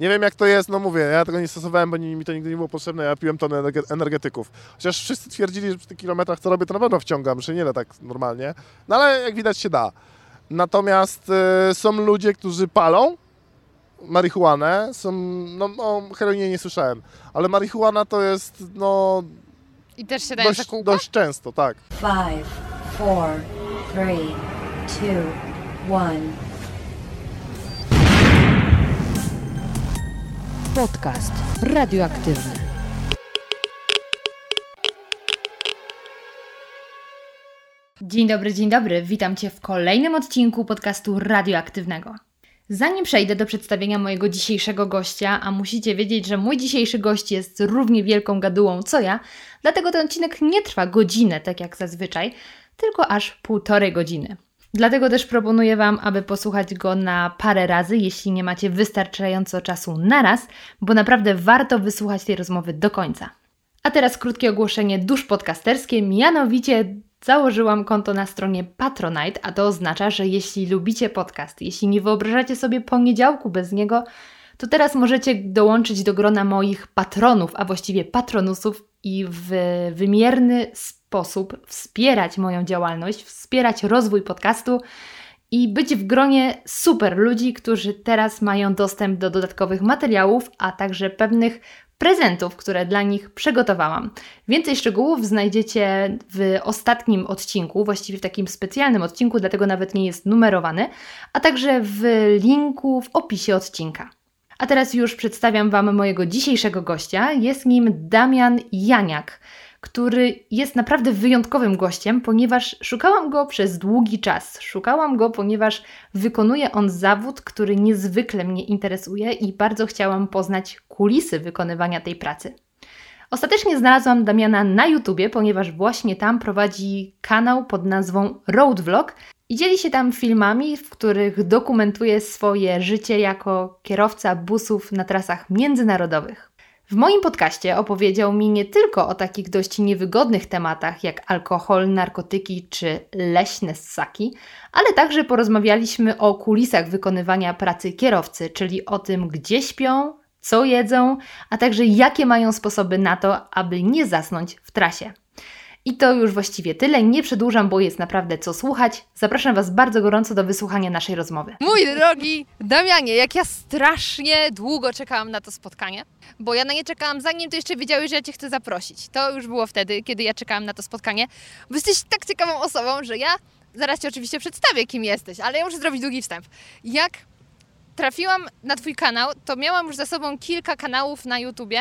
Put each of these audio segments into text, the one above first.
Nie wiem jak to jest, no mówię, ja tego nie stosowałem, bo mi to nigdy nie było potrzebne, ja piłem tonę energetyków. Chociaż wszyscy twierdzili, że przy tych kilometrach co robię, to na pewno wciągam, że nie da tak normalnie. No ale jak widać się da. Natomiast y, są ludzie, którzy palą marihuanę, są, no o heroinie nie słyszałem, ale marihuana to jest, no... I też się daje dość, dość często, tak. Five, four, three, two, one. Podcast radioaktywny. Dzień dobry, dzień dobry. Witam Cię w kolejnym odcinku podcastu radioaktywnego. Zanim przejdę do przedstawienia mojego dzisiejszego gościa, a musicie wiedzieć, że mój dzisiejszy gość jest równie wielką gadułą co ja, dlatego ten odcinek nie trwa godzinę, tak jak zazwyczaj, tylko aż półtorej godziny. Dlatego też proponuję Wam, aby posłuchać go na parę razy, jeśli nie macie wystarczająco czasu na raz, bo naprawdę warto wysłuchać tej rozmowy do końca. A teraz krótkie ogłoszenie dusz podcasterskie, mianowicie założyłam konto na stronie Patronite, a to oznacza, że jeśli lubicie podcast, jeśli nie wyobrażacie sobie poniedziałku bez niego, to teraz możecie dołączyć do grona moich patronów, a właściwie patronusów i w wymierny sposób wspierać moją działalność, wspierać rozwój podcastu i być w gronie super ludzi, którzy teraz mają dostęp do dodatkowych materiałów, a także pewnych prezentów, które dla nich przygotowałam. Więcej szczegółów znajdziecie w ostatnim odcinku, właściwie w takim specjalnym odcinku, dlatego nawet nie jest numerowany, a także w linku w opisie odcinka. A teraz już przedstawiam Wam mojego dzisiejszego gościa. Jest nim Damian Janiak, który jest naprawdę wyjątkowym gościem, ponieważ szukałam go przez długi czas. Szukałam go, ponieważ wykonuje on zawód, który niezwykle mnie interesuje i bardzo chciałam poznać kulisy wykonywania tej pracy. Ostatecznie znalazłam Damiana na YouTubie, ponieważ właśnie tam prowadzi kanał pod nazwą Road Vlog i dzieli się tam filmami, w których dokumentuje swoje życie jako kierowca busów na trasach międzynarodowych. W moim podcaście opowiedział mi nie tylko o takich dość niewygodnych tematach jak alkohol, narkotyki czy leśne ssaki, ale także porozmawialiśmy o kulisach wykonywania pracy kierowcy, czyli o tym, gdzie śpią, co jedzą, a także jakie mają sposoby na to, aby nie zasnąć w trasie. I to już właściwie tyle. Nie przedłużam, bo jest naprawdę co słuchać. Zapraszam Was bardzo gorąco do wysłuchania naszej rozmowy. Mój drogi Damianie, jak ja strasznie długo czekałam na to spotkanie, bo ja na nie czekałam zanim Ty jeszcze wiedziałeś, że ja Cię chcę zaprosić. To już było wtedy, kiedy ja czekałam na to spotkanie. Bo jesteś tak ciekawą osobą, że ja zaraz Ci oczywiście przedstawię, kim jesteś, ale ja muszę zrobić długi wstęp. Jak trafiłam na Twój kanał, to miałam już za sobą kilka kanałów na YouTubie,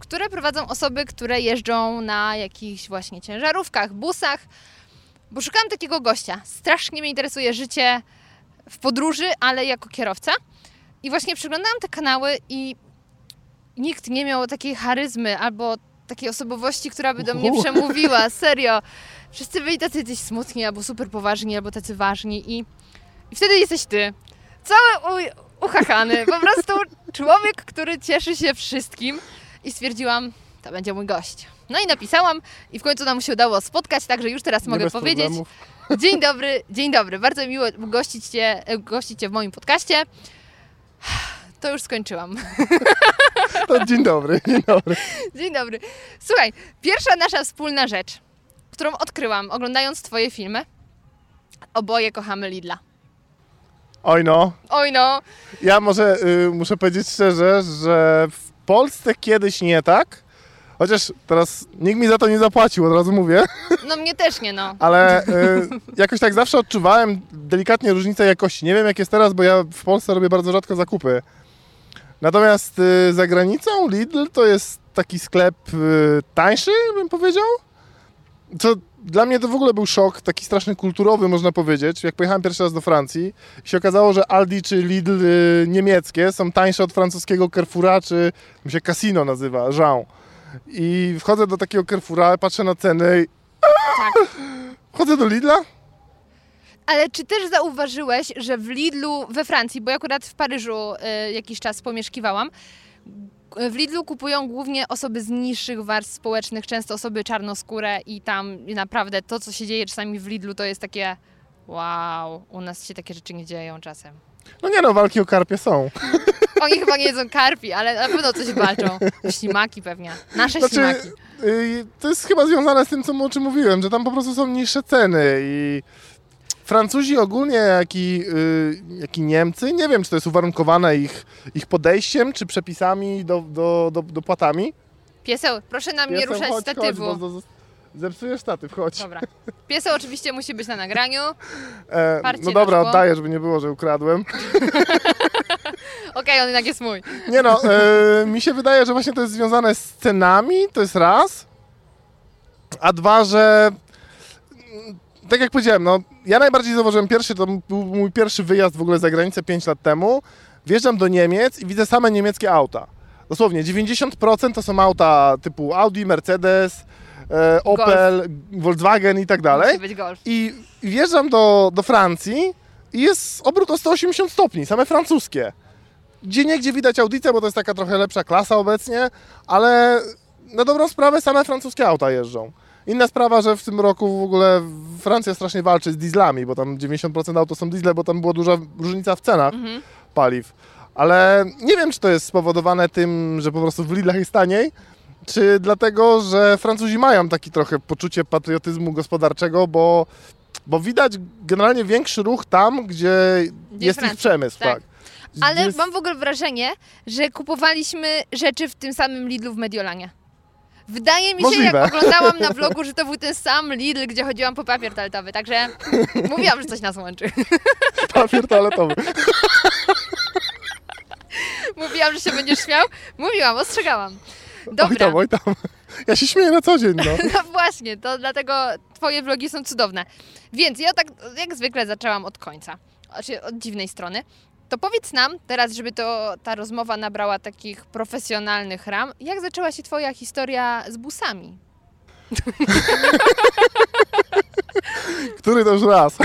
które prowadzą osoby, które jeżdżą na jakichś właśnie ciężarówkach, busach, bo szukałam takiego gościa. Strasznie mnie interesuje życie w podróży, ale jako kierowca. I właśnie przeglądałam te kanały i nikt nie miał takiej charyzmy albo takiej osobowości, która by do mnie przemówiła. Serio. Wszyscy byli tacy gdzieś smutni, albo super poważni, albo tacy ważni i, i wtedy jesteś ty. Cały u, uchachany. Po prostu człowiek, który cieszy się wszystkim i stwierdziłam, to będzie mój gość. No i napisałam i w końcu nam się udało spotkać, także już teraz mogę powiedzieć. Problemów. Dzień dobry, dzień dobry. Bardzo miło gościć cię, gościć cię w moim podcaście. To już skończyłam. To dzień dobry, dzień dobry. Dzień dobry. Słuchaj, pierwsza nasza wspólna rzecz, którą odkryłam oglądając Twoje filmy. Oboje kochamy Lidla. Oj no. Oj no. Ja może y, muszę powiedzieć szczerze, że w Polsce kiedyś nie tak. Chociaż teraz nikt mi za to nie zapłacił, od razu mówię. No mnie też nie, no. Ale y, jakoś tak zawsze odczuwałem delikatnie różnicę jakości. Nie wiem jak jest teraz, bo ja w Polsce robię bardzo rzadko zakupy. Natomiast y, za granicą Lidl to jest taki sklep y, tańszy, bym powiedział. Co dla mnie to w ogóle był szok, taki straszny kulturowy, można powiedzieć. Jak pojechałem pierwszy raz do Francji, się okazało, że Aldi czy Lidl y, niemieckie są tańsze od francuskiego Carrefoura, czy się Casino nazywa, Jean. I wchodzę do takiego Carrefoura, patrzę na ceny i... Tak. Wchodzę do Lidla, ale czy też zauważyłeś, że w Lidlu we Francji, bo ja akurat w Paryżu y, jakiś czas pomieszkiwałam, w Lidlu kupują głównie osoby z niższych warstw społecznych, często osoby czarnoskóre i tam naprawdę to, co się dzieje czasami w Lidlu, to jest takie wow, u nas się takie rzeczy nie dzieją czasem. No nie no, walki o karpie są. Oni chyba nie jedzą karpi, ale na pewno coś walczą. Ślimaki pewnie. Nasze Znaczy, ślimaki. y, to jest chyba związane z tym, co, o czym mówiłem, że tam po prostu są niższe ceny i Francuzi ogólnie, jak i, y, jak i Niemcy, nie wiem, czy to jest uwarunkowane ich, ich podejściem, czy przepisami do, do, do, do płatami. Pieseł, proszę nam nie ruszać chodź, statywu. Chodź, bo z- z- zepsujesz statyw, chodź. Dobra. Pieseł oczywiście musi być na nagraniu. E, Parcie no na dobra, szkło. oddaję, żeby nie było, że ukradłem. Okej, on jednak jest mój. Nie no, e, mi się wydaje, że właśnie to jest związane z cenami, to jest raz. A dwa, że mm, tak jak powiedziałem, no ja najbardziej zauważyłem pierwszy, to był mój pierwszy wyjazd w ogóle za granicę 5 lat temu. Wjeżdżam do Niemiec i widzę same niemieckie auta. Dosłownie 90% to są auta typu Audi, Mercedes, e, Opel, Volkswagen i tak dalej. Musi być golf. I wjeżdżam do, do Francji i jest obrót o 180 stopni, same francuskie. Gdzie niegdzie widać audicę, bo to jest taka trochę lepsza klasa obecnie, ale na dobrą sprawę same francuskie auta jeżdżą. Inna sprawa, że w tym roku w ogóle Francja strasznie walczy z dieslami, bo tam 90% aut to są diesle, bo tam była duża różnica w cenach Mhm. paliw. Ale nie wiem, czy to jest spowodowane tym, że po prostu w Lidlach jest taniej, czy dlatego, że Francuzi mają taki trochę poczucie patriotyzmu gospodarczego, bo, bo widać generalnie większy ruch tam, gdzie, Gdzie jest Francja, ich przemysł. tak. Tak. Ale Jest- mam w ogóle wrażenie, że kupowaliśmy rzeczy w tym samym Lidlu w Mediolanie. Wydaje mi się, Możliwe. jak oglądałam na vlogu, że to był ten sam Lidl, gdzie chodziłam po papier toaletowy, także mówiłam, że coś nas łączy. papier toaletowy. Mówiłam, że się będziesz śmiał. Mówiłam, ostrzegałam. Oj Dobra, tam, oj tam. Ja się śmieję na co dzień, no. no właśnie, to dlatego twoje vlogi są cudowne. Więc ja tak jak zwykle zaczęłam od końca, znaczy od dziwnej strony. To powiedz nam teraz, żeby to ta rozmowa nabrała takich profesjonalnych ram, jak zaczęła się twoja historia z busami? Który to już raz.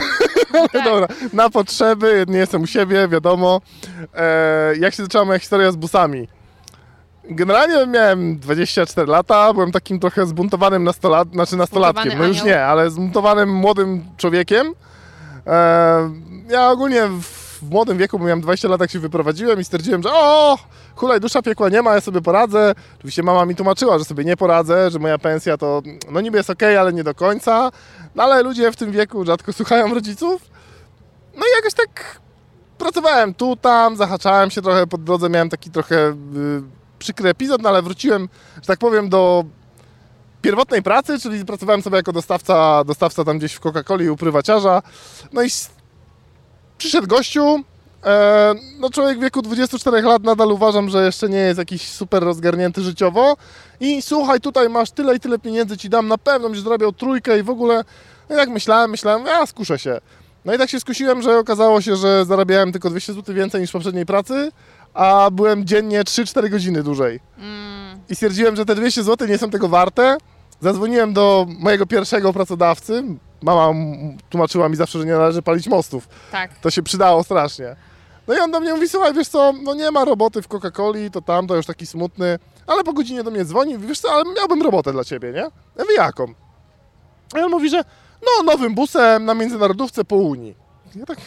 Tak. dobra, na potrzeby, nie jestem u siebie, wiadomo. E, jak się zaczęła moja historia z busami? Generalnie miałem 24 lata, byłem takim trochę zbuntowanym nastolat, znaczy nastolatkiem, Zbuntowany no już anioł. nie, ale zbuntowanym młodym człowiekiem. E, ja ogólnie w, w młodym wieku, bo miałem 20 lat, jak się wyprowadziłem i stwierdziłem, że o, hulaj, dusza piekła nie ma, ja sobie poradzę. Oczywiście mama mi tłumaczyła, że sobie nie poradzę, że moja pensja to, no niby jest okej, ale nie do końca. No ale ludzie w tym wieku rzadko słuchają rodziców. No i jakoś tak pracowałem tu, tam, zahaczałem się trochę po drodze, miałem taki trochę y, przykry epizod, no ale wróciłem, że tak powiem, do pierwotnej pracy, czyli pracowałem sobie jako dostawca, dostawca tam gdzieś w Coca-Coli u prywaciarza. No i przyszedł gościu, e, no człowiek w wieku 24 lat nadal uważam, że jeszcze nie jest jakiś super rozgarnięty życiowo i słuchaj, tutaj masz tyle i tyle pieniędzy ci dam, na pewno będziesz zarabiał trójkę i w ogóle, no i tak myślałem, myślałem, ja skuszę się. No i tak się skusiłem, że okazało się, że zarabiałem tylko 200 zł więcej niż w poprzedniej pracy, a byłem dziennie 3-4 godziny dłużej. Mm, I stwierdziłem, że te 200 zł nie są tego warte. Zadzwoniłem do mojego pierwszego pracodawcy. Mama tłumaczyła mi zawsze, że nie należy palić mostów. tak. To się przydało strasznie. No i on do mnie mówi, słuchaj, wiesz co, no nie ma roboty w Coca-Coli, to tam, to już taki smutny. Ale po godzinie do mnie dzwoni, wiesz co, ale miałbym robotę dla ciebie, nie? Ja mówię, jaką? A on mówi, że no nowym busem na międzynarodówce po Unii. Ja tak,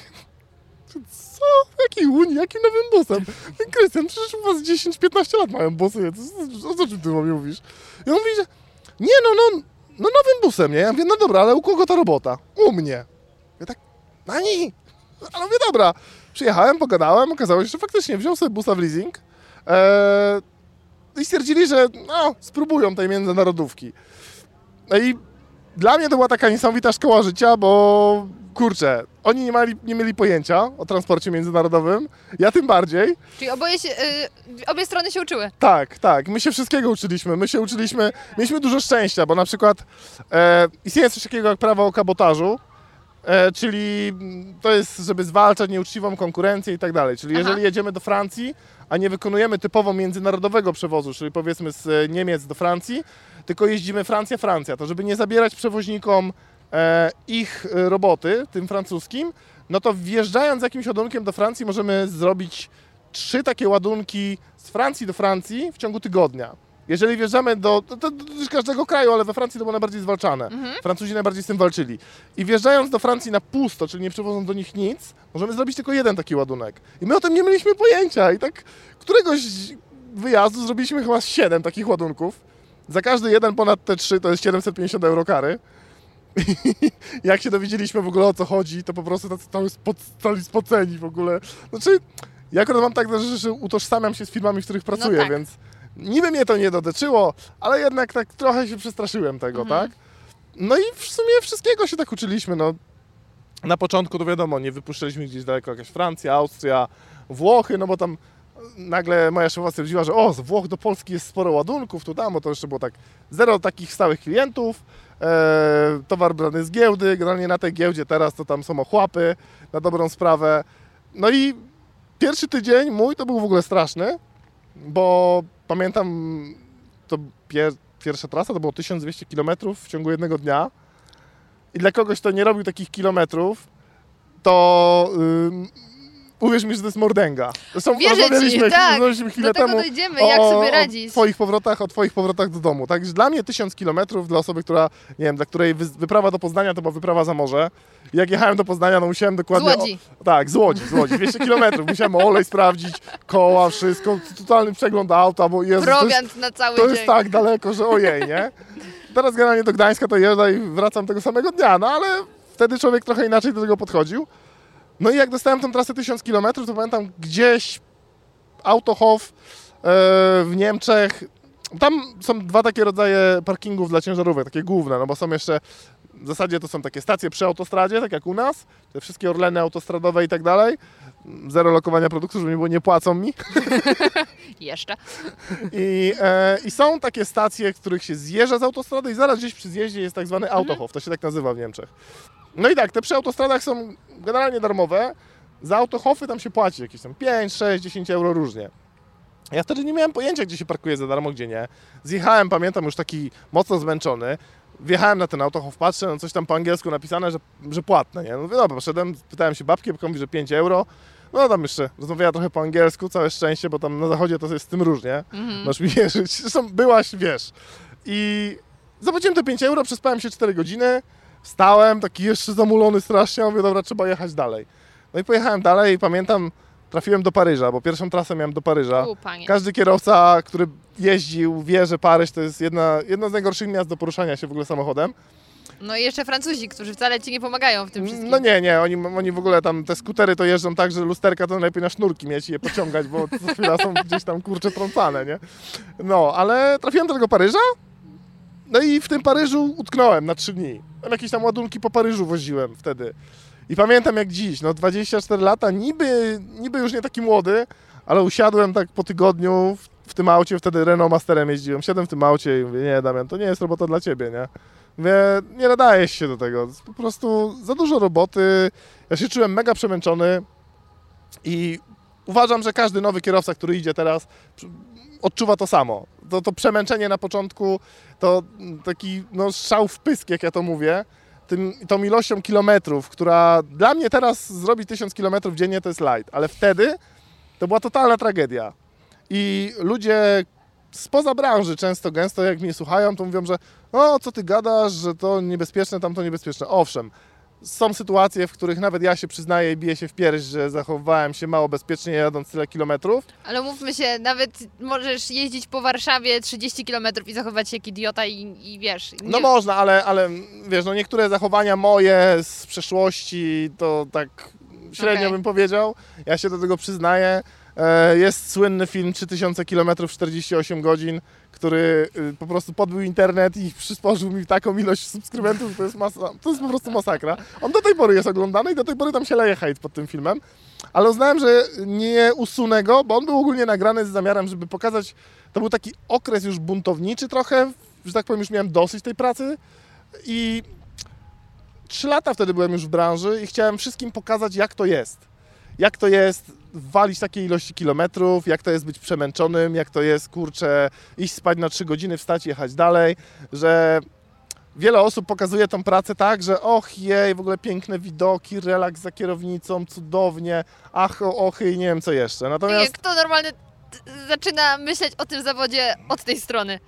co? Jakiej Unii? Jakim nowym busem? Krystian, przecież u was 10-15 lat mają busy. O co ty mi mówisz? I on mówi, że nie no, no, no nowym busem, nie? Ja mówię, no dobra, ale u kogo ta robota? U mnie. Ja tak, na niej. Ale mówię, dobra. Przyjechałem, pogadałem, okazało się, że faktycznie wziął sobie busa w leasing eee, i stwierdzili, że no, spróbują tej międzynarodówki. No i dla mnie to była taka niesamowita szkoła życia, bo kurczę, oni nie, mieli, nie mieli pojęcia o transporcie międzynarodowym, ja tym bardziej. Czyli oboje się, y, obie strony się uczyły. Tak, tak. My się wszystkiego uczyliśmy. My się uczyliśmy, mieliśmy dużo szczęścia, bo na przykład e, istnieje coś takiego jak prawo o kabotażu, e, czyli mm, to jest, żeby zwalczać nieuczciwą konkurencję i tak dalej. Czyli Aha. jeżeli jedziemy do Francji, a nie wykonujemy typowo międzynarodowego przewozu, czyli powiedzmy z e, Niemiec do Francji, tylko jeździmy Francja-Francja, to żeby nie zabierać przewoźnikom ich e, roboty, tym francuskim, no to wjeżdżając jakimś ładunkiem do Francji możemy zrobić trzy takie ładunki z Francji do Francji w ciągu tygodnia. jeżeli wjeżdżamy do, to, to dotyczy każdego kraju, ale we Francji to było najbardziej zwalczane. Francuzi najbardziej z tym walczyli. I wjeżdżając do Francji na pusto, czyli nie przywożąc do nich nic, możemy zrobić tylko jeden taki ładunek. I my o tym nie mieliśmy pojęcia. I tak któregoś wyjazdu zrobiliśmy chyba 7 takich ładunków. Za każdy jeden ponad te trzy to jest 750 euro kary. Jak się dowiedzieliśmy w ogóle o co chodzi, to po prostu tacy cały spod, cali spoceni w ogóle. Znaczy, ja akurat mam tak, że, że utożsamiam się z firmami, w których pracuję, tak. więc niby mnie to nie dotyczyło, ale jednak tak trochę się przestraszyłem tego, tak? No i w sumie wszystkiego się tak uczyliśmy, no. Na początku to wiadomo, nie wypuszczaliśmy gdzieś daleko, jakaś Francja, Austria, Włochy, no bo tam nagle moja szefowa stwierdziła, że o, z Włoch do Polski jest sporo ładunków, tu tam, bo to jeszcze było tak zero takich stałych klientów, e, towar brany z giełdy, generalnie na tej giełdzie teraz to tam są ochłapy, na dobrą sprawę. No i pierwszy tydzień mój to był w ogóle straszny, bo pamiętam, to pier, pierwsza trasa to było 1200 km w ciągu jednego dnia i dla kogoś, kto nie robił takich kilometrów, to ym, uwierz mi, że to jest mordęga. Zresztą Wierzę ci, tak. chwilę Do tego temu dojdziemy, jak sobie radzić. o twoich powrotach, o twoich powrotach do domu. Także dla mnie 1000 km dla osoby, która, nie wiem, dla której wy- wyprawa do Poznania to była wyprawa za morze. Jak jechałem do Poznania, no musiałem dokładnie... Z Łodzi. O, tak, z Łodzi, z Łodzi. 200 km. Musiałem olej sprawdzić, koła, wszystko, totalny przegląd auta, bo to jest, Prowiant na cały to dzień. jest tak daleko, że ojej, nie? Teraz generalnie do Gdańska to jeżdżę i wracam tego samego dnia, no ale wtedy człowiek trochę inaczej do tego podchodził. No i jak dostałem tą trasę 1000 km, to pamiętam gdzieś Autohof e, w Niemczech. Tam są dwa takie rodzaje parkingów dla ciężarówek, takie główne, no bo są jeszcze, w zasadzie to są takie stacje przy autostradzie, tak jak u nas, te wszystkie Orleny autostradowe i tak dalej. Zero lokowania produktu, żeby nie płacą mi. Jeszcze. I, e, I są takie stacje, w których się zjeżdża z autostrady i zaraz gdzieś przy zjeździe jest tak zwany autohof, to się tak nazywa w Niemczech. No i tak, te przy autostradach są generalnie darmowe, za autohofy tam się płaci jakieś tam 5, 6, 10 euro różnie. Ja wtedy nie miałem pojęcia, gdzie się parkuje za darmo, gdzie nie. Zjechałem, pamiętam, już taki mocno zmęczony. Wjechałem na ten autohof, patrzę, no coś tam po angielsku napisane, że, że płatne, nie? No mówię, dobra, poszedłem, pytałem się babki, mówi, że 5 euro. No tam jeszcze rozmawiała trochę po angielsku, całe szczęście, bo tam na zachodzie to jest z tym różnie. Masz mi wierzyć. Zresztą byłaś, wiesz. I zapłaciłem te 5 euro, przespałem się 4 godziny, wstałem, taki jeszcze zamulony strasznie, mówię, dobra, trzeba jechać dalej. No i pojechałem dalej i pamiętam, trafiłem do Paryża, bo pierwszą trasę miałem do Paryża. U. Każdy kierowca, który jeździł, wie, że Paryż to jest jedna, jedno z najgorszych miast do poruszania się w ogóle samochodem. No i jeszcze Francuzi, którzy wcale ci nie pomagają w tym wszystkim. No nie, nie, oni, oni w ogóle tam, te skutery to jeżdżą tak, że lusterka to najlepiej na sznurki mieć i je pociągać, bo co chwila są gdzieś tam kurcze trącane, nie? No, ale trafiłem do tego Paryża, no i w tym Paryżu utknąłem na trzy dni. Tam jakieś tam ładunki po Paryżu woziłem wtedy. I pamiętam jak dziś, no 24 lata, niby, niby już nie taki młody, ale usiadłem tak po tygodniu w, w tym aucie, wtedy Renault Masterem jeździłem, siadłem w tym aucie i mówię, nie Damian, to nie jest robota dla Ciebie, nie? Mówię, nie nadajesz się do tego, po prostu za dużo roboty, ja się czułem mega przemęczony i uważam, że każdy nowy kierowca, który idzie teraz, odczuwa to samo. To, to przemęczenie na początku, to taki no, strzał w pysk, jak ja to mówię, tym, tą ilością kilometrów, która dla mnie teraz zrobić 1000 kilometrów dziennie to jest light, ale wtedy to była totalna tragedia. I ludzie spoza branży często, gęsto jak mnie słuchają, to mówią, że o, co ty gadasz, że to niebezpieczne, tamto niebezpieczne. Owszem, są sytuacje, w których nawet ja się przyznaję i biję się w pierś, że zachowywałem się mało bezpiecznie jadąc tyle kilometrów. Ale mówmy się, nawet możesz jeździć po Warszawie 30 km i zachowywać się jak idiota i, i wiesz... No nie- można, ale, ale wiesz, no niektóre zachowania moje z przeszłości to tak średnio Okej. bym powiedział. Ja się do tego przyznaję. E, Jest słynny film 3000 km 48 godzin, który y, po prostu podbił internet i przysporzył mi taką ilość subskrybentów, to jest, masa, to jest po prostu masakra. On do tej pory jest oglądany i do tej pory tam się leje hejt pod tym filmem. Ale uznałem, że nie usunę go, bo on był ogólnie nagrany z zamiarem, żeby pokazać, to był taki okres już buntowniczy trochę, że tak powiem, już miałem dosyć tej pracy i trzy lata wtedy byłem już w branży i chciałem wszystkim pokazać, jak to jest. Jak to jest walić takie ilości kilometrów, jak to jest być przemęczonym, jak to jest, kurczę, iść spać na trzy godziny, wstać, jechać dalej, że wiele osób pokazuje tą pracę tak, że och jej, w ogóle piękne widoki, relaks za kierownicą, cudownie, ach, ochy i nie wiem co jeszcze. Natomiast Jak to normalny zaczyna myśleć o tym zawodzie od tej strony.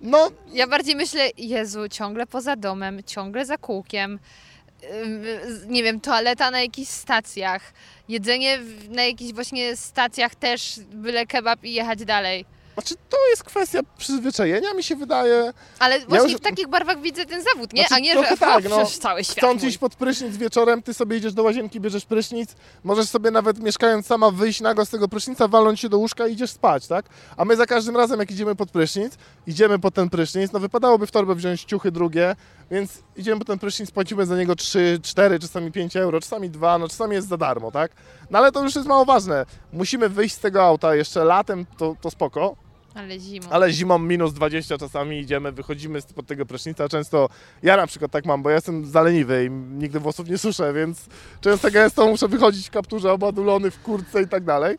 No, Ja bardziej myślę, Jezu, ciągle poza domem, ciągle za kółkiem, nie wiem, toaleta na jakichś stacjach, jedzenie na jakichś właśnie stacjach też, byle kebab i jechać dalej. znaczy to jest kwestia przyzwyczajenia, mi się wydaje. Ale właśnie już- w takich barwach widzę ten zawód, nie? Znaczy, A nie, że tak, no. cały świat Chcąc mój. iść pod prysznic wieczorem, ty sobie idziesz do łazienki, bierzesz prysznic, możesz sobie nawet mieszkając sama wyjść nago z tego prysznica, walnąć się do łóżka i idziesz spać, tak? A my za każdym razem, jak idziemy pod prysznic, idziemy pod ten prysznic, no wypadałoby w torbę wziąć ciuchy drugie, więc idziemy pod ten prysznic, płacimy za niego 3, 4, czasami 5 euro, czasami 2, no czasami jest za darmo, tak? No ale to już jest mało ważne. Musimy wyjść z tego auta jeszcze latem, to, to spoko, Ale zimą. ale zimą minus 20 czasami idziemy, wychodzimy spod tego prysznica. Często ja na przykład tak mam, bo ja jestem zaleniwy i nigdy włosów nie suszę, więc często gęsto muszę wychodzić w kapturze obadulony, w kurtce i tak dalej.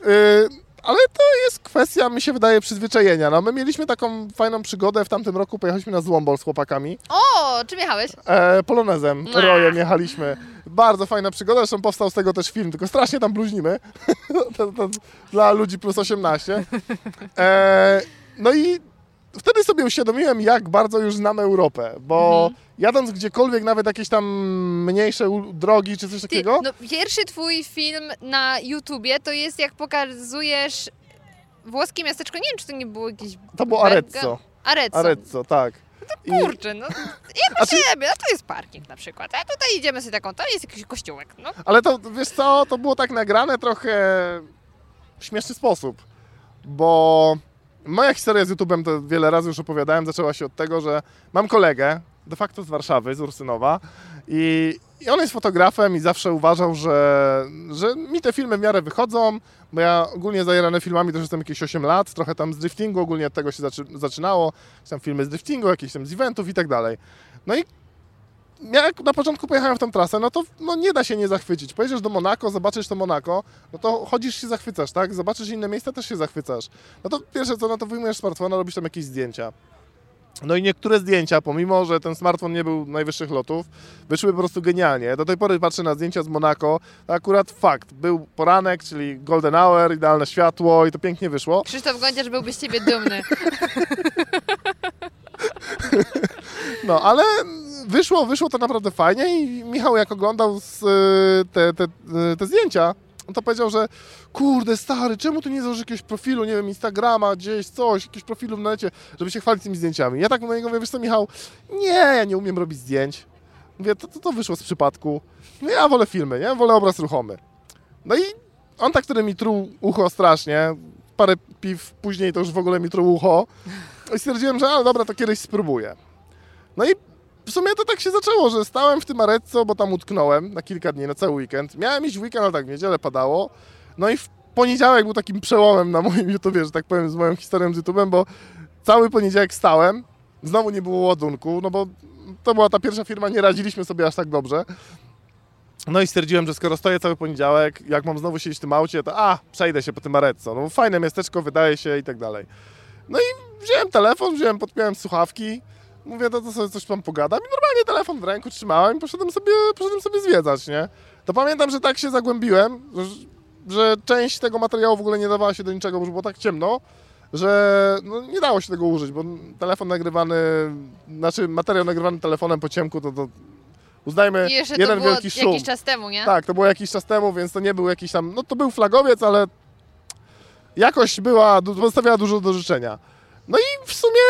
Yy, ale to jest kwestia, mi się wydaje, przyzwyczajenia. No, my mieliśmy taką fajną przygodę w tamtym roku, pojechaliśmy na Złombol z chłopakami. O, czym jechałeś? E, polonezem, Ach. rojem jechaliśmy. Bardzo fajna przygoda, zresztą powstał z tego też film, tylko strasznie tam bluźnimy. to, to, dla ludzi plus 18. E, no i wtedy sobie uświadomiłem, jak bardzo już znam Europę, bo Mhm. jadąc gdziekolwiek, nawet jakieś tam mniejsze drogi czy coś Ty, takiego, no, pierwszy twój film na YouTubie to jest jak pokazujesz włoskie miasteczko, nie wiem czy to nie było jakieś... to było Arezzo. Arezzo. Arezzo, tak. I, Kurczę, no jak A ty- siebie, a tu jest parking na przykład, a tutaj idziemy sobie taką, to jest jakiś kościółek, no. Ale to, wiesz co, to było tak nagrane trochę w śmieszny sposób, bo moja historia z YouTube'em, to wiele razy już opowiadałem, zaczęła się od tego, że mam kolegę, de facto z Warszawy, z Ursynowa i, i on jest fotografem i zawsze uważał, że, że mi te filmy w miarę wychodzą, bo ja ogólnie zajarany filmami też jestem jakieś 8 lat, trochę tam z driftingu, ogólnie od tego się zaczy, zaczynało, jakieś tam filmy z driftingu, jakieś tam z eventów i tak dalej. No i ja jak na początku pojechałem w tą trasę, no to no nie da się nie zachwycić. Pojedziesz do Monako, zobaczysz to Monako, no to chodzisz się zachwycasz, tak? Zobaczysz inne miejsca, też się zachwycasz. No to pierwsze co, no to wyjmujesz smartfona, robisz tam jakieś zdjęcia. No i niektóre zdjęcia, pomimo, że ten smartfon nie był najwyższych lotów, wyszły po prostu genialnie. Do tej pory patrzę na zdjęcia z Monako, to akurat fakt, był poranek, czyli golden hour, idealne światło i to pięknie wyszło. Krzysztof Gądziarz byłby z ciebie dumny. No, ale wyszło, wyszło to naprawdę fajnie i Michał jak oglądał z, y, te, te, y, te zdjęcia, on to powiedział, że kurde stary, czemu tu nie założysz jakiegoś profilu, nie wiem, Instagrama, gdzieś coś, jakiegoś profilu w necie, żeby się chwalić tymi zdjęciami. Ja tak do niego mówię, wiesz co Michał, nie, ja nie umiem robić zdjęć. Mówię, to, to, to wyszło z przypadku. No ja wolę filmy, nie? Wolę obraz ruchomy. No i on tak, który mi truł ucho strasznie, parę piw później to już w ogóle mi truł ucho i stwierdziłem, że a, dobra, to kiedyś spróbuję. No i w sumie to tak się zaczęło, że stałem w tym Arezzo, bo tam utknąłem na kilka dni, na cały weekend. Miałem iść w weekend, ale tak, w niedzielę padało. No i w poniedziałek był takim przełomem na moim YouTubie, że tak powiem, z moją historią z YouTubem, bo cały poniedziałek stałem, znowu nie było ładunku, no bo to była ta pierwsza firma, nie radziliśmy sobie aż tak dobrze. No i stwierdziłem, że skoro stoję cały poniedziałek, jak mam znowu siedzieć w tym aucie, to a, przejdę się po tym Arezzo. No fajne miasteczko, wydaje się i tak dalej. No i wziąłem telefon, wziąłem, podpiąłem słuchawki, mówię, to, to sobie coś tam pogadam i normalnie telefon w ręku trzymałem i poszedłem sobie, poszedłem sobie zwiedzać, nie? To pamiętam, że tak się zagłębiłem, że, że część tego materiału w ogóle nie dawała się do niczego, bo było tak ciemno, że no, nie dało się tego użyć, bo telefon nagrywany, znaczy materiał nagrywany telefonem po ciemku, to, to uznajmy I jeszcze jeden to było wielki szum. jakiś czas temu, nie? Tak, to było jakiś czas temu, więc to nie był jakiś tam, no to był flagowiec, ale jakość była, pozostawiała dużo do życzenia. No i w sumie,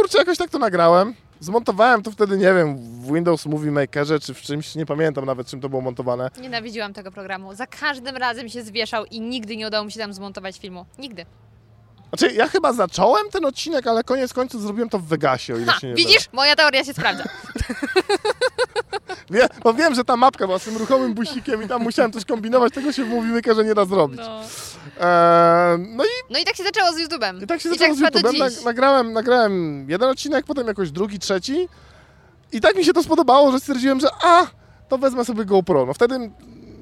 kurczę, jakoś tak to nagrałem. Zmontowałem to wtedy, nie wiem, w Windows Movie Makerze czy w czymś, nie pamiętam nawet czym to było montowane. Nienawidziłam tego programu. Za każdym razem się zwieszał i nigdy nie udało mi się tam zmontować filmu. Nigdy. Znaczy, ja chyba zacząłem ten odcinek, ale koniec końców zrobiłem to w Vegasie, o ile Ha, się nie widzisz? Moja teoria się sprawdza. Wie, bo wiem, że ta mapka była z tym ruchomym busikiem i tam musiałem coś kombinować, tego się w Movie Makerze nie da zrobić. No. Eee, no i no i tak się zaczęło z YouTube'em. I tak się I zaczęło tak z YouTube'em. Nag- nagrałem, nagrałem jeden odcinek, potem jakoś drugi, trzeci. I tak mi się to spodobało, że stwierdziłem, że a, to wezmę sobie GoPro. No wtedy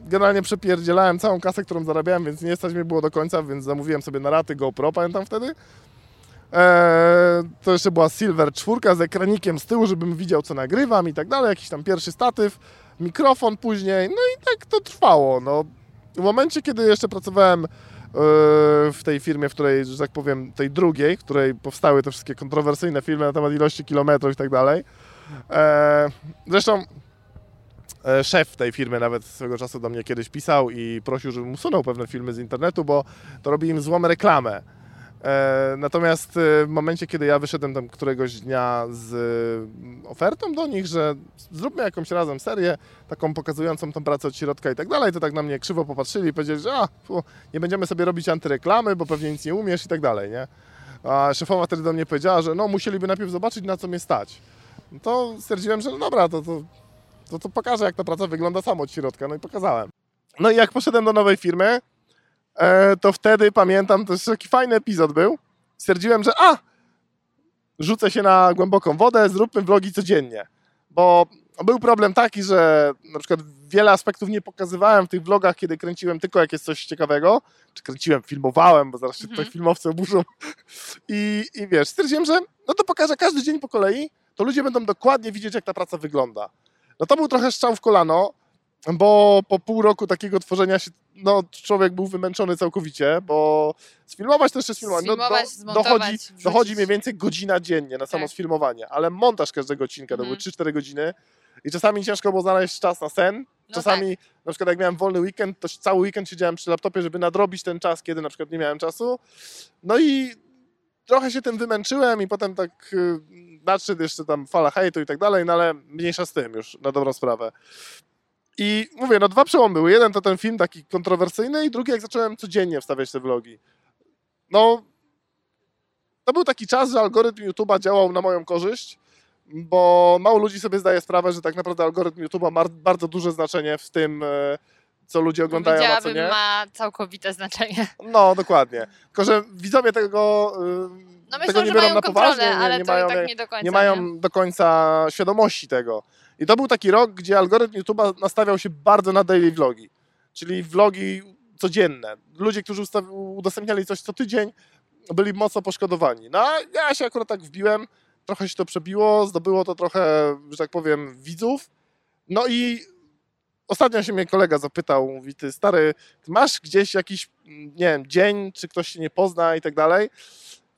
generalnie przepierdzielałem całą kasę, którą zarabiałem, więc nie stać mnie było do końca, więc zamówiłem sobie na raty GoPro, pamiętam wtedy. Eee, to jeszcze była Silver 4 z ekranikiem z tyłu, żebym widział, co nagrywam i tak dalej. Jakiś tam pierwszy statyw, mikrofon później. No i tak to trwało. No. W momencie, kiedy jeszcze pracowałem w tej firmie, w której, że tak powiem, tej drugiej, w której powstały te wszystkie kontrowersyjne filmy na temat ilości kilometrów i tak dalej. E, Zresztą e, szef tej firmy nawet swego czasu do mnie kiedyś pisał i prosił, żebym usunął pewne filmy z internetu, bo to robi im złą reklamę. E, Natomiast e, w momencie, kiedy ja wyszedłem tam któregoś dnia z e, ofertą do nich, że zróbmy jakąś razem serię, taką pokazującą tą pracę od środka i tak dalej, to tak na mnie krzywo popatrzyli i powiedzieli, że a, fu, nie będziemy sobie robić antyreklamy, bo pewnie nic nie umiesz i tak dalej, nie? A szefowa wtedy do mnie powiedziała, że no musieliby najpierw zobaczyć, na co mnie stać. No to stwierdziłem, że no dobra, to, to, to, to pokażę, jak ta praca wygląda samo od środka, no i pokazałem. No i jak poszedłem do nowej firmy, to wtedy pamiętam, to jeszcze taki fajny epizod był, stwierdziłem, że a, rzucę się na głęboką wodę, zróbmy vlogi codziennie. Bo był problem taki, że na przykład wiele aspektów nie pokazywałem w tych vlogach, kiedy kręciłem tylko jak jest coś ciekawego, czy kręciłem, filmowałem, bo zaraz się tutaj Mhm. filmowcy oburzą. I, I wiesz, stwierdziłem, że no to pokażę każdy dzień po kolei, to ludzie będą dokładnie widzieć, jak ta praca wygląda. No to był trochę strzał w kolano, bo po pół roku takiego tworzenia się, no człowiek był wymęczony całkowicie, bo sfilmować to jeszcze sfilmować. No, do, dochodzi, dochodzi mniej więcej godzina dziennie na samo Tak. sfilmowanie, ale montaż każdego odcinka to Mhm. były 3-4 godziny i czasami ciężko było znaleźć czas na sen. No Czasami, na przykład jak miałem wolny weekend, to cały weekend siedziałem przy laptopie, żeby nadrobić ten czas, kiedy na przykład nie miałem czasu. No i trochę się tym wymęczyłem i potem tak y, nadszedł jeszcze tam fala hejtu i tak dalej, no ale mniejsza z tym już, na dobrą sprawę. I mówię, no dwa przełomy były. Jeden to ten film taki kontrowersyjny i drugi jak zacząłem codziennie wstawiać te vlogi. No, to był taki czas, że algorytm YouTube'a działał na moją korzyść, bo mało ludzi sobie zdaje sprawę, że tak naprawdę algorytm YouTube'a ma bardzo duże znaczenie w tym, e, co ludzie oglądają, a co nie. ma całkowite znaczenie. No, dokładnie. Tylko, że widzowie tego, No tego myślę, nie że biorą mają na kontrolę, poważnie, nie, ale nie to mają, i tak nie do końca. nie mają do końca świadomości tego. I to był taki rok, gdzie algorytm YouTube'a nastawiał się bardzo na daily vlogi, czyli vlogi codzienne. Ludzie, którzy udostępniali coś co tydzień, byli mocno poszkodowani. No, ja się akurat tak wbiłem, trochę się to przebiło, zdobyło to trochę, że tak powiem, widzów. No i ostatnio się mnie kolega zapytał, mówi, ty stary, ty masz gdzieś jakiś, nie wiem, dzień, czy ktoś się nie pozna i tak dalej.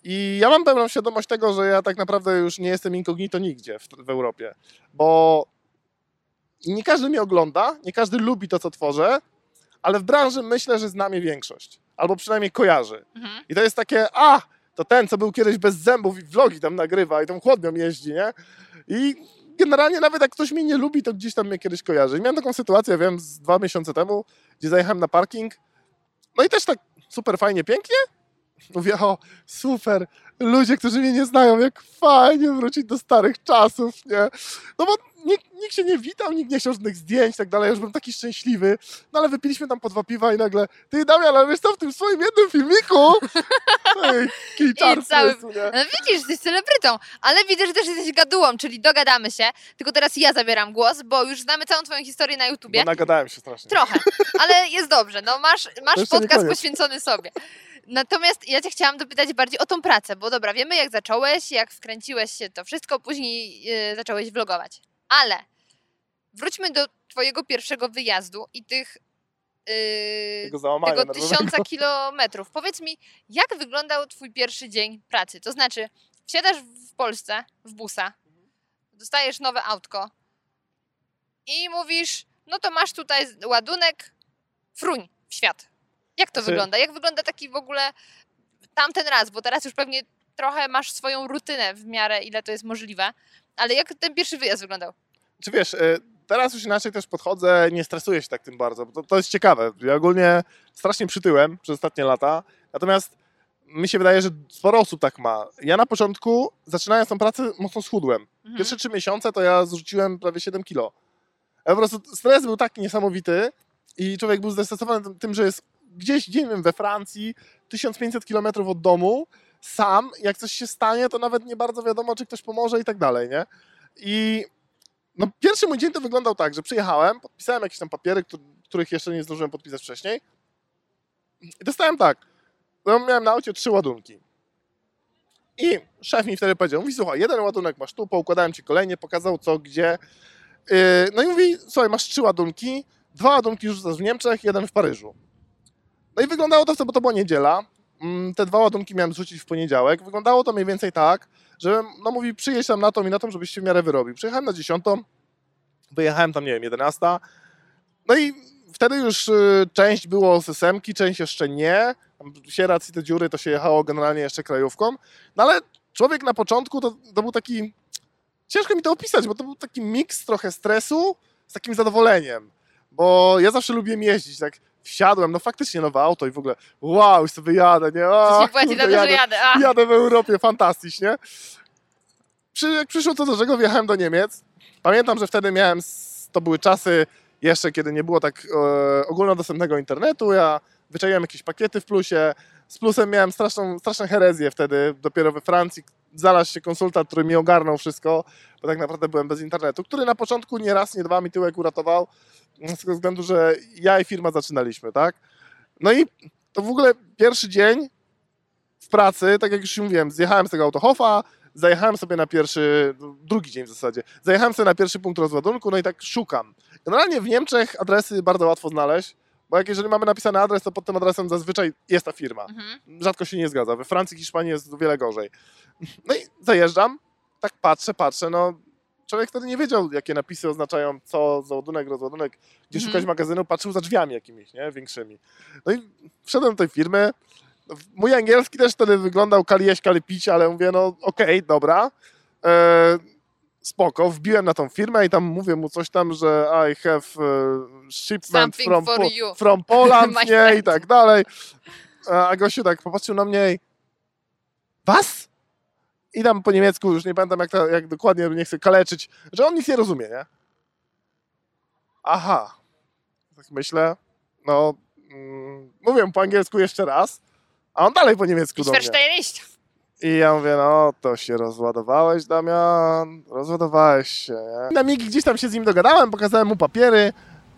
I ja mam pełną świadomość tego, że ja tak naprawdę już nie jestem incognito nigdzie w, w Europie, bo nie każdy mnie ogląda, nie każdy lubi to, co tworzę, ale w branży myślę, że zna mnie większość, albo przynajmniej kojarzy. Mhm. I to jest takie, a, to ten, co był kiedyś bez zębów i vlogi tam nagrywa i tą chłodnią jeździ, nie? I generalnie nawet jak ktoś mnie nie lubi, to gdzieś tam mnie kiedyś kojarzy. I miałem taką sytuację, wiem, z dwa miesiące temu, gdzie zajechałem na parking, no i też tak super fajnie, pięknie. Mówię, o, super, ludzie, którzy mnie nie znają, jak fajnie wrócić do starych czasów, nie? No bo nikt, nikt się nie witał, nikt nie chciał żadnych zdjęć i tak dalej, ja już byłem taki szczęśliwy. No ale wypiliśmy tam po dwa piwa i nagle, ty Damian, ale wiesz co, w tym swoim jednym filmiku, ej, cały- jest, nie? No widzisz, jesteś celebrytą, ale widzę, że też jesteś gadułą, czyli dogadamy się. Tylko teraz ja zabieram głos, bo już znamy całą twoją historię na YouTubie. Bo nagadałem się strasznie. Trochę, ale jest dobrze. No masz, masz podcast poświęcony sobie. Natomiast ja cię chciałam dopytać bardziej o tą pracę, bo dobra, wiemy jak zacząłeś, jak wkręciłeś się to wszystko, później yy, zacząłeś vlogować. Ale wróćmy do twojego pierwszego wyjazdu i tych yy, Tego tysiąca kilometrów. Powiedz mi, jak wyglądał twój pierwszy dzień pracy? To znaczy, wsiadasz w Polsce w busa, dostajesz nowe autko i mówisz, no to masz tutaj ładunek, fruń w świat. Jak to Znaczy- wygląda? Jak wygląda taki w ogóle tamten raz? Bo teraz już pewnie trochę masz swoją rutynę w miarę, ile to jest możliwe. Ale jak ten pierwszy wyjazd wyglądał? Czy wiesz, y, teraz już inaczej też podchodzę, nie stresuję się tak tym bardzo, bo to, to jest ciekawe. Ja ogólnie strasznie przytyłem przez ostatnie lata, natomiast mi się wydaje, że sporo osób tak ma. Ja na początku, zaczynając tą pracę, mocno schudłem. Mhm. Pierwsze trzy miesiące to ja zrzuciłem prawie 7 kilo. A po prostu stres był taki niesamowity i człowiek był zestresowany tym, że jest gdzieś, nie wiem, we Francji, 1500 kilometrów od domu, sam, jak coś się stanie, to nawet nie bardzo wiadomo, czy ktoś pomoże i tak dalej, nie? I no, pierwszy mój dzień to wyglądał tak, że przyjechałem, podpisałem jakieś tam papiery, któ- których jeszcze nie zdążyłem podpisać wcześniej i dostałem tak, no, miałem na aucie trzy ładunki. I szef mi wtedy powiedział, mówi, słuchaj, jeden ładunek masz tu, poukładałem ci kolejnie, pokazał co, gdzie. Yy, No i mówi, słuchaj, masz trzy ładunki, dwa ładunki już w Niemczech, jeden w Paryżu. No i wyglądało to, bo to była niedziela. Mm, Te dwa ładunki miałem zrzucić w poniedziałek. Wyglądało to mniej więcej tak, że no mówi przyjeźdź tam na tą i na tą, żebyś się w miarę wyrobił. Przyjechałem na 10, wyjechałem tam, nie wiem, 11. No i wtedy już y, część było z część jeszcze nie. Tam Sierac i te dziury to się jechało generalnie jeszcze krajówką. No ale człowiek na początku to, to był taki... Ciężko mi to opisać, bo to był taki miks trochę stresu z takim zadowoleniem. Bo ja zawsze lubiłem jeździć, tak wsiadłem, no faktycznie nowe auto i w ogóle wow, już sobie jadę, nie? O, To kurde, to, że jadę. A. Jadę w Europie, fantastycznie. Przy, jak przyszło co do czego, wjechałem do Niemiec. Pamiętam, że wtedy miałem, to były czasy jeszcze, kiedy nie było tak e, ogólnodostępnego internetu. Ja wyczaiłem jakieś pakiety w plusie. Z plusem miałem straszną, straszną herezję wtedy, dopiero we Francji. Znalazł się konsultant, który mi ogarnął wszystko, bo tak naprawdę byłem bez internetu, który na początku nie raz, nie dwa mi tyłek uratował, z tego względu, że ja i firma zaczynaliśmy, tak? No i to w ogóle pierwszy dzień w pracy, tak jak już mówiłem, zjechałem z tego autohofa, zajechałem sobie na pierwszy, drugi dzień w zasadzie, zajechałem sobie na pierwszy punkt rozładunku, no i tak szukam. Generalnie w Niemczech adresy bardzo łatwo znaleźć, bo jak jeżeli mamy napisany adres, to pod tym adresem zazwyczaj jest ta firma. Mhm. Rzadko się nie zgadza. We Francji, Hiszpanii jest o wiele gorzej. No i zajeżdżam, tak patrzę, patrzę, no człowiek wtedy nie wiedział, jakie napisy oznaczają co, załadunek, rozładunek, gdzie Mhm. szukać magazynu, patrzył za drzwiami jakimiś, nie, większymi. No i wszedłem do tej firmy, Mój angielski też wtedy wyglądał kali jeść, kali pić, ale mówię, no okej, dobra. E, spoko, wbiłem na tą firmę i tam mówię mu coś tam, że I have e, shipment from, po, from Poland, nie, i friend. tak dalej. A a gościu tak popatrzył na mnie i was? I tam po niemiecku, już nie pamiętam jak, to, jak dokładnie, nie chcę kaleczyć, że on nic nie rozumie, nie? Aha. Tak myślę, no, mm, mówię po angielsku jeszcze raz, a on dalej po niemiecku do mnie. I ja mówię, no to się rozładowałeś, Damian, rozładowałeś się? Na migi gdzieś tam się z nim dogadałem, pokazałem mu papiery,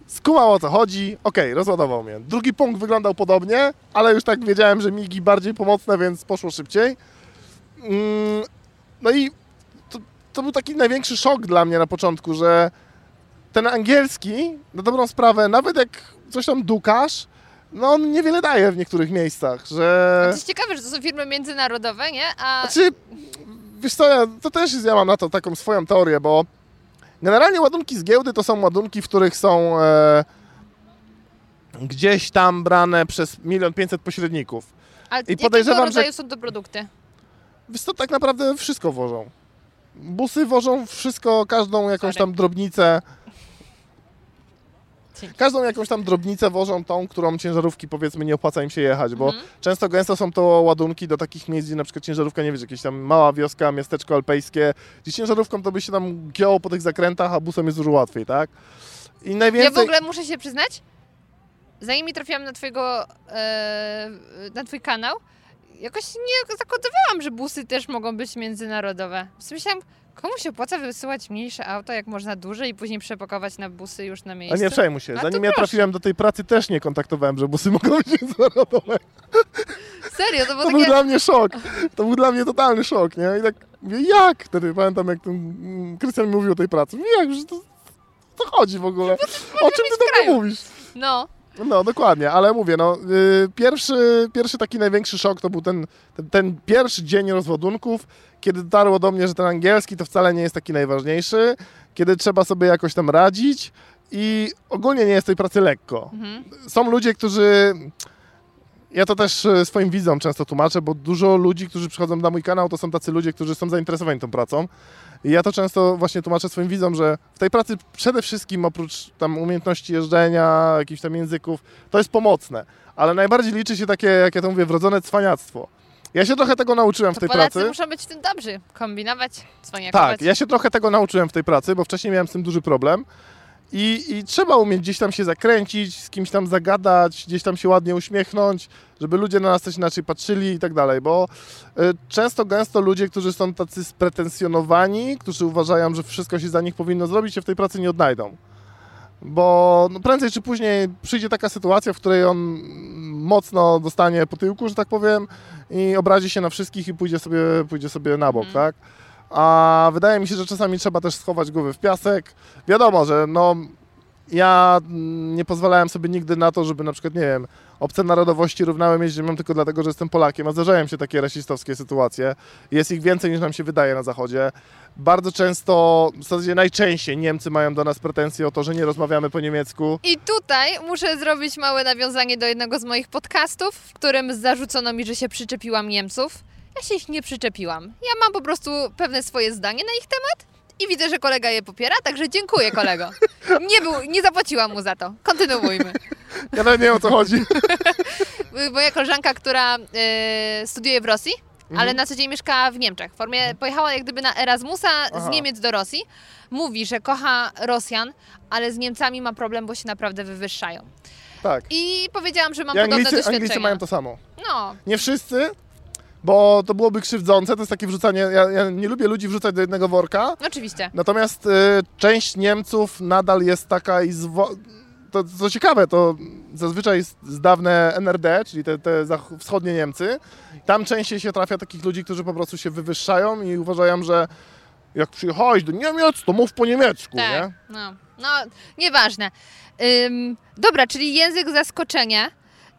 skumał o co chodzi, okej, rozładował mnie. Drugi punkt wyglądał podobnie, ale już tak wiedziałem, że migi bardziej pomocne, więc poszło szybciej. Mm, No i to, to był taki największy szok dla mnie na początku, że ten angielski, na dobrą sprawę, nawet jak coś tam dukasz, no on niewiele daje w niektórych miejscach, że... Jest ciekawe, że to są firmy międzynarodowe, nie? A Znaczy, wiesz co, ja, to też ja mam na to taką swoją teorię, bo generalnie ładunki z giełdy to są ładunki, w których są e, gdzieś tam brane przez milion pięćset pośredników. ale i podejrzewam, że- rodzaju są to produkty? Wiesz co, tak naprawdę wszystko wożą. Busy wożą wszystko, każdą jakąś Sorry. tam drobnicę. Dzięki. Każdą jakąś tam drobnicę wożą tą, którą ciężarówki powiedzmy nie opłaca im się jechać, bo Mhm. często gęsto są to ładunki do takich miejsc, gdzie na przykład ciężarówka, nie wiesz, jakieś tam mała wioska, miasteczko alpejskie, gdzie ciężarówką to by się tam gięło po tych zakrętach, a busem jest dużo łatwiej, tak? I najwięcej... Ja w ogóle muszę się przyznać, zanim trafiłam na twojego, e, na twój kanał, jakoś nie zakodowałam, że busy też mogą być międzynarodowe. Myślałam, komu się opłaca wysyłać mniejsze auto, jak można duże i później przepakować na busy już na A miejscu? nie przejmuj się, A to zanim ja proszę. trafiłem do tej pracy też nie kontaktowałem, że busy mogą być międzynarodowe. Serio, to było To był takie... dla mnie szok. To był dla mnie totalny szok, nie? I tak mówię, jak? Wtedy pamiętam, jak ten mm, Krystian mówił o tej pracy. Mówię, jak? Że to, to chodzi w ogóle? O czym ty tam kraju. mówisz? No, No, dokładnie, ale mówię, no, y, pierwszy, pierwszy taki największy szok to był ten, ten, ten pierwszy dzień rozładunków, kiedy dotarło do mnie, że ten angielski to wcale nie jest taki najważniejszy, kiedy trzeba sobie jakoś tam radzić i ogólnie nie jest tej pracy lekko. mhm. Są ludzie, którzy... Ja to też e, swoim widzom często tłumaczę, bo dużo ludzi, którzy przychodzą na mój kanał, to są tacy ludzie, którzy są zainteresowani tą pracą. I ja to często właśnie tłumaczę swoim widzom, że w tej pracy przede wszystkim oprócz tam umiejętności jeżdżenia, jakichś tam języków, to jest pomocne. Ale najbardziej liczy się takie, jak ja to mówię, wrodzone cwaniactwo. Ja się trochę tego nauczyłem w to tej Polacy pracy. muszą być w tym dobrzy. Kombinować, cwaniakować. Tak, ja się trochę tego nauczyłem w tej pracy, bo wcześniej miałem z tym duży problem. I, I trzeba umieć gdzieś tam się zakręcić, z kimś tam zagadać, gdzieś tam się ładnie uśmiechnąć, żeby ludzie na nas też inaczej patrzyli i tak dalej, bo y, często, gęsto ludzie, którzy są tacy spretensjonowani, którzy uważają, że wszystko się za nich powinno zrobić, się w tej pracy nie odnajdą. Bo no, prędzej czy później przyjdzie taka sytuacja, w której on mocno dostanie po tyłku, że tak powiem, i obrazi się na wszystkich i pójdzie sobie, pójdzie sobie na bok, Mhm. tak? A wydaje mi się, że czasami trzeba też schować głowy w piasek. Wiadomo, że no, ja mm, nie pozwalałem sobie nigdy na to, żeby na przykład, nie wiem, obce narodowości równały mnie ziemią tylko dlatego, że jestem Polakiem, a zdarzają się takie rasistowskie sytuacje. Jest ich więcej niż nam się wydaje na Zachodzie. Bardzo często, w zasadzie najczęściej Niemcy mają do nas pretensje o to, że nie rozmawiamy po niemiecku. I tutaj muszę zrobić małe nawiązanie do jednego z moich podcastów, w którym zarzucono mi, że się przyczepiłam Niemców. Ja się ich nie przyczepiłam. Ja mam po prostu pewne swoje zdanie na ich temat i widzę, że kolega je popiera, także dziękuję kolego. Nie, był, nie zapłaciłam mu za to. Kontynuujmy. Ja nawet nie wiem o co chodzi. Moja koleżanka, która e, studiuje w Rosji, Mhm. ale na co dzień mieszka w Niemczech. W formie pojechała jak gdyby na Erasmusa z Aha. Niemiec do Rosji. Mówi, że kocha Rosjan, ale z Niemcami ma problem, bo się naprawdę wywyższają. Tak. I powiedziałam, że mam I podobne Anglicy, doświadczenia. Anglicy mają to samo. No, Nie wszyscy, bo to byłoby krzywdzące, to jest takie wrzucanie, ja, ja nie lubię ludzi wrzucać do jednego worka, oczywiście. natomiast y, część Niemców nadal jest taka i zwo... to co ciekawe, to zazwyczaj z, dawne NRD, czyli te, te wschodnie Niemcy, tam częściej się trafia takich ludzi, którzy po prostu się wywyższają i uważają, że jak przyjechałeś do Niemiec, to mów po niemiecku, Tak, nie? no, no, nieważne. Ym, dobra, czyli język zaskoczenia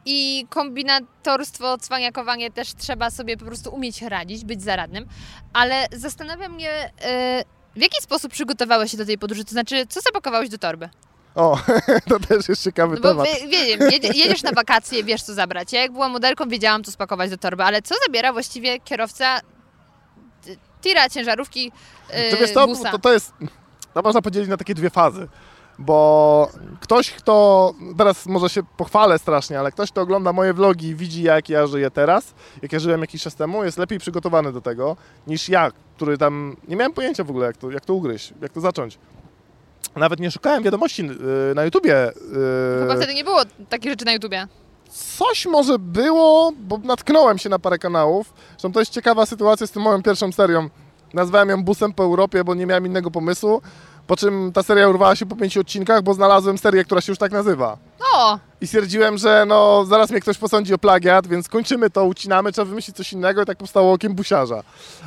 i kombinatorstwo, cwaniakowanie też trzeba sobie po prostu umieć radzić, być zaradnym, ale zastanawia mnie, y, w jaki sposób przygotowałeś się do tej podróży, to znaczy, co zapakowałeś do torby? O, to też jest ciekawy No temat. wie, wiem, jedzie, jedziesz na wakacje, wiesz co zabrać. Ja jak byłam modelką, wiedziałam co spakować do torby, ale co zabiera właściwie kierowca tira, ciężarówki, yy, To wiesz co, busa? to, to jest, to można podzielić na takie dwie fazy, bo ktoś, kto, teraz może się pochwalę strasznie, ale ktoś, kto ogląda moje vlogi i widzi, jak ja żyję teraz, jak ja żyłem jakiś czas temu, jest lepiej przygotowany do tego, niż ja, który tam, nie miałem pojęcia w ogóle, jak to, jak to ugryźć, jak to zacząć. Nawet nie szukałem wiadomości yy, na YouTubie. yy, Chyba wtedy nie było takich rzeczy na YouTubie. Coś może było, bo natknąłem się na parę kanałów. Zresztą to jest ciekawa sytuacja z tą moją pierwszą serią. Nazwałem ją Busem po Europie, bo nie miałem innego pomysłu. Po czym ta seria urwała się po pięciu odcinkach, bo znalazłem serię, która się już tak nazywa. O, I stwierdziłem, że no zaraz mnie ktoś posądzi o plagiat, więc kończymy to, ucinamy, trzeba wymyślić coś innego i tak powstało Okiem Busiarza.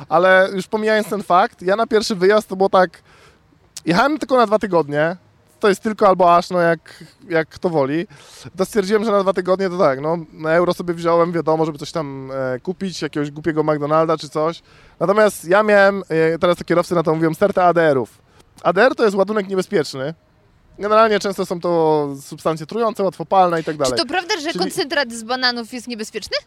Ale już pomijając ten fakt, ja na pierwszy wyjazd to było tak... Jechałem tylko na dwa tygodnie, to jest tylko albo aż, no jak, jak kto woli. To stwierdziłem, że na dwa tygodnie to tak, no na euro sobie wziąłem, wiadomo, żeby coś tam e, kupić, jakiegoś głupiego McDonalda czy coś. Natomiast ja miałem, e, teraz to kierowcy na to mówią, stertę ADR-ów. ADR to jest ładunek niebezpieczny. Generalnie często są to substancje trujące, łatwopalne i tak czy dalej. to prawda, że Czyli- koncentrat z bananów jest niebezpieczny?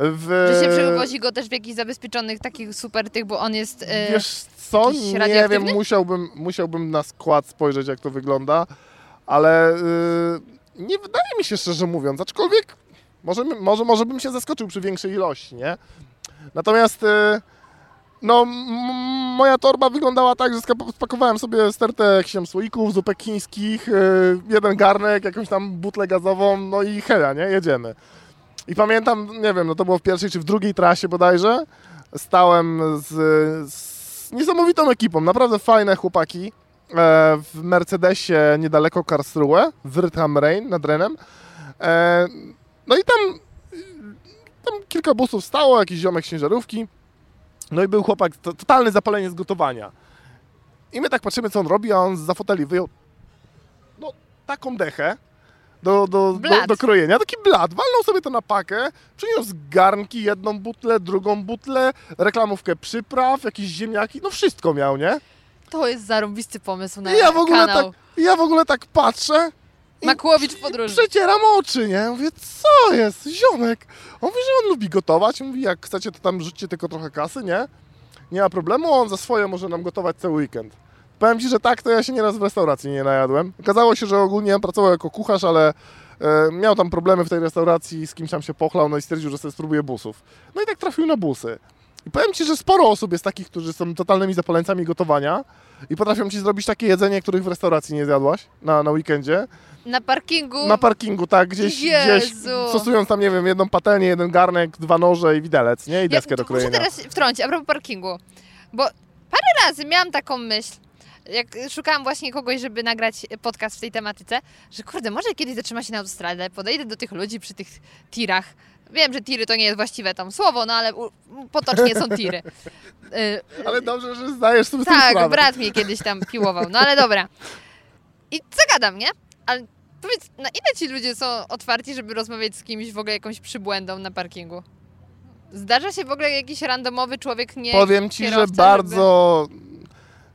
W... Że się przewozi go też w jakichś zabezpieczonych takich super tych, bo on jest... e, Wiesz co, nie wiem, musiałbym, musiałbym na skład spojrzeć, jak to wygląda, ale yy, nie wydaje mi się, szczerze mówiąc, aczkolwiek może, może, może bym się zaskoczył przy większej ilości, nie? Natomiast yy, no, moja torba wyglądała tak, że spakowałem sobie stertę jakichś słoików, zupek chińskich, yy, jeden garnek, jakąś tam butlę gazową, no i heja, nie? Jedziemy. I pamiętam, nie wiem, no to było w pierwszej czy w drugiej trasie bodajże, stałem z, z niesamowitą ekipą, naprawdę fajne chłopaki e, w Mercedesie niedaleko Karlsruhe, w Wrth am Rhein nad Renem. E, no i tam, tam kilka busów stało, jakiś ziomek z ciężarówki. No i był chłopak, to, totalne zapalenie z gotowania. I my tak patrzymy, co on robi, a on za foteli wyjął no, taką dechę do, do, do, do krojenia, taki blat, walnął sobie to na pakę, przyniósł garnki, jedną butlę, drugą butlę, reklamówkę przypraw, jakieś ziemniaki, no wszystko miał, nie? To jest zarąbisty pomysł na I ja w ogóle kanał. tak, ja w ogóle tak patrzę i Makłowicz podróży. przecieram oczy, nie? Mówię, co jest, ziomek? On mówi, że on lubi gotować, mówi, jak chcecie, to tam rzućcie tylko trochę kasy, nie? Nie ma problemu, on za swoje może nam gotować cały weekend. Powiem Ci, że tak, to ja się nieraz w restauracji nie najadłem. Okazało się, że ogólnie on pracował jako kucharz, ale e, miał tam problemy w tej restauracji, z kimś tam się pochlał, no i stwierdził, że sobie spróbuje busów. No i tak trafił na busy. I powiem Ci, że sporo osób jest takich, którzy są totalnymi zapaleńcami gotowania i potrafią Ci zrobić takie jedzenie, których w restauracji nie zjadłaś na, na weekendzie. Na parkingu. Na parkingu, tak, gdzieś, gdzieś Jezu. stosując tam, nie wiem, jedną patelnię, jeden garnek, dwa noże i widelec, nie? I deskę do tu Muszę krojenia. teraz wtrącić, a propos parkingu. Bo parę razy miałam taką myśl, jak szukałam właśnie kogoś, żeby nagrać podcast w tej tematyce, że kurde, może kiedyś zatrzyma się na autostradę, podejdę do tych ludzi przy tych tirach. Wiem, że tiry to nie jest właściwe tam słowo, no ale potocznie są tiry. Y, Ale dobrze, że zdajesz sobie tak, sprawę. brat mnie kiedyś tam piłował, no ale dobra. I zagadam, nie? Ale Powiedz, na ile ci ludzie są otwarci, żeby rozmawiać z kimś w ogóle jakąś przybłędą na parkingu? Zdarza się w ogóle jakiś randomowy człowiek nie Powiem ci, że bardzo.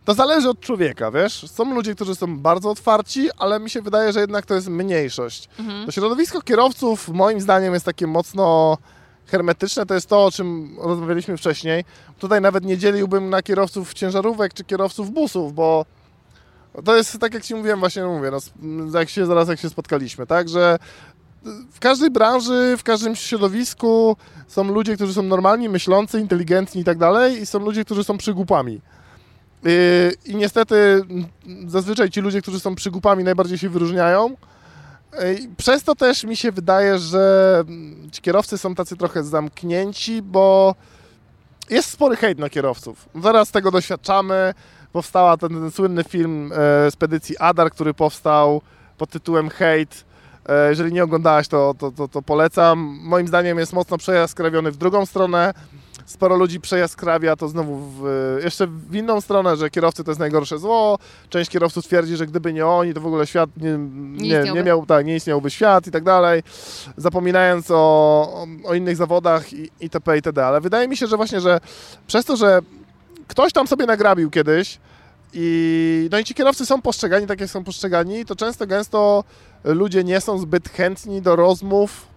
To zależy od człowieka, wiesz? Są ludzie, którzy są bardzo otwarci, ale mi się wydaje, że jednak to jest mniejszość. Mhm. To środowisko kierowców, moim zdaniem, jest takie mocno hermetyczne. To jest to, o czym rozmawialiśmy wcześniej. Tutaj nawet nie dzieliłbym na kierowców ciężarówek czy kierowców busów, bo to jest tak, jak ci mówiłem, właśnie mówię, no, jak się, zaraz jak się spotkaliśmy, tak, że w każdej branży, w każdym środowisku są ludzie, którzy są normalni, myślący, inteligentni i tak dalej i są ludzie, którzy są przygłupami. Yy, I niestety zazwyczaj ci ludzie, którzy są przygłupami najbardziej się wyróżniają. Yy, Przez to też mi się wydaje, że mm, ci kierowcy są tacy trochę zamknięci, bo jest spory hejt na kierowców. Zaraz tego doświadczamy. Powstała ten, ten słynny film e, Spedycji Adar, który powstał pod tytułem Hejt. E, jeżeli nie oglądałaś, to, to, to, to polecam. Moim zdaniem jest mocno przejaskrawiony w drugą stronę. Sporo ludzi przejaskrawia to znowu w, jeszcze w inną stronę, że kierowcy to jest najgorsze zło. Część kierowców twierdzi, że gdyby nie oni, to w ogóle świat nie, nie, nie, miał, tak, nie istniałby świat i tak dalej. Zapominając o, o, o innych zawodach i, itp. itd. Ale wydaje mi się, że właśnie, że przez to, że ktoś tam sobie nagrabił kiedyś i no i ci kierowcy są postrzegani tak, jak są postrzegani, to często gęsto ludzie nie są zbyt chętni do rozmów,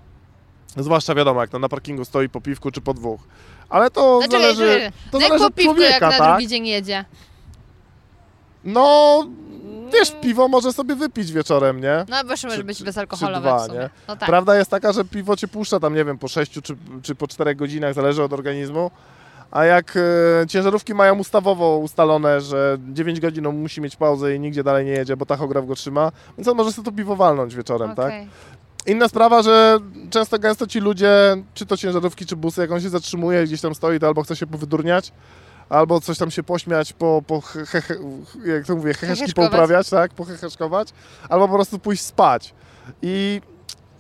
zwłaszcza wiadomo, jak tam na parkingu stoi po piwku czy po dwóch. Ale to Znaczy, zależy, to no jak zależy po od piwku, człowieka, jak na tak? drugi dzień jedzie. No, wiesz, piwo może sobie wypić wieczorem, nie? No bo może być bezalkoholowe dwa, w sumie. nie? No tak. Prawda jest taka, że piwo cię puszcza tam, nie wiem, po 6 czy, czy po 4 godzinach, zależy od organizmu. A jak e, ciężarówki mają ustawowo ustalone, że 9 godzin on musi mieć pauzę i nigdzie dalej nie jedzie, bo tachograf go trzyma, więc on może sobie to piwo walnąć wieczorem, tak? Inna sprawa, że często gęsto ci ludzie, czy to ciężarówki, czy busy, jak on się zatrzymuje, gdzieś tam stoi, to albo chce się powydurniać, albo coś tam się pośmiać, po, po he, he, jak to mówię, heheszki pouprawiać, tak, poheheszkować, albo po prostu pójść spać. I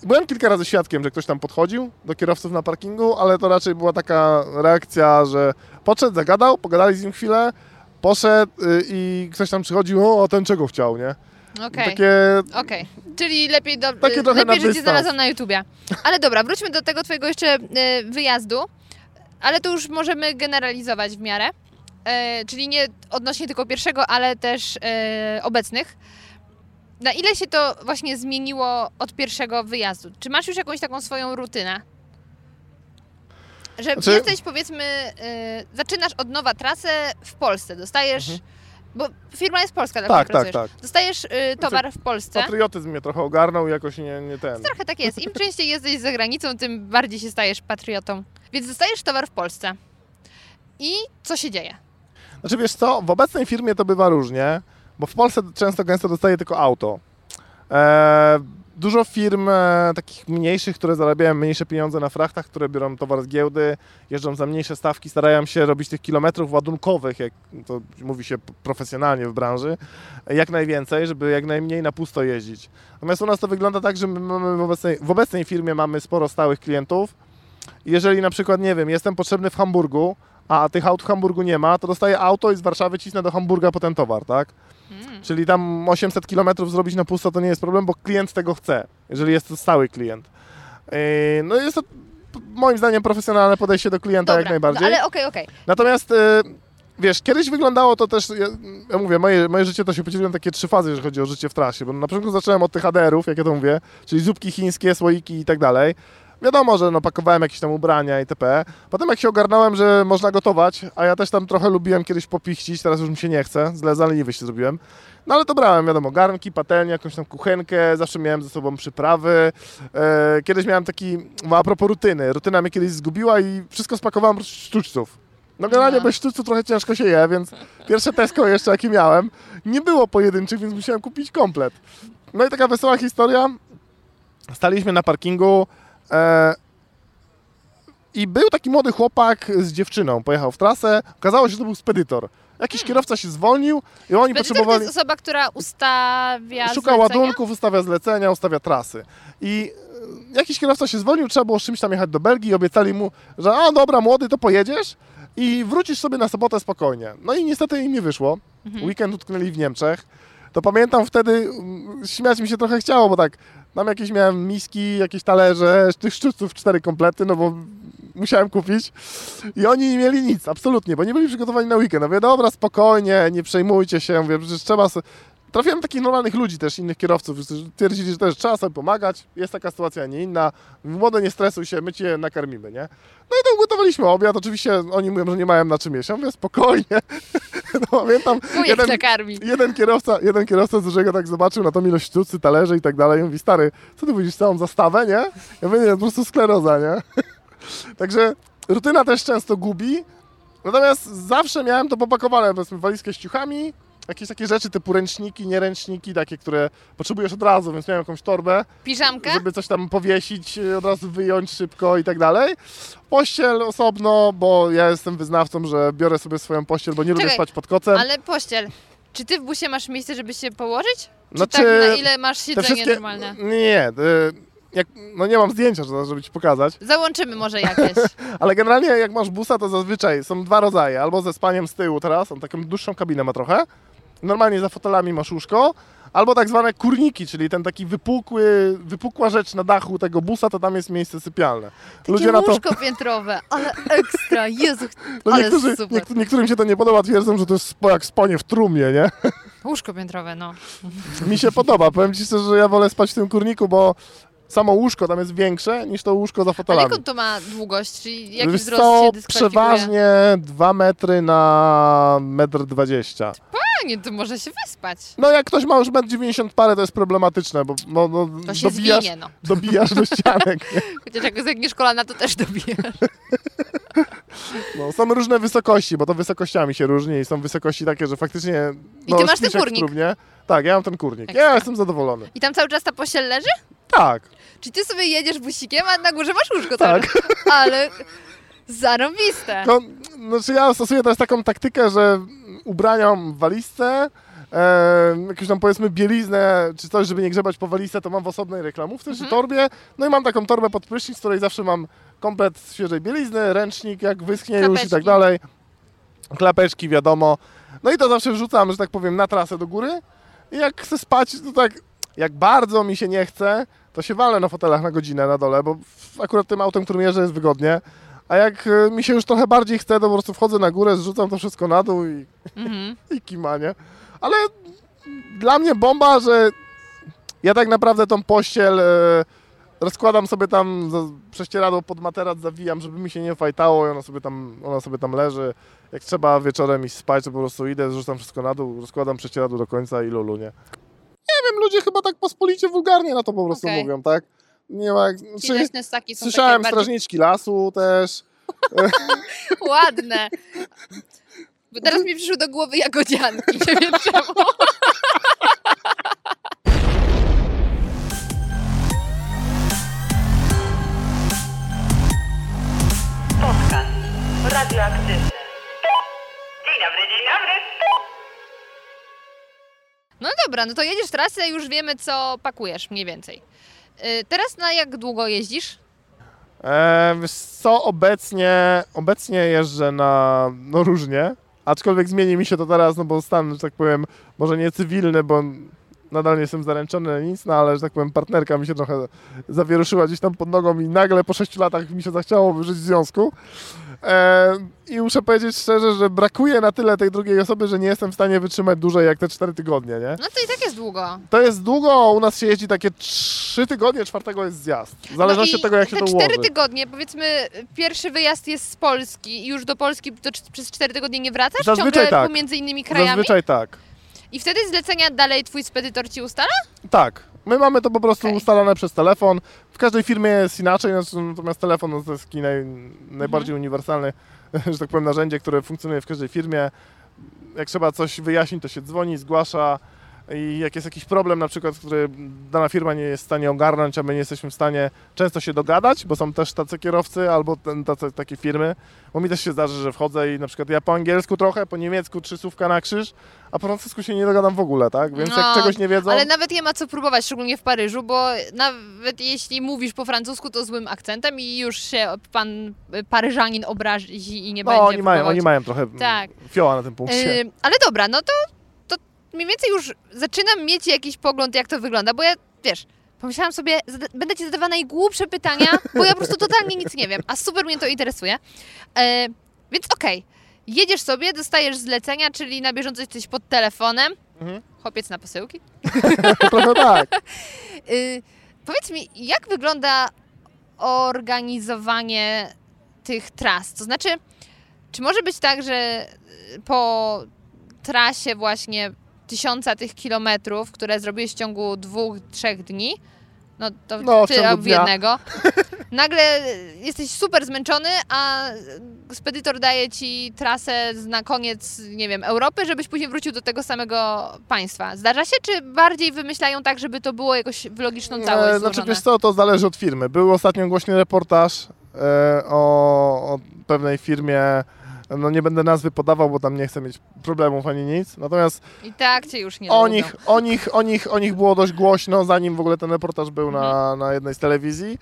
byłem kilka razy świadkiem, że ktoś tam podchodził do kierowców na parkingu, ale to raczej była taka reakcja, że podszedł, zagadał, pogadali z nim chwilę, poszedł y, i ktoś tam przychodził, o, a ten czego chciał, nie? Okej. Takie Okej, czyli lepiej, do, Takie lepiej na że cię znalazłam na YouTubie. Ale dobra, wróćmy do tego twojego jeszcze e, wyjazdu, ale to już możemy generalizować w miarę, e, czyli nie odnośnie tylko pierwszego, ale też e, obecnych. Na ile się to właśnie zmieniło od pierwszego wyjazdu? Czy masz już jakąś taką swoją rutynę? Że Znaczy- jesteś powiedzmy, zaczynasz od nowa trasę w Polsce, dostajesz, bo firma jest polska, dla tak, tak, tak. Dostajesz y, towar w Polsce. Patriotyzm mnie trochę ogarnął i jakoś nie, nie ten. Trochę tak jest. Im częściej jesteś za granicą, tym bardziej się stajesz patriotą. Więc dostajesz towar w Polsce. I co się dzieje? Znaczy wiesz co, w obecnej firmie to bywa różnie, bo w Polsce często gęsto dostaje tylko auto. E, dużo firm e, takich mniejszych, które zarabiają mniejsze pieniądze na frachtach, które biorą towar z giełdy, jeżdżą za mniejsze stawki, starają się robić tych kilometrów ładunkowych, jak to mówi się profesjonalnie w branży, jak najwięcej, żeby jak najmniej na pusto jeździć. Natomiast u nas to wygląda tak, że my mamy w obecnej, w obecnej firmie mamy sporo stałych klientów. Jeżeli na przykład, nie wiem, jestem potrzebny w Hamburgu, a tych aut w Hamburgu nie ma, to dostaję auto i z Warszawy cisnę do Hamburga po ten towar, tak? Mm. Czyli tam 800 km zrobić na pusto to nie jest problem, bo klient tego chce, jeżeli jest to stały klient. Yy, No jest to moim zdaniem profesjonalne podejście do klienta jak najbardziej. No, ale okej, okej. Natomiast yy, wiesz, kiedyś wyglądało to też, ja, ja mówię, moje, moje życie to się podzieliło na takie trzy fazy, jeżeli chodzi o życie w trasie, bo na początku zacząłem od tych ADR-ów, jak ja to mówię, czyli zupki chińskie, słoiki i tak dalej. Wiadomo, że no, pakowałem jakieś tam ubrania itp. Potem jak się ogarnąłem, że można gotować, a ja też tam trochę lubiłem kiedyś popichcić, teraz już mi się nie chce, zaleniwy się zrobiłem. No ale to brałem, wiadomo, garnki, patelnię, jakąś tam kuchenkę, zawsze miałem ze sobą przyprawy. E, kiedyś miałem taki, no, a propos rutyny, rutyna mnie kiedyś zgubiła i wszystko spakowałem sztućców. No generalnie No. bez sztućców trochę ciężko się je, więc pierwsze Tesco jeszcze jakie miałem, nie było pojedynczych, więc musiałem kupić komplet. No i taka wesoła historia. Staliśmy na parkingu i był taki młody chłopak z dziewczyną, pojechał w trasę, okazało się, że to był spedytor. Jakiś kierowca się zwolnił i oni Spedytor to potrzebowali... jest osoba, która ustawia Szuka zlecenia? ładunków, ustawia zlecenia, ustawia trasy. I e, jakiś kierowca się zwolnił, trzeba było z czymś tam jechać do Belgii i obiecali mu, że a dobra, młody, to pojedziesz i wrócisz sobie na sobotę spokojnie. No i niestety im nie wyszło. Mhm. Weekend utknęli w Niemczech. to pamiętam wtedy, mm, śmiać mi się trochę chciało, bo tak, tam jakieś miałem miski, jakieś talerze, tych sztućców cztery komplety, no bo musiałem kupić. I oni nie mieli nic, absolutnie, bo nie byli przygotowani na weekend. Ja mówię, dobra, spokojnie, nie przejmujcie się, mówię, przecież trzeba... Trafiłem takich normalnych ludzi też, innych kierowców, którzy twierdzili, że też trzeba sobie pomagać, jest taka sytuacja, nie inna. Młode, nie stresuj się, my cię nakarmimy, nie? No i tam gotowaliśmy obiad, oczywiście oni mówią, że nie mają na czym jeść. Ja mówię, spokojnie. No, pamiętam, jeden, jeden kierowca, jeden kierowca z dużego tak zobaczył na tą ilość sztucy, talerzy i tak dalej i mówi, stary, co ty widzisz, całą zastawę, nie? Ja mówię, nie, po prostu skleroza, nie? Także rutyna też często gubi, natomiast zawsze miałem to popakowane, powiedzmy, walizkę z ciuchami, jakieś takie rzeczy typu ręczniki, nieręczniki, takie, które potrzebujesz od razu, więc miałem jakąś torbę, Piżamkę? żeby coś tam powiesić, od razu wyjąć szybko i tak dalej. Pościel osobno, bo ja jestem wyznawcą, że biorę sobie swoją pościel, bo nie lubię Czekaj, spać pod kocem. Ale pościel. Czy ty w busie masz miejsce, żeby się położyć? Czy Znaczy, tak na ile masz siedzenie wszystkie... normalne? Nie, y, Jak, no nie mam zdjęcia, żeby żeby ci pokazać, Załączymy może jakieś. ale generalnie jak masz busa, to zazwyczaj są dwa rodzaje. Albo ze spaniem z tyłu teraz, on taką dłuższą kabinę ma trochę. Normalnie za fotelami masz łóżko. Albo tak zwane kurniki, czyli ten taki wypukły, wypukła rzecz na dachu tego busa, to tam jest miejsce sypialne. Takie łóżko piętrowe, ale ekstra, Jezu, no ale niektórzy, super. niektó- niektórym się to nie podoba, twierdzą, że to jest jak spanie w trumnie, nie? Łóżko piętrowe, no. Mi się podoba. Powiem ci szczerze, że ja wolę spać w tym kurniku, bo samo łóżko tam jest większe niż to łóżko za Ale fotelami. jaką to ma długość? Czyli jaki Wiesz wzrost co, przeważnie 2 metry na 1,20 m. Fajnie, to może się wyspać. No jak ktoś ma już 1,90 m parę, to jest problematyczne, bo no, no, To się dobijasz, zwinie, no. dobijasz do ścianek. Chociaż jak zegniesz kolana, to też dobijasz. No, są różne wysokości, bo to wysokościami się różni i są wysokości takie, że faktycznie... I No, ty masz śpisz ten kurnik? trumnie. Tak, ja mam ten kurnik. Ekstra. Ja jestem zadowolony. I tam cały czas ta pościel leży? Tak. Czyli ty sobie jedziesz busikiem, a na górze masz łóżko Tak. czas. Ale zarąbiste. No, znaczy ja stosuję teraz taką taktykę, że ubrania w walizce, e, jakąś tam powiedzmy bieliznę czy coś, żeby nie grzebać po walizce, to mam w osobnej reklamówce czy torbie. No i mam taką torbę pod prysznic, w której zawsze mam komplet świeżej bielizny, ręcznik jak wyschnie już i tak Klapeczki. dalej. Klapeczki, wiadomo. No i to zawsze wrzucam, że tak powiem, na trasę do góry. I jak chcę spać, to tak, jak bardzo mi się nie chce, to się walę na fotelach na godzinę na dole, bo akurat tym autem, którym jeżdżę, jest wygodnie. A jak e, mi się już trochę bardziej chce, to po prostu wchodzę na górę, zrzucam to wszystko na dół i, Mhm. i kimanie. Ale dla mnie bomba, że ja tak naprawdę tą pościel e, rozkładam sobie tam prześcieradło pod materac, zawijam, żeby mi się nie fajtało i ona sobie tam, ona sobie tam leży. Jak trzeba wieczorem iść spać, to po prostu idę, zrzucam wszystko na dół, rozkładam prześcieradło do końca i lulu, nie? Nie wiem, ludzie chyba tak pospolicie wulgarnie na to po prostu Okej. mówią, tak? Nie ma... Czyli Czy, leśne ssaki są słyszałem takie bardziej strażniczki lasu też. ładne. Bo teraz mi przyszły do głowy jagodzianki, nie wiem czemu. Podcast radioaktywny. Dzień dobry, dzień dobry. No dobra, no to jedziesz trasę i już wiemy, co pakujesz mniej więcej. Y, Teraz na jak długo jeździsz? E, co, obecnie, obecnie jeżdżę na, no różnie, aczkolwiek zmieni mi się to teraz, no bo stan, że tak powiem, może nie cywilny, bo nadal nie jestem zaręczony na nic, no ale, że tak powiem, partnerka mi się trochę zawieruszyła gdzieś tam pod nogą i nagle po 6 latach mi się zachciało wyżyć w związku. E, I muszę powiedzieć szczerze, że brakuje na tyle tej drugiej osoby, że nie jestem w stanie wytrzymać dłużej jak te 4 tygodnie, nie? No to i tak jest długo. To jest długo, u nas się jeździ takie 3 tygodnie, czwartego jest zjazd. W zależności no od tego, jak się to cztery ułoży. tygodnie, powiedzmy, pierwszy wyjazd jest z Polski i już do Polski to przez cztery tygodnie nie wracasz? Zazwyczaj Ciągle tak. pomiędzy innymi krajami? Zazwyczaj tak. I wtedy zlecenia dalej twój spedytor ci ustala? Tak. My mamy to po prostu Okej. ustalone przez telefon. W każdej firmie jest inaczej, znaczy, natomiast telefon to jest taki naj, najbardziej Mhm. uniwersalny, że tak powiem, narzędzie, które funkcjonuje w każdej firmie. Jak trzeba coś wyjaśnić, to się dzwoni, zgłasza i jak jest jakiś problem, na przykład, który dana firma nie jest w stanie ogarnąć, a my nie jesteśmy w stanie często się dogadać, bo są też tacy kierowcy albo ten, tacy, takie firmy, bo mi też się zdarzy, że wchodzę i na przykład ja po angielsku trochę, po niemiecku trzy słówka na krzyż, a po francusku się nie dogadam w ogóle, tak? Więc No, jak czegoś nie wiedzą... Ale nawet nie ma co próbować, szczególnie w Paryżu, bo nawet jeśli mówisz po francusku, to złym akcentem i już się pan y, Paryżanin obrazi i nie No, będzie oni mają, oni mają trochę Tak. fioła na tym punkcie. Y, ale dobra, no to mniej więcej już zaczynam mieć jakiś pogląd, jak to wygląda, bo ja, wiesz, pomyślałam sobie, będę ci zadawała najgłupsze pytania, bo ja po prostu totalnie nic nie wiem, a super mnie to interesuje. E, więc okej, jedziesz sobie, dostajesz zlecenia, czyli na bieżąco jesteś pod telefonem, Mhm. chopiec na posyłki. Trochę tak. Y, powiedz mi, jak wygląda organizowanie tych tras? To znaczy, czy może być tak, że po trasie właśnie tysiąca tych kilometrów, które zrobiłeś w ciągu dwóch, trzech dni, no to No, w ty dnia. jednego, nagle jesteś super zmęczony, a spedytor daje ci trasę na koniec, nie wiem, Europy, żebyś później wrócił do tego samego państwa. Zdarza się, czy bardziej wymyślają tak, żeby to było jakoś w logiczną całość E, Znaczy, wiesz co, to zależy od firmy. Był ostatnio głośny reportaż e, o, o pewnej firmie, no nie będę nazwy podawał, bo tam nie chcę mieć problemów ani nic. Natomiast I tak cię już nie o nich, o, nich, o, nich, o nich było dość głośno, zanim w ogóle ten reportaż był na, Mhm. na jednej z telewizji,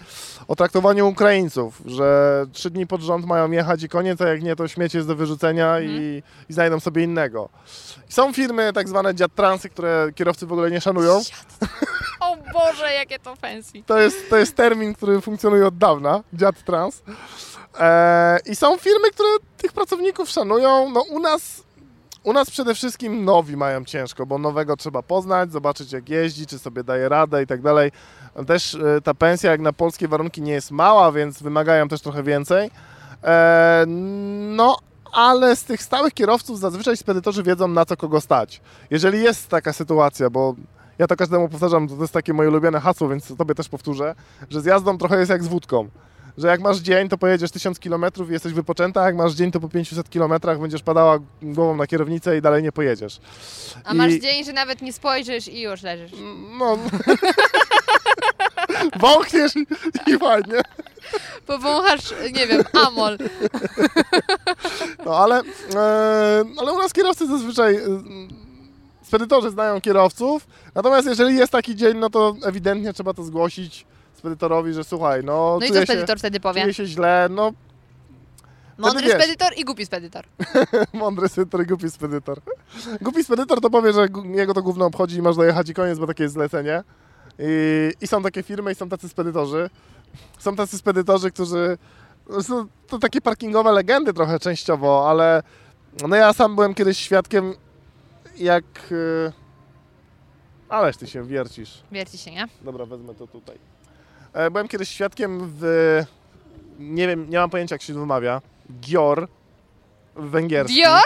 o traktowaniu Ukraińców, że trzy dni pod rząd mają jechać i koniec, a jak nie, to śmieć jest do wyrzucenia Mhm. i, i znajdą sobie innego. Są firmy, tak zwane dziad transy, które kierowcy w ogóle nie szanują. O Boże, jakie to fancy. To jest, to jest termin, który funkcjonuje od dawna, dziad trans. E, I są firmy, które tych pracowników szanują. No u nas, u nas przede wszystkim nowi mają ciężko, bo nowego trzeba poznać, zobaczyć jak jeździ, czy sobie daje radę i tak dalej. Też e, ta pensja jak na polskie warunki nie jest mała, więc wymagają też trochę więcej. E, no, ale z tych stałych kierowców zazwyczaj spedytorzy wiedzą na co kogo stać. Jeżeli jest taka sytuacja, bo ja to każdemu powtarzam, to jest takie moje ulubione hasło, więc tobie też powtórzę, że z jazdą trochę jest jak z wódką. Że jak masz dzień, to pojedziesz 1000 km i jesteś wypoczęta, a jak masz dzień, to po 500 km będziesz padała głową na kierownicę i dalej nie pojedziesz. A masz I- dzień, że nawet nie spojrzysz i już leżysz. No... Wąchniesz i, i fajnie. Powąchasz, nie wiem, amol. No ale, e, ale u nas kierowcy zazwyczaj, e, spedytorzy znają kierowców, natomiast jeżeli jest taki dzień, no to ewidentnie trzeba to zgłosić spedytorowi, że słuchaj, no, No i co czuję, się, spedytor wtedy powie? czuję się źle, no Mądry spedytor i głupi spedytor. mądry spedytor i głupi spedytor. Głupi spedytor to powie, że jego to gówno obchodzi i masz dojechać i koniec, bo takie jest zlecenie. I, I są takie firmy i są tacy spedytorzy. Są tacy spedytorzy, którzy... Są to takie parkingowe legendy trochę częściowo, ale no ja sam byłem kiedyś świadkiem, jak... y, Ależ ty się wiercisz. Wierci się, nie? Dobra, wezmę to tutaj. E, Byłem kiedyś świadkiem w... Nie wiem, nie mam pojęcia jak się to wymawia. Gior. Węgierski. Dior?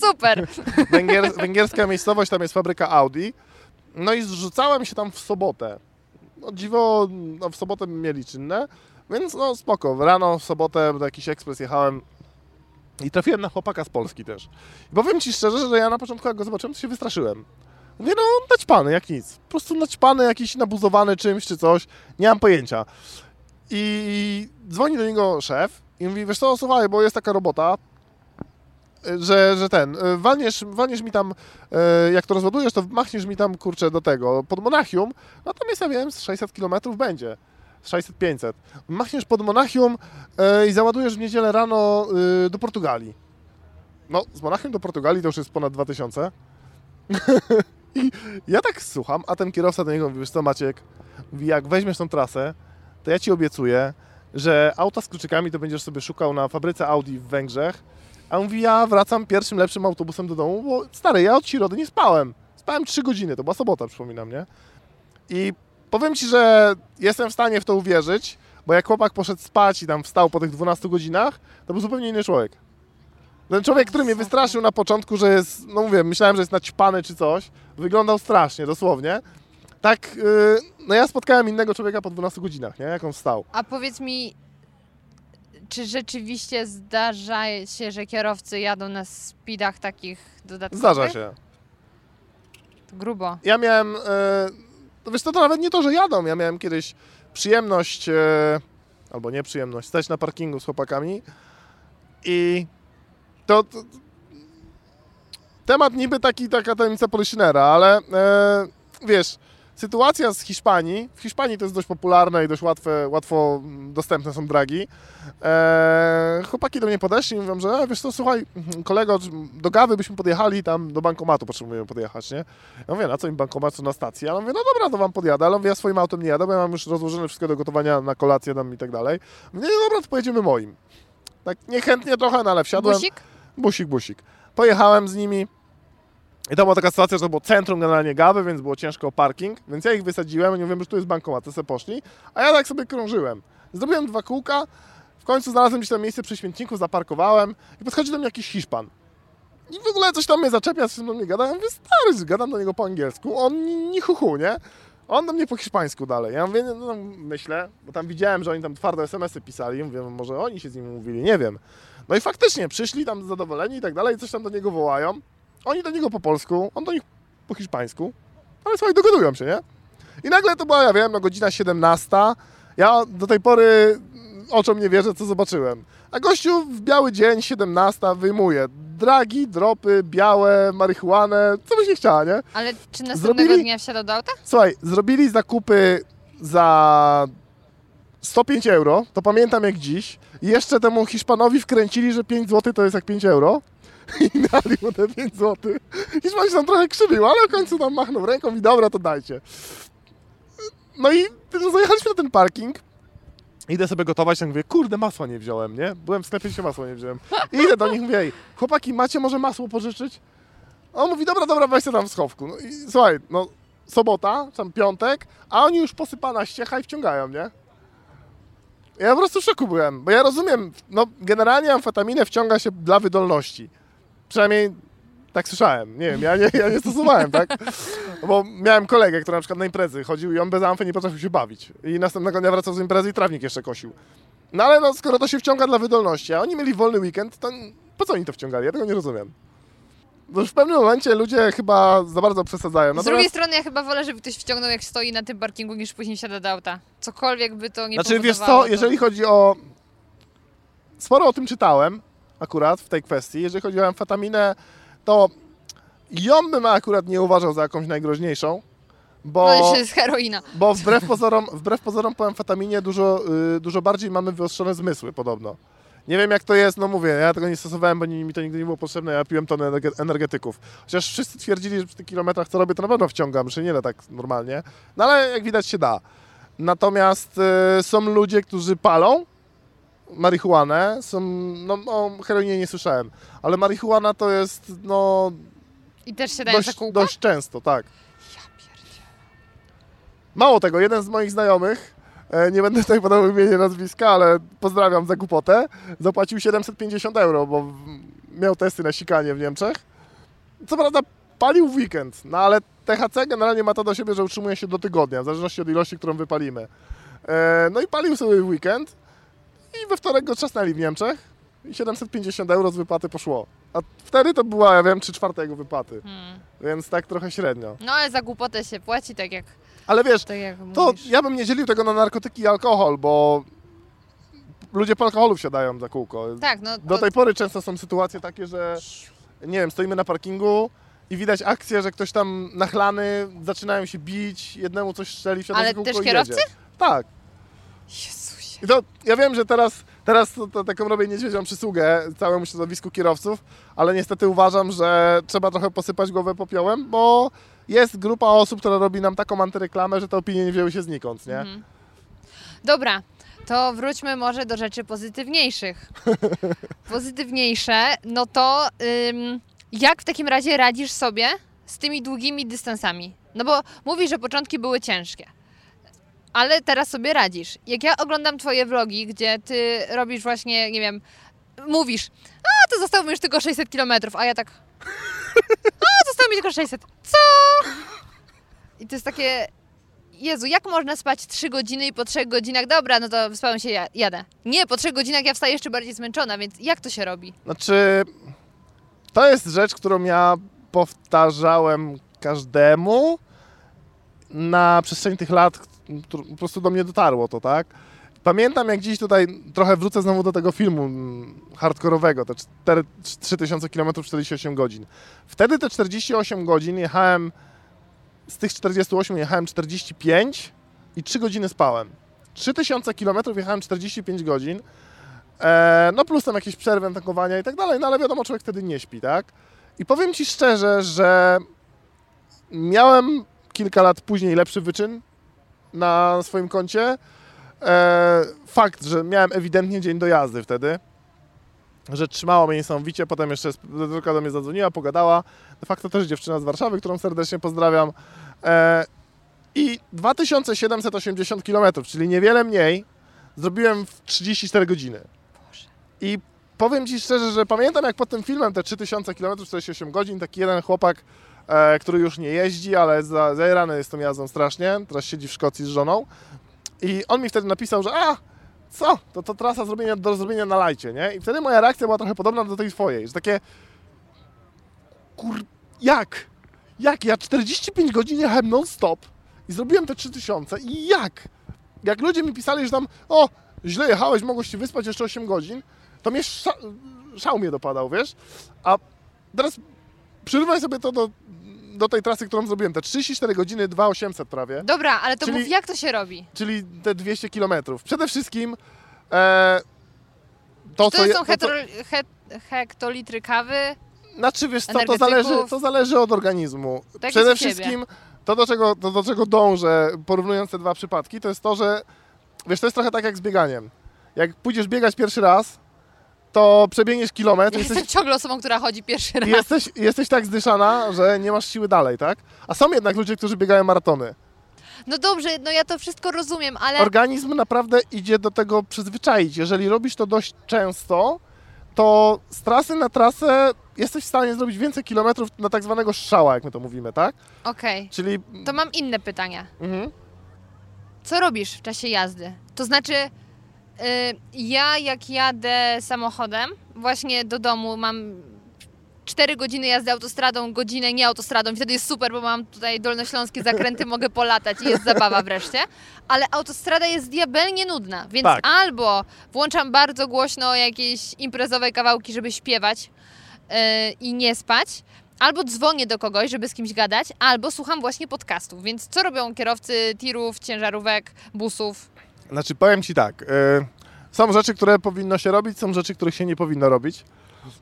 Super! Węgier, węgierska miejscowość, tam jest fabryka Audi. No i zrzucałem się tam w sobotę. No dziwo, no w sobotę mieli czynne, więc no spoko. Rano w sobotę do jakiś ekspres jechałem i trafiłem na chłopaka z Polski też. I powiem Ci szczerze, że ja na początku jak go zobaczyłem, to się wystraszyłem. Naćpany, jak nic. Po prostu naćpany, jakiś nabuzowany czymś czy coś. Nie mam pojęcia. I dzwoni do niego szef i mówi, wiesz co, słuchaj, bo jest taka robota, że, że ten, walniesz, walniesz mi tam, y, jak to rozładujesz, to machniesz mi tam, kurczę, do tego, pod Monachium, no tam jest, ja wiem, z 600 km będzie, z 600-500. Machniesz pod Monachium y, i załadujesz w niedzielę rano y, do Portugalii. No, z Monachium do Portugalii to już jest ponad 2000. I ja tak słucham, a ten kierowca do niego mówi, wiesz co Maciek, mówi, jak weźmiesz tą trasę, to ja Ci obiecuję, że auta z kluczykami to będziesz sobie szukał na fabryce Audi w Węgrzech, a on mówi, ja wracam pierwszym lepszym autobusem do domu, bo stary, ja od środy nie spałem. Spałem 3 godziny, to była sobota, przypominam, nie? I powiem Ci, że jestem w stanie w to uwierzyć, bo jak chłopak poszedł spać i tam wstał po tych 12 godzinach, to był zupełnie inny człowiek. Ten człowiek, który mnie wystraszył na początku, że jest, no mówię, myślałem, że jest naćpany czy coś, wyglądał strasznie, dosłownie. Tak, yy, no ja spotkałem innego człowieka po 12 godzinach, nie? Jak on wstał. A powiedz mi, czy rzeczywiście zdarza się, że kierowcy jadą na speedach takich dodatkowych? Zdarza się. To grubo. Ja miałem, to wiesz co, to nawet nie to, że jadą, ja miałem kiedyś przyjemność, e, albo nieprzyjemność, stać na parkingu z chłopakami i to, to temat niby taki, taka tajemnica Poliszynera, ale e, wiesz, sytuacja z Hiszpanii. W Hiszpanii to jest dość popularne i dość łatwe, łatwo dostępne są dragi. Eee, chłopaki do mnie podeszli i mówią, że e, wiesz co, słuchaj, kolego, do Gawy byśmy podjechali, tam do bankomatu potrzebujemy podjechać, nie? Ja mówię, na co im bankomat, co na stacji? Ale mówię, no dobra, to wam podjadę, ale ja swoim autem nie jadę, bo ja mam już rozłożone wszystko do gotowania na kolację tam i tak dalej. Mówię, no dobra, to pojedziemy moim. Tak niechętnie trochę, no ale wsiadłem. Busik? Busik, busik. Pojechałem z nimi i to była taka sytuacja, że to było centrum generalnie Gawy, więc było ciężko o parking, więc ja ich wysadziłem, oni mówią, że tu jest bankomat, to sobie poszli, a ja tak sobie krążyłem. Zrobiłem dwa kółka, w końcu znalazłem gdzieś tam miejsce przy śmietniku, zaparkowałem i podchodzi do mnie jakiś Hiszpan. I w ogóle coś tam mnie zaczepia, coś do mnie gada, ja mówię, stary, gadam do niego po angielsku, on ni, ni hu, hu nie? On do mnie po hiszpańsku dalej. Ja mówię, no, myślę, bo tam widziałem, że oni tam twarde SMS-y pisali, mówię, może oni się z nim mówili, nie wiem. No i faktycznie przyszli tam zadowoleni i tak dalej, coś tam do niego wołają. Oni do niego po polsku, on do nich po hiszpańsku, ale słuchaj, dogadują się, nie? I nagle to była, ja wiem, no godzina 17. Ja do tej pory oczom nie wierzę, co zobaczyłem. A gościu w biały dzień, 17, wyjmuje dragi, dropy, białe, marihuanę, co byś nie chciała, nie? Ale czy następnego Zrobili- dnia wsiadał do auta? Słuchaj, zrobili zakupy za 105 euro, to pamiętam jak dziś. I jeszcze temu Hiszpanowi wkręcili, że 5 zł to jest jak 5 euro. I dali mu te 5 zł. Hiszpan się tam trochę krzywił, ale w końcu tam machnął ręką i dobra, to dajcie. No i zajechaliśmy na ten parking. Idę sobie gotować, tak mówię, kurde, masła nie wziąłem, nie? Byłem w sklepie, się masła nie wziąłem. I idę do nich, mówię, "Ej, chłopaki, macie może masło pożyczyć? On mówi, dobra, dobra, weź tam w schowku. No i słuchaj, no sobota, tam piątek, a oni już posypana ściecha i wciągają, nie? Ja po prostu w szoku byłem, bo ja rozumiem, no generalnie amfetaminę wciąga się dla wydolności. Przynajmniej tak słyszałem, nie wiem, ja nie, ja nie stosowałem, tak? Bo miałem kolegę, który na przykład na imprezy chodził i on bez amfy nie potrafił się bawić. I następnego dnia wracał z imprezy i trawnik jeszcze kosił. No ale no, skoro to się wciąga dla wydolności, a oni mieli wolny weekend, to po co oni to wciągali? Ja tego nie rozumiem. Bo już w pewnym momencie ludzie chyba za bardzo przesadzają. Z Natomiast- drugiej strony ja chyba wolę, żeby ktoś wciągnął jak stoi na tym parkingu, niż później wsiada do auta. Cokolwiek by to nie Znaczy wiesz co, to- jeżeli chodzi o... Sporo o tym czytałem akurat w tej kwestii. Jeżeli chodzi o amfetaminę, to ją bym akurat nie uważał za jakąś najgroźniejszą, bo, No jeszcze jest heroina. bo wbrew, pozorom, wbrew pozorom po amfetaminie dużo, y, dużo bardziej mamy wyostrzone zmysły podobno. Nie wiem jak to jest, no mówię, ja tego nie stosowałem, bo mi to nigdy nie było potrzebne, ja piłem tonę energe- energetyków. Chociaż wszyscy twierdzili, że przy tych kilometrach co robię, to na pewno wciągam, że nie da tak normalnie. No ale jak widać się da. Natomiast y, są ludzie, którzy palą marihuanę, są, no o heroinie nie słyszałem, ale marihuana to jest, no, I też się dają za dość, dość często, tak. Mało tego, jeden z moich znajomych, e, nie będę tutaj podawał imienia, nazwiska, ale pozdrawiam za głupotę, zapłacił 750 euro, bo miał testy na sikanie w Niemczech. Co prawda palił w weekend, no ale THC generalnie ma to do siebie, że utrzymuje się do tygodnia, w zależności od ilości, którą wypalimy. E, No i palił sobie w weekend i we wtorek go trzasnęli w Niemczech i 750 euro z wypłaty poszło. A wtedy to była, ja wiem, 3 czwarte jego wypłaty, Hmm. więc tak trochę średnio. No ale za głupotę się płaci, tak jak, Ale wiesz, tak jak to ja bym nie dzielił tego na narkotyki i alkohol, bo ludzie po alkoholu wsiadają za kółko. Tak, no Do tej pory często są sytuacje takie, że nie wiem, stoimy na parkingu i widać akcję, że ktoś tam nachlany, zaczynają się bić, jednemu coś strzeli, wsiada Ale za kółko też kierowcy? Tak. Jezusie. I to ja wiem, że teraz, teraz to, to taką robię niedźwiedzią przysługę całemu środowisku kierowców, ale niestety uważam, że trzeba trochę posypać głowę popiołem, bo jest grupa osób, która robi nam taką antyreklamę, że te opinie nie wzięły się znikąd, nie? Mhm. Dobra, to wróćmy może do rzeczy pozytywniejszych. Pozytywniejsze, no to ym, jak w takim razie radzisz sobie z tymi długimi dystansami? No bo mówisz, że początki były ciężkie, ale teraz sobie radzisz. Jak ja oglądam twoje vlogi, gdzie ty robisz właśnie, nie wiem, mówisz, a to zostało mi już tylko 600 kilometrów, a ja tak, a zostało mi tylko 600. Co? I to jest takie, Jezu, jak można spać 3 godziny i po 3 godzinach, dobra, no to wyspałem się, ja, jadę. Nie, po 3 godzinach ja wstaję jeszcze bardziej zmęczona, więc jak to się robi? Znaczy, to jest rzecz, którą ja powtarzałem każdemu na przestrzeni tych lat, po prostu do mnie dotarło to, tak? Pamiętam jak dziś tutaj, trochę wrócę znowu do tego filmu mm, hardkorowego, te 4, 3000 km 48 godzin. Wtedy te 48 godzin jechałem z tych 48 jechałem 45 i 3 godziny spałem. 3000 km jechałem 45 godzin. E, no plus tam jakieś przerwy tankowania i tak dalej, no ale wiadomo, człowiek wtedy nie śpi, tak? I powiem Ci szczerze, że miałem kilka lat później lepszy wyczyn na swoim koncie. E, fakt, że miałem ewidentnie dzień do jazdy wtedy, że trzymało mnie niesamowicie, potem jeszcze tylko do mnie zadzwoniła, pogadała. De facto też dziewczyna z Warszawy, którą serdecznie pozdrawiam. E, I 2780 km, czyli niewiele mniej, zrobiłem w 34 godziny. I powiem Ci szczerze, że pamiętam jak pod tym filmem te 3000 km, 48 godzin, taki jeden chłopak, e, który już nie jeździ, ale za, jest tą jazdą strasznie, teraz siedzi w Szkocji z żoną. I on mi wtedy napisał, że a, co, to, to trasa zrobienia, do zrobienia na lajcie, nie? I wtedy moja reakcja była trochę podobna do tej twojej, że takie, kur, jak? Jak? Ja 45 godzin jechałem non-stop i zrobiłem te 3000 i jak? Jak ludzie mi pisali, że tam, o, źle jechałeś, mogłeś się wyspać jeszcze 8 godzin, to mnie sza, szał mnie dopadał, wiesz? A teraz przyrównaj sobie to do, do tej trasy, którą zrobiłem, te 34 godziny, 2800 prawie Dobra, ale to Czyli- mów, jak to się robi? czyli te 200 km. Przede wszystkim e, to, To, co je- są to, co, hetero, het, hektolitry kawy? Znaczy wiesz co, to zależy, to zależy od organizmu. Tak Przede wszystkim to do, czego, to, do czego dążę, porównując te dwa przypadki, to jest to, że wiesz, to jest trochę tak jak z bieganiem. Jak pójdziesz biegać pierwszy raz, to przebiegniesz kilometr, Ja jesteś, jestem ciągle osobą, która chodzi pierwszy raz. jesteś, jesteś tak zdyszana, że nie masz siły dalej, tak? A są jednak ludzie, którzy biegają maratony. No dobrze, no ja to wszystko rozumiem, ale Organizm naprawdę idzie do tego przyzwyczaić. Jeżeli robisz to dość często, to z trasy na trasę jesteś w stanie zrobić więcej kilometrów na tak zwanego strzała, jak my to mówimy, tak? okej. Czyli... To mam inne pytania. Mhm. Co robisz w czasie jazdy? To znaczy, ja jak jadę samochodem, właśnie do domu mam 4 godziny jazdy autostradą, godzinę nie autostradą, wtedy jest super, bo mam tutaj dolnośląskie zakręty, mogę polatać i jest zabawa wreszcie. Ale autostrada jest diabelnie nudna, więc Tak. albo włączam bardzo głośno jakieś imprezowe kawałki, żeby śpiewać yy, i nie spać, albo dzwonię do kogoś, żeby z kimś gadać, albo słucham właśnie podcastów. Więc co robią kierowcy tirów, ciężarówek, busów? Znaczy, powiem Ci tak. y, są rzeczy, które powinno się robić, są rzeczy, których się nie powinno robić.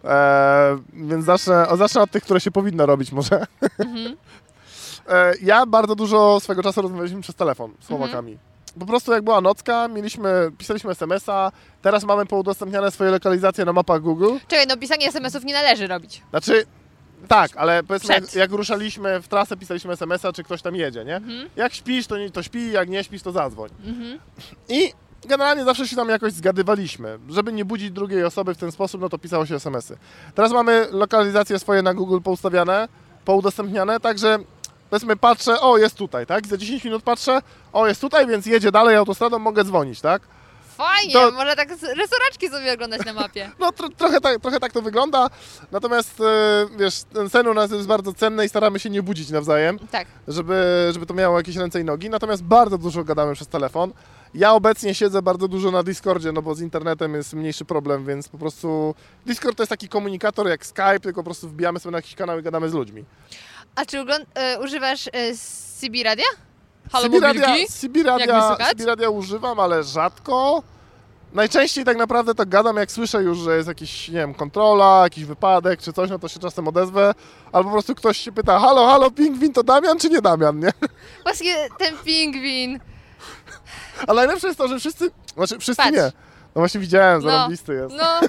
E, więc zacznę, o, zacznę od tych, które się powinno robić może. e, ja bardzo dużo swego czasu rozmawialiśmy przez telefon z chłopakami. Po prostu jak była nocka, mieliśmy, pisaliśmy SMS-a, teraz mamy poudostępniane swoje lokalizacje na mapach Google. Czekaj, no pisanie SMS-ów nie należy robić. Znaczy, tak, ale powiedzmy, jak, jak ruszaliśmy w trasę, pisaliśmy SMS-a, czy ktoś tam jedzie, nie? Jak śpisz, to, nie, to śpi, jak nie śpisz, to zadzwoń. I generalnie zawsze się tam jakoś zgadywaliśmy. Żeby nie budzić drugiej osoby w ten sposób, no to pisało się SMS-y. Teraz mamy lokalizacje swoje na Google poustawiane, poudostępniane, także powiedzmy patrzę, o jest tutaj, tak? Za 10 minut patrzę, o jest tutaj, więc jedzie dalej autostradą, mogę dzwonić, tak? Fajnie, To- można tak resoraczki sobie oglądać na mapie. No tro, trochę, tak, trochę tak to wygląda, natomiast e, wiesz, ten sen u nas jest bardzo cenny i staramy się nie budzić nawzajem. Tak. żeby, żeby to miało jakieś ręce i nogi. Natomiast bardzo dużo gadamy przez telefon. Ja obecnie siedzę bardzo dużo na Discordzie, no bo z internetem jest mniejszy problem, więc po prostu Discord to jest taki komunikator jak Skype, tylko po prostu wbijamy sobie na jakiś kanał i gadamy z ludźmi. A czy e, używasz e, CB Radia? Halo CB radia, mobilki? CB Jak radia, mnie słychać? CB radia używam, ale rzadko. Najczęściej tak naprawdę to gadam, jak słyszę już, że jest jakiś, nie wiem, kontrola, jakiś wypadek czy coś, no to się czasem odezwę. Albo po prostu ktoś się pyta, halo, halo, pingwin to Damian czy nie Damian, nie? Właśnie ten pingwin. Ale najlepsze jest to, że wszyscy, znaczy wszyscy Patrz. nie. No właśnie widziałem, No, zarąbisty jest. no,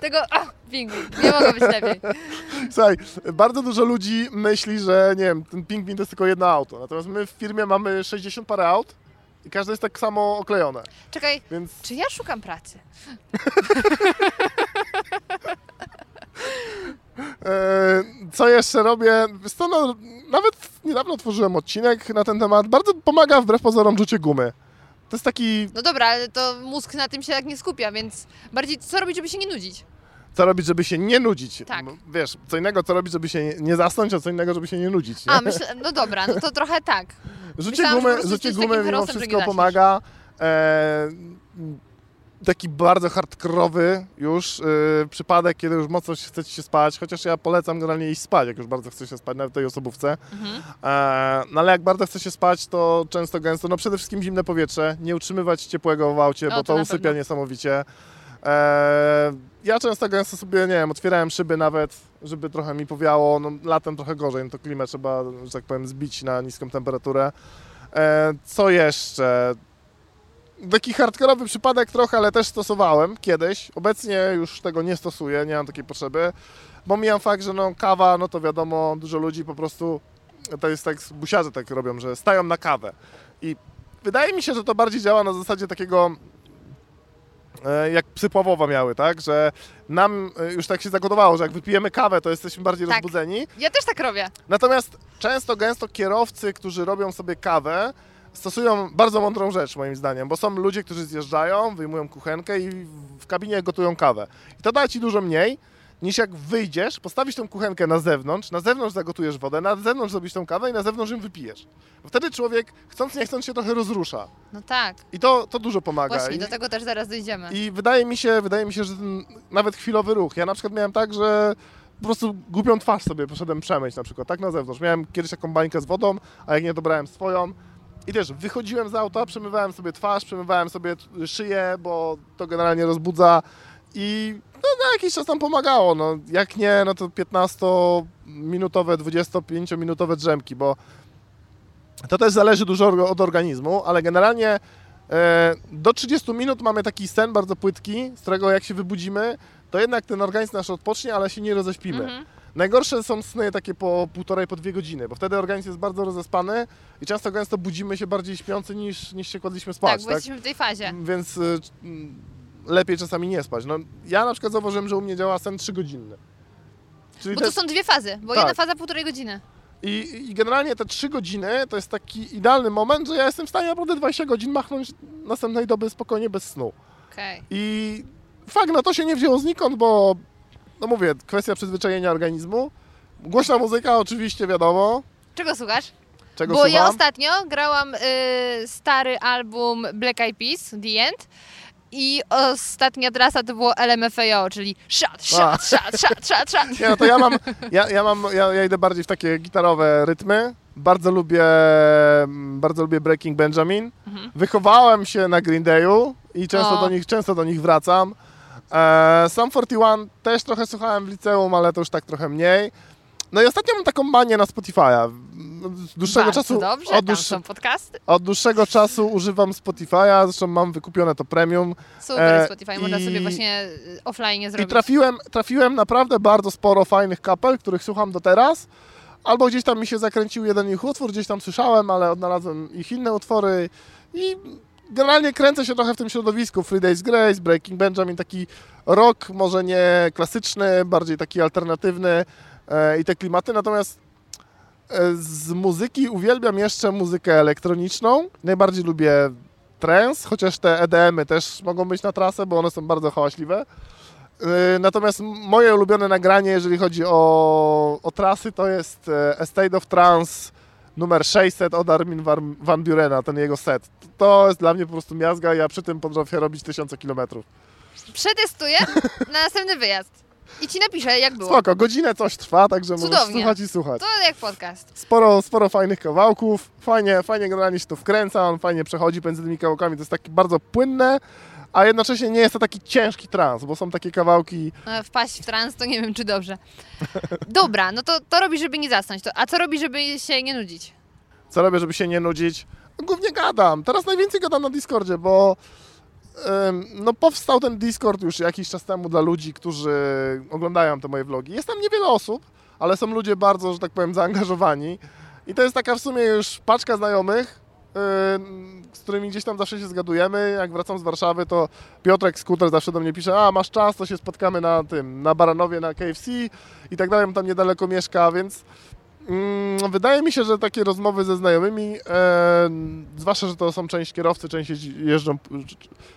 tego, a, pingwin, nie mogło być lepiej. Słuchaj, bardzo dużo ludzi myśli, że nie wiem, ten pingwin to jest tylko jedno auto. Natomiast my w firmie mamy 60 parę aut i każde jest tak samo oklejone. Czekaj, Więc czy ja szukam pracy? e, co jeszcze robię? Co, no, nawet niedawno tworzyłem odcinek na ten temat. Bardzo pomaga wbrew pozorom rzucie gumy. To jest taki, No dobra, ale to mózg na tym się tak nie skupia, więc bardziej co robić, żeby się nie nudzić? co robić, żeby się nie nudzić. Tak. Wiesz, co innego, co robić, żeby się nie- zasnąć, a co innego, żeby się nie nudzić. Nie? A, myślę, no dobra, no to trochę tak. Rzucie Myślałam, prostu rzucie takim mimo wszystko pomaga. E, taki bardzo hardkorowy już yy, przypadek, kiedy już mocno chce ci się spać, chociaż ja polecam generalnie iść spać, jak już bardzo chce się spać, nawet w tej osobówce. Mhm. E, no ale jak bardzo chce się spać, to często gęsto, no przede wszystkim zimne powietrze, nie utrzymywać ciepłego w aucie, O, bo to to usypia pewno. niesamowicie. E, ja często gęsto sobie, nie wiem, otwierałem szyby nawet, żeby trochę mi powiało, no latem trochę gorzej, no to klimę trzeba, że tak powiem, zbić na niską temperaturę. E, co jeszcze? Taki hardkorowy przypadek trochę, ale też stosowałem kiedyś. Obecnie już tego nie stosuję, nie mam takiej potrzeby. Bo mijam fakt, że no kawa, no to wiadomo, dużo ludzi po prostu, to jest tak, busiarze tak robią, że stają na kawę. I wydaje mi się, że to bardziej działa na zasadzie takiego, e, jak psy Pawłowa miały, tak? Że nam e, już tak się zagotowało, że jak wypijemy kawę, to jesteśmy bardziej Tak. rozbudzeni. Ja też tak robię. Natomiast często, gęsto kierowcy, którzy robią sobie kawę, stosują bardzo mądrą rzecz moim zdaniem, bo są ludzie, którzy zjeżdżają, wyjmują kuchenkę i w kabinie gotują kawę. I to da Ci dużo mniej, niż jak wyjdziesz, postawisz tą kuchenkę na zewnątrz, na zewnątrz zagotujesz wodę, na zewnątrz zrobisz tą kawę i na zewnątrz ją wypijesz. Bo wtedy człowiek, chcąc nie chcąc, się trochę rozrusza. No tak. I to, to dużo pomaga. Właśnie, I, do tego też zaraz dojdziemy. I wydaje mi się, wydaje mi się, że ten nawet chwilowy ruch. Ja na przykład miałem tak, że po prostu głupią twarz sobie poszedłem przemyć na przykład, tak na zewnątrz. Miałem kiedyś taką bańkę z wodą, a jak nie dobrałem swoją. I też wychodziłem z auta, przemywałem sobie twarz, przemywałem sobie szyję, bo to generalnie rozbudza i no, na jakiś czas tam pomagało. No, jak nie, no to 15-minutowe, 25-minutowe drzemki, bo to też zależy dużo od organizmu, ale generalnie e, do 30 minut mamy taki sen bardzo płytki, z którego jak się wybudzimy, to jednak ten organizm nasz odpocznie, ale się nie roześpimy. Mhm. Najgorsze są sny takie po półtorej, po dwie godziny, bo wtedy organizm jest bardzo rozespany i często gęsto budzimy się bardziej śpiący niż, niż się kładliśmy Tak, spać. bo jesteśmy w tej fazie. Więc y, mm, lepiej czasami nie spać. No, ja na przykład zauważyłem, że u mnie działa sen trzygodzinny. Czyli Bo te- to są dwie fazy, bo Tak. jedna faza półtorej godziny. i, I generalnie te 3 godziny to jest taki idealny moment, że ja jestem w stanie naprawdę 20 godzin machnąć następnej doby spokojnie bez snu. Okej. I fakt, no to się nie wzięło znikąd, bo no mówię, kwestia przyzwyczajenia organizmu. Głośna muzyka oczywiście wiadomo, Czego słuchasz? czego Bo słucham. ja ostatnio grałam y, stary album Black Eyed Peas, The End. I ostatnia trasa to było LMFAO, czyli shot, shot, shot, shot, shot, shot. Nie, no to ja mam, ja, ja mam, ja, ja idę bardziej w takie gitarowe rytmy. Bardzo lubię, bardzo lubię Breaking Benjamin. Mhm. Wychowałem się na Green Dayu i często O. do nich, często do nich wracam. E, Sam 41 też trochę słuchałem w liceum, ale to już tak trochę mniej. No i ostatnio mam taką manię na Spotify'a. Od dłuższego Bardzo czasu, dobrze, od, podcasty. od dłuższego czasu używam Spotify'a, zresztą mam wykupione to premium. Super E, Spotify, można i- sobie właśnie y, offline I zrobić. trafiłem, trafiłem naprawdę bardzo sporo fajnych kapel, których słucham do teraz. Albo gdzieś tam mi się zakręcił jeden ich utwór, gdzieś tam słyszałem, ale odnalazłem ich inne utwory i generalnie kręcę się trochę w tym środowisku. Three Days Grace, Breaking Benjamin, taki rock może nie klasyczny, bardziej taki alternatywny e, i te klimaty. Natomiast e, z muzyki uwielbiam jeszcze muzykę elektroniczną. Najbardziej lubię trance, chociaż te EDM-y też mogą być na trasę, bo one są bardzo hałaśliwe. Yy, Natomiast moje ulubione nagranie, jeżeli chodzi o, o trasy, to jest e, A State of Trance numer 600 od Armin Van, Burena, ten jego set. To jest dla mnie po prostu miazga, ja przy tym potrafię robić tysiące kilometrów. Przetestuję na następny wyjazd. I ci napiszę, jak było. Spoko, godzinę coś trwa, także możesz Cudownie. słuchać i słuchać. To jak podcast. Sporo, sporo fajnych kawałków, fajnie, fajnie generalnie się to wkręca, on fajnie przechodzi między tymi kawałkami, to jest takie bardzo płynne, a jednocześnie nie jest to taki ciężki trans, bo są takie kawałki, E, Wpaść w trans, to nie wiem, czy dobrze. Dobra, no to, to robi, żeby nie zasnąć. To, a co robi, żeby się nie nudzić? co robię, żeby się nie nudzić? No, Głównie gadam. Teraz najwięcej gadam na Discordzie, bo no, powstał ten Discord już jakiś czas temu dla ludzi, którzy oglądają te moje vlogi. Jest tam niewiele osób, ale są ludzie bardzo, że tak powiem, zaangażowani. I to jest taka w sumie już paczka znajomych, z którymi gdzieś tam zawsze się zgadujemy. Jak wracam z Warszawy, to Piotrek Skuter zawsze do mnie pisze, a masz czas, to się spotkamy na tym, na Baranowie, na KFC i tak dalej, tam niedaleko mieszka, więc Mm, Wydaje mi się, że takie rozmowy ze znajomymi, e, zwłaszcza, że to są część kierowcy, część jeździ, jeżdżą,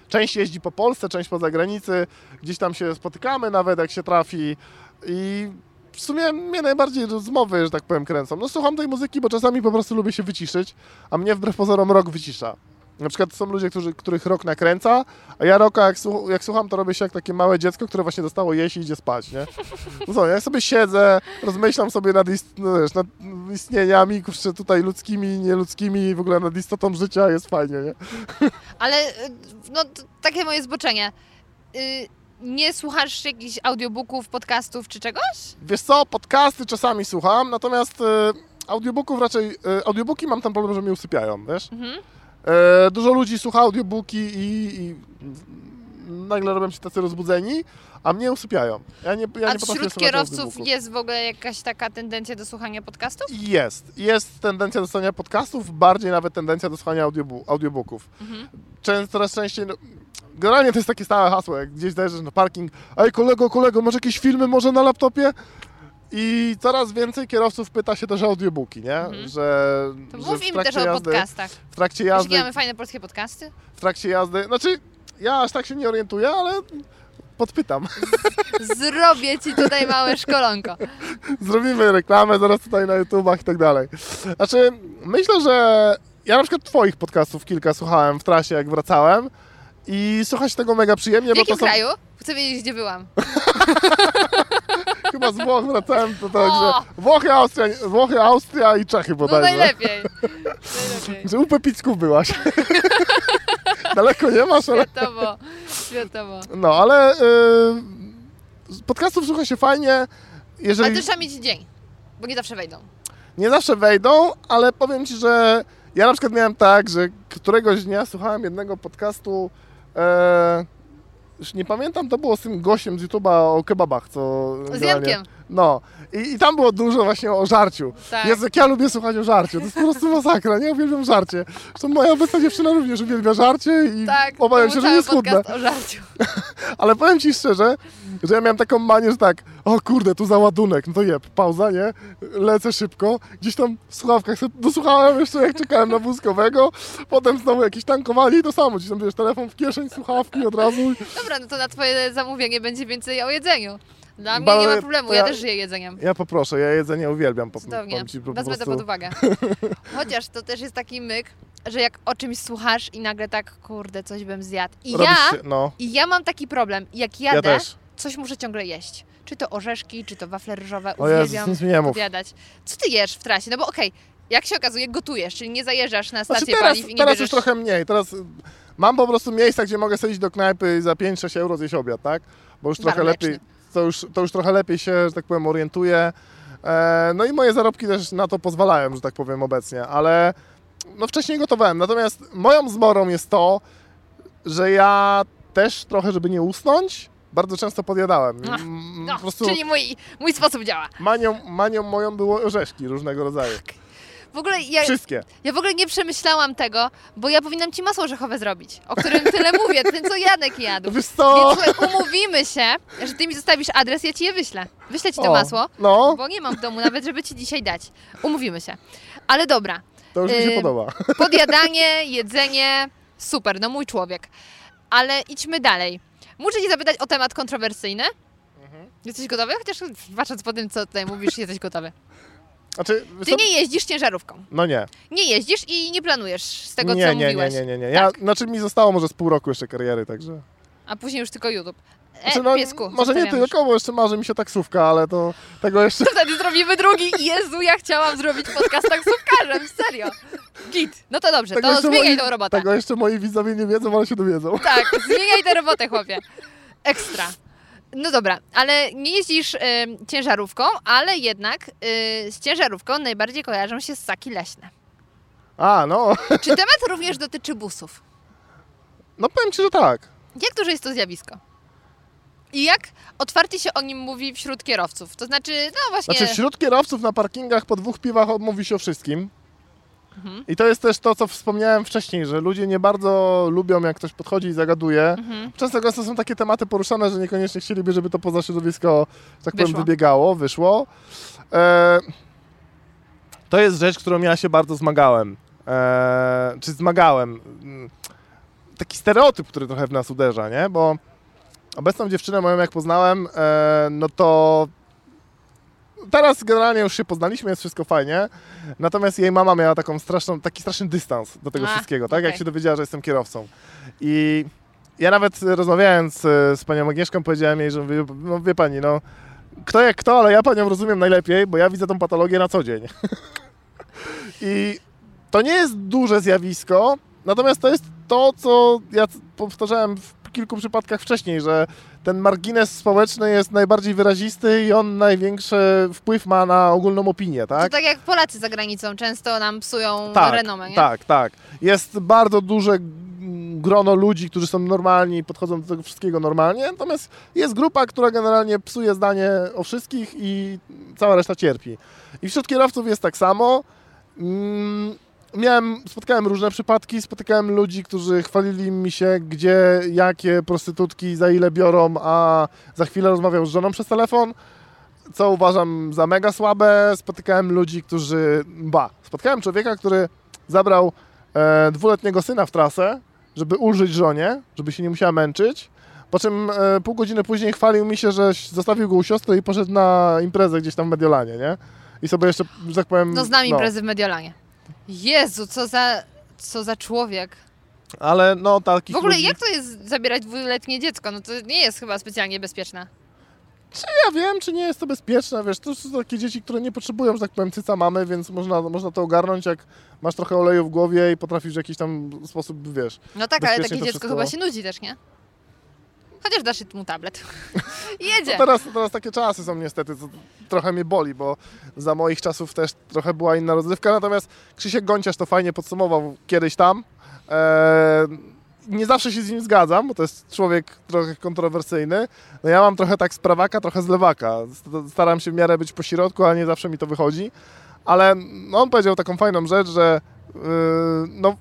część jeździ po Polsce, część poza granicy, gdzieś tam się spotykamy nawet jak się trafi i w sumie mnie najbardziej rozmowy, że tak powiem, kręcą. No słucham tej muzyki, bo czasami po prostu lubię się wyciszyć, a mnie wbrew pozorom rok wycisza. Na przykład są ludzie, którzy, których rok nakręca, a ja roka jak, słuch- jak słucham, to robię się jak takie małe dziecko, które właśnie dostało jeść i idzie spać, nie? No co, ja sobie siedzę, rozmyślam sobie nad, ist- no wiesz, nad istnieniami, kurczę, tutaj ludzkimi, nieludzkimi, w ogóle nad istotą życia, jest fajnie, nie? Ale y, no takie moje zboczenie. Y, nie słuchasz jakichś audiobooków, podcastów czy czegoś? Wiesz co, podcasty czasami słucham, natomiast e, audiobooków raczej, e, audiobooki mam ten problem, że mnie usypiają, wiesz? Mhm. E, dużo ludzi słucha audiobooki i, i nagle robią się tacy rozbudzeni, a mnie usypiają. Ja nie, ja A nie wśród kierowców jest w ogle jakaś taka tendencja do słuchania podcastów? Jest. Jest tendencja do słuchania podcastów, bardziej nawet tendencja do słuchania audiobooków. Mhm. Często, coraz częściej... No, generalnie to jest takie stałe hasło, jak gdzieś zajrzysz na parking, ej kolego, kolego, masz jakieś filmy może na laptopie? I coraz więcej kierowców pyta się też o audiobooki, nie? Mhm. Że, To że mów im też o jazdy, podcastach. W trakcie Wiesz, jazdy, jakie mamy fajne polskie podcasty? w trakcie jazdy, znaczy ja aż tak się nie orientuję, ale podpytam. Zrobię ci tutaj małe szkolonko. Zrobimy reklamę zaraz tutaj na YouTubach i tak dalej. Znaczy, myślę, że ja na przykład twoich podcastów kilka słuchałem w trasie, jak wracałem i słuchać tego mega przyjemnie, W bo to jakim są kraju? Chcę wiedzieć, gdzie byłam. chyba z Włoch wracałem, to tak, O! że Włochy, Austria, Włochy, Austria i Czechy No bodajże. najlepiej. Najlepiej. Że u Pepicków byłaś. Daleko nie masz, ale... Światowo. Światowo. No, ale z podcastów słucha się fajnie, jeżeli... Ale też trzeba mieć dzień, bo nie zawsze wejdą. Nie zawsze wejdą, ale powiem Ci, że ja na przykład miałem tak, że któregoś dnia słuchałem jednego podcastu, e, już nie pamiętam, to było z tym gościem z YouTube'a o kebabach, co... Z Jankiem. No. I, I tam było dużo właśnie o żarciu. Tak. Jezu, jak ja lubię słuchać o żarciu. To jest po prostu masakra, nie? Uwielbiam żarcie. Zresztą moja obecna dziewczyna również uwielbia żarcie i Tak, obawiam się, że nie schudnę. o żarciu. Ale powiem Ci szczerze, że ja miałem taką manię, że tak, o kurde, tu załadunek, no to jeb, pauza, nie? Lecę szybko, gdzieś tam w słuchawkach sobie dosłuchałem jeszcze, jak czekałem na wózkowego, potem znowu jakieś tankowanie i to samo, gdzieś tam, wiesz, telefon w kieszeń, słuchawki od razu. Dobra, no to na twoje zamówienie będzie więcej o jedzeniu. Dla mnie nie ma problemu, to ja ja- też żyję jedzeniem. Ja poproszę, ja jedzenie uwielbiam, po, Cudownie. Ci po Wezmę to prostu. pod uwagę. Chociaż to też jest taki myk, że jak o czymś słuchasz i nagle tak, kurde, coś bym zjadł. I Robisz ja, się- No, i ja mam taki problem. Jak ja jadę, też. coś muszę ciągle jeść. Czy to orzeszki, czy to wafle ryżowe. Uwielbiam opowiadać. Co ty jesz w trasie? No bo okej, jak się okazuje, gotujesz, czyli nie zajeżdżasz na Znaczy stację teraz, paliw i nie teraz bierzesz... już trochę mniej, teraz mam po prostu miejsca, gdzie mogę sobie iść do knajpy i za 5-6 euro zjeść obiad, tak? Bo już trochę lepiej. To już, to już trochę lepiej się, że tak powiem, orientuję. E, no i moje zarobki też na to pozwalają, że tak powiem, obecnie, ale no wcześniej gotowałem. Natomiast moją zmorą jest to, że ja też trochę, żeby nie usnąć, bardzo często podjadałem. No, czyli mój, mój sposób działa. manią, manią moją było orzeszki różnego rodzaju. W ogóle ja, Wszystkie. ja w ogóle nie przemyślałam tego, bo ja powinnam ci masło orzechowe zrobić, o którym tyle mówię, ten co Janek jadł. Wiesz co? Więc słuchaj, umówimy się, że ty mi zostawisz adres, ja ci je wyślę. Wyślę ci to O, masło, No, bo nie mam w domu nawet, żeby ci dzisiaj dać. Umówimy się. Ale dobra, to już mi się Ym, podoba. podjadanie, jedzenie, super, no mój człowiek. Ale idźmy dalej. Muszę cię zapytać o temat kontrowersyjny. Mhm. Jesteś gotowy? Chociaż patrząc po tym, co tutaj mówisz, jesteś gotowy. Znaczy, Ty nie jeździsz ciężarówką. No nie. Nie jeździsz i nie planujesz z tego, nie, co nie, mówiłeś. Nie, nie, nie, nie. Ja, Tak. Znaczy mi zostało może z pół roku jeszcze kariery, także... A później już tylko YouTube. E, Znaczy, no, piesku, może nie tylko, bo jeszcze marzy mi się taksówka, ale to tego jeszcze... To wtedy zrobimy drugi. Jezu, ja chciałam zrobić podcast taksówkarzem, serio. Git. No to dobrze, Tego to zmieniaj moi- tą robotę. Tego jeszcze moi widzowie nie wiedzą, ale się dowiedzą. Tak, zmieniaj tę robotę, chłopie. Ekstra. No dobra, ale nie jeździsz y, ciężarówką, ale jednak y, z ciężarówką najbardziej kojarzą się ssaki leśne. A, no. Czy temat również dotyczy busów? No powiem ci, że tak. Jak duże jest to zjawisko? I jak otwarcie się o nim mówi wśród kierowców? To znaczy, no właśnie... Znaczy wśród kierowców na parkingach po dwóch piwach mówi się o wszystkim. Mhm. I to jest też to, co wspomniałem wcześniej, że ludzie nie bardzo lubią, jak ktoś podchodzi i zagaduje. Mhm. Często gęsto są takie tematy poruszane, że niekoniecznie chcieliby, żeby to poza środowisko, że tak powiem, Wyszło. wybiegało, wyszło. E, to jest rzecz, którą ja się bardzo zmagałem. E, czy zmagałem. Mm, Taki stereotyp, który trochę w nas uderza, nie? Bo obecną dziewczynę moją, jak poznałem, e, no to teraz generalnie już się poznaliśmy, jest wszystko fajnie. Natomiast jej mama miała taką straszną, taki straszny dystans do tego A, wszystkiego, tak? Jak okej. się dowiedziała, że jestem kierowcą. I ja nawet rozmawiając e, z panią Agnieszką powiedziałem jej, że wie, no wie pani, no kto jak kto, ale ja panią rozumiem najlepiej, bo ja widzę tą patologię na co dzień. I to nie jest duże zjawisko, natomiast to jest to, co ja powtarzałem w kilku przypadkach wcześniej, że ten margines społeczny jest najbardziej wyrazisty i on największy wpływ ma na ogólną opinię, To tak? tak jak Polacy za granicą często nam psują tak, renomę, nie? tak, tak. Jest bardzo duże grono ludzi, którzy są normalni i podchodzą do tego wszystkiego normalnie, natomiast jest grupa, która generalnie psuje zdanie o wszystkich i cała reszta cierpi. I wśród kierowców jest tak samo. Mm, Miałem, spotkałem różne przypadki, spotykałem ludzi, którzy chwalili mi się, gdzie, jakie prostytutki, za ile biorą, a za chwilę rozmawiał z żoną przez telefon, co uważam za mega słabe. Spotykałem ludzi, którzy, ba, spotkałem człowieka, który zabrał e, dwuletniego syna w trasę, żeby ulżyć żonie, żeby się nie musiała męczyć. Po czym e, pół godziny później chwalił mi się, że zostawił go u siostry i poszedł na imprezę gdzieś tam w Mediolanie, nie? I sobie jeszcze, że tak powiem... No znam imprezy w Mediolanie. Jezu, co za, co za człowiek. Ale no takich W ogóle ludzi... jak to jest zabierać dwuletnie dziecko? No to nie jest chyba specjalnie bezpieczne. Ja wiem, czy nie jest to bezpieczne, wiesz, to są takie dzieci, które nie potrzebują, że tak powiem, cyca mamy, więc można, można to ogarnąć, jak masz trochę oleju w głowie i potrafisz w jakiś tam sposób, wiesz... No tak, ale takie dziecko wszystko- chyba się nudzi też, nie? Chociaż dasz mu tablet. Jedzie. No teraz, teraz takie czasy są niestety, co trochę mnie boli, bo za moich czasów też trochę była inna rozrywka, natomiast Krzysiek Gonciarz to fajnie podsumował kiedyś tam. Eee, nie zawsze się z nim zgadzam, bo to jest człowiek trochę kontrowersyjny. No ja mam trochę tak z prawaka, trochę z lewaka. St- Staram się w miarę być po środku, ale nie zawsze mi to wychodzi. Ale no, on powiedział taką fajną rzecz, że yy, no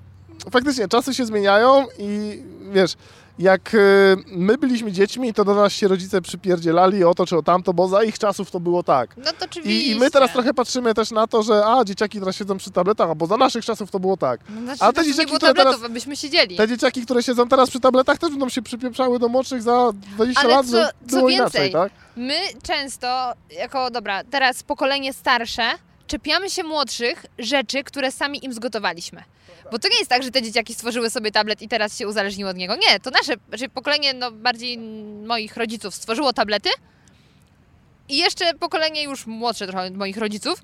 faktycznie czasy się zmieniają i wiesz, jak y, my byliśmy dziećmi, to do nas się rodzice przypierdzielali o to czy o tamto, bo za ich czasów to było tak. No to oczywiście. I, I my teraz trochę patrzymy też na to, że a, dzieciaki teraz siedzą przy tabletach, bo za naszych czasów to było tak. No, znaczy, A te nie dzieciaki, które tabletów, teraz- abyśmy siedzieli. Te dzieciaki, które siedzą teraz przy tabletach, też będą się przypieprzały do młodszych za 20 Ale lat, co było więcej, inaczej, tak? My często, jako dobra, teraz pokolenie starsze, czepiamy się młodszych rzeczy, które sami im zgotowaliśmy. Bo to nie jest tak, że te dzieciaki stworzyły sobie tablet i teraz się uzależniły od niego. Nie, to nasze, znaczy pokolenie no, bardziej moich rodziców stworzyło tablety i jeszcze pokolenie już młodsze trochę moich rodziców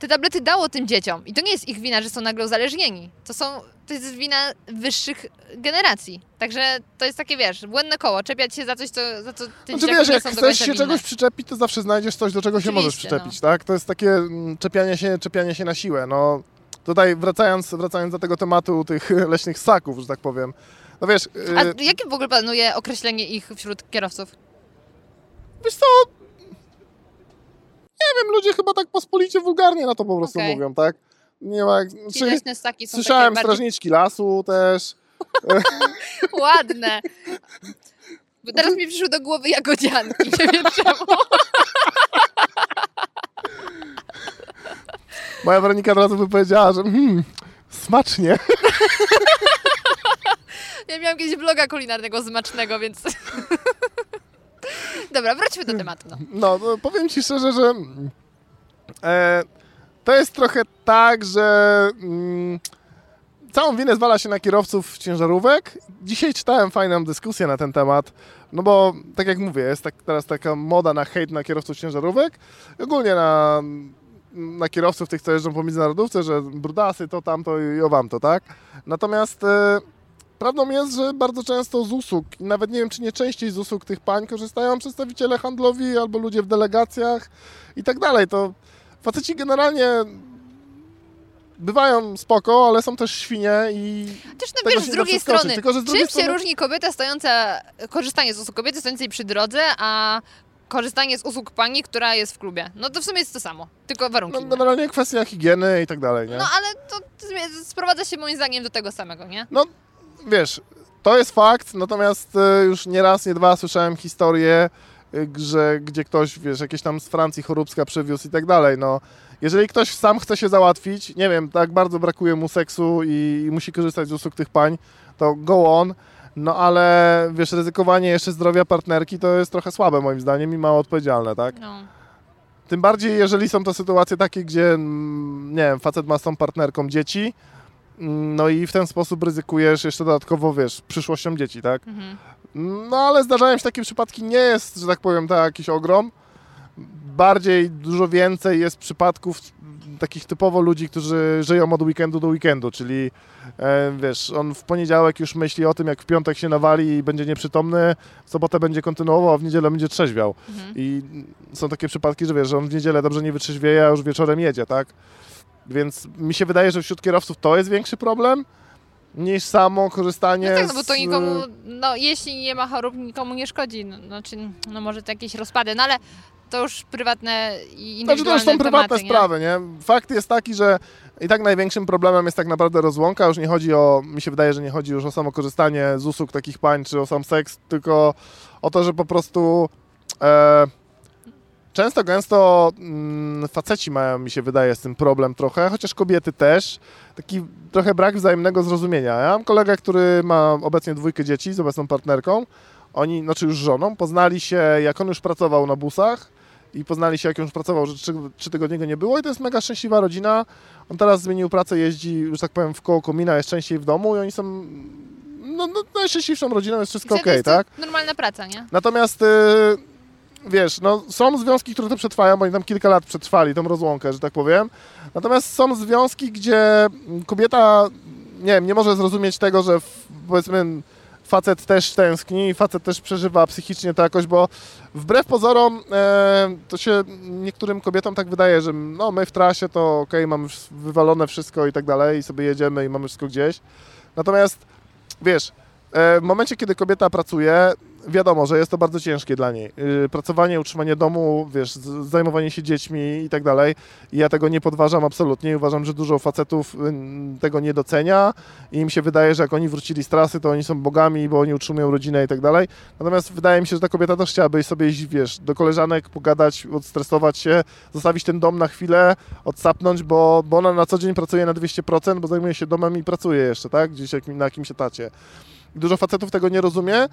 te tablety dało tym dzieciom. I to nie jest ich wina, że są nagle uzależnieni. To, są, to jest wina wyższych generacji. Także to jest takie, wiesz, błędne koło. Czepiać się za coś, co, za co te Znaczy wiesz, jak chcesz się winne. czegoś przyczepić, to zawsze znajdziesz coś, do czego się możesz no. przyczepić, tak? To jest takie mm, czepianie się, czepianie się na siłę. No, tutaj wracając, wracając do tego tematu tych leśnych ssaków, że tak powiem. No wiesz, A y, jakie w ogóle panuje określenie ich wśród kierowców? wiesz co, nie wiem, ludzie chyba tak pospolicie wulgarnie na to po prostu Okej. mówią, tak? Nie ma, Ci czy, słyszałem takie bardziej strażniczki lasu też. ładne. Bo teraz mi przyszły do głowy jagodzianki, nie wiem czemu. Moja Weronika od razu by powiedziała, że hmm, smacznie. Ja miałam kiedyś vloga kulinarnego smacznego, więc... Dobra, wróćmy do tematu. No. No, no powiem Ci szczerze, że e, to jest trochę tak, że mm, całą winę zwala się na kierowców ciężarówek. Dzisiaj czytałem fajną dyskusję na ten temat, no bo tak jak mówię, jest tak, teraz taka moda na hejt na kierowców ciężarówek, ogólnie na, na kierowców tych, co jeżdżą po międzynarodówce, że brudasy to tamto i owam to, tak? Natomiast e, Prawdą jest, że bardzo często z usług, nawet nie wiem czy nie częściej z usług tych pań korzystają przedstawiciele handlowi albo ludzie w delegacjach i tak dalej. To faceci generalnie bywają spoko, ale są też świnie i Też no wiesz, się z drugiej strony, tylko że z drugiej czym się strony- różni kobieta stojąca, korzystanie z usług kobiety stojącej przy drodze, a korzystanie z usług pani, która jest w klubie? No to w sumie jest to samo, tylko warunki no, inne. generalnie kwestia higieny i tak dalej, nie? No ale to sprowadza się moim zdaniem do tego samego, nie? No, wiesz, to jest fakt, natomiast e, już nie raz, nie dwa słyszałem historię, że gdzie ktoś, wiesz, jakieś tam z Francji choróbska przywiózł i tak dalej, no. Jeżeli ktoś sam chce się załatwić, nie wiem, tak bardzo brakuje mu seksu i, i musi korzystać z usług tych pań, to go on, no ale, wiesz, ryzykowanie jeszcze zdrowia partnerki to jest trochę słabe moim zdaniem i mało odpowiedzialne, tak? No. Tym bardziej, jeżeli są to sytuacje takie, gdzie, mm, nie wiem, facet ma z tą partnerką dzieci, no i w ten sposób ryzykujesz jeszcze dodatkowo, wiesz, przyszłością dzieci, tak? Mhm. No ale zdarzają się takie przypadki, nie jest, że tak powiem, tak jakiś ogrom. Bardziej, dużo więcej jest przypadków takich typowo ludzi, którzy żyją od weekendu do weekendu, czyli e, wiesz, on w poniedziałek już myśli o tym, jak w piątek się nawali i będzie nieprzytomny, w sobotę będzie kontynuował, a w niedzielę będzie trzeźwiał. Mhm. I są takie przypadki, że wiesz, że on w niedzielę dobrze nie wytrzeźwieje, a już wieczorem jedzie, tak? Więc mi się wydaje, że wśród kierowców to jest większy problem niż samo korzystanie No tak, no bo to z... nikomu, no jeśli nie ma chorób, nikomu nie szkodzi. No, znaczy, no może to jakieś rozpady, no ale to już prywatne i Znaczy to indywidualne już są prywatne tematy, nie? sprawy, nie? Fakt jest taki, że i tak największym problemem jest tak naprawdę rozłąka. Już nie chodzi o, mi się wydaje, że nie chodzi już o samo korzystanie z usług takich pań, czy o sam seks, tylko o to, że po prostu e, często, gęsto mm, faceci mają, mi się wydaje, z tym problem trochę, chociaż kobiety też. Taki trochę brak wzajemnego zrozumienia. Ja mam kolegę, który ma obecnie dwójkę dzieci z obecną partnerką. Oni, znaczy już żoną, poznali się, jak on już pracował na busach i poznali się, jak on już pracował, że trzy, trzy tygodnie go nie było i to jest mega szczęśliwa rodzina. On teraz zmienił pracę, jeździ, że tak powiem, w koło komina, jest częściej w domu i oni są no, no, najszczęśliwszą rodziną, jest wszystko okej, to tak? Normalna praca, nie? Natomiast y, wiesz, no, są związki, które to przetrwają, bo oni tam kilka lat przetrwali tą rozłąkę, że tak powiem. Natomiast są związki, gdzie kobieta, nie wiem, nie może zrozumieć tego, że powiedzmy facet też tęskni i facet też przeżywa psychicznie to jakoś, bo wbrew pozorom e, to się niektórym kobietom tak wydaje, że no my w trasie to okej, mamy wsz- wywalone wszystko i tak dalej i sobie jedziemy i mamy wszystko gdzieś. Natomiast wiesz, e, w momencie, kiedy kobieta pracuje, wiadomo, że jest to bardzo ciężkie dla niej. Yy, Pracowanie, utrzymanie domu, wiesz, zajmowanie się dziećmi i tak dalej. Ja tego nie podważam absolutnie. Uważam, że dużo facetów ym, tego nie docenia i im się wydaje, że jak oni wrócili z trasy, to oni są bogami, bo oni utrzymują rodzinę i tak dalej. Natomiast wydaje mi się, że ta kobieta też chciałaby sobie iść, wiesz, do koleżanek, pogadać, odstresować się, zostawić ten dom na chwilę, odsapnąć, bo, bo ona na co dzień pracuje na 200%, bo zajmuje się domem i pracuje jeszcze, tak? Gdzieś jak, na jakimś etacie. Dużo facetów tego nie rozumie,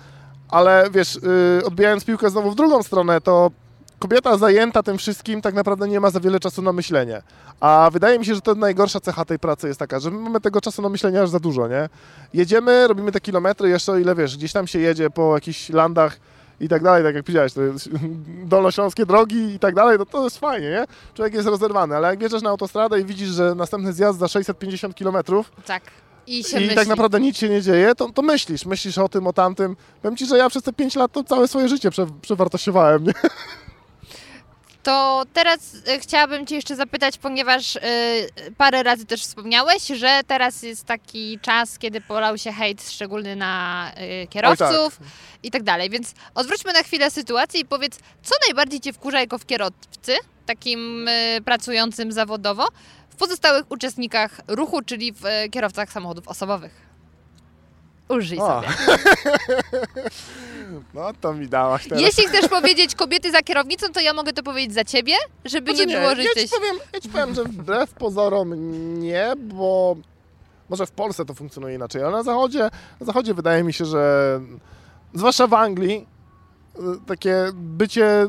ale wiesz, yy, odbijając piłkę znowu w drugą stronę, to kobieta zajęta tym wszystkim tak naprawdę nie ma za wiele czasu na myślenie. A wydaje mi się, że to najgorsza cecha tej pracy jest taka, że my mamy tego czasu na myślenie aż za dużo, nie? Jedziemy, robimy te kilometry, jeszcze o ile wiesz, gdzieś tam się jedzie po jakichś landach i tak dalej, tak jak powiedziałeś, to dolnośląskie drogi i tak dalej, to to jest fajnie, nie? Człowiek jest rozerwany, ale jak wjeżdżasz na autostradę i widzisz, że następny zjazd za 650 kilometrów, Tak. I się i myśli. tak naprawdę nic się nie dzieje, to, to myślisz, myślisz o tym, o tamtym. Powiem Ci, że ja przez te 5 lat to całe swoje życie prze, przewartościowałem, nie? To teraz e, chciałabym Cię jeszcze zapytać, ponieważ e, parę razy też wspomniałeś, że teraz jest taki czas, kiedy polał się hejt szczególny na e, kierowców i tak dalej. Więc odwróćmy na chwilę sytuację i powiedz, co najbardziej Cię wkurza jako w kierowcy, takim e, pracującym zawodowo, pozostałych uczestnikach ruchu, czyli w e, kierowcach samochodów osobowych. Użyj O. sobie. No to mi dałaś teraz. Jeśli chcesz powiedzieć kobiety za kierownicą, to ja mogę to powiedzieć za ciebie, żeby Znaczy nie było, że ja jesteś... ci, powiem, ja ci powiem, że wbrew pozorom nie, bo może w Polsce to funkcjonuje inaczej, ale na zachodzie, na zachodzie wydaje mi się, że zwłaszcza w Anglii y, takie bycie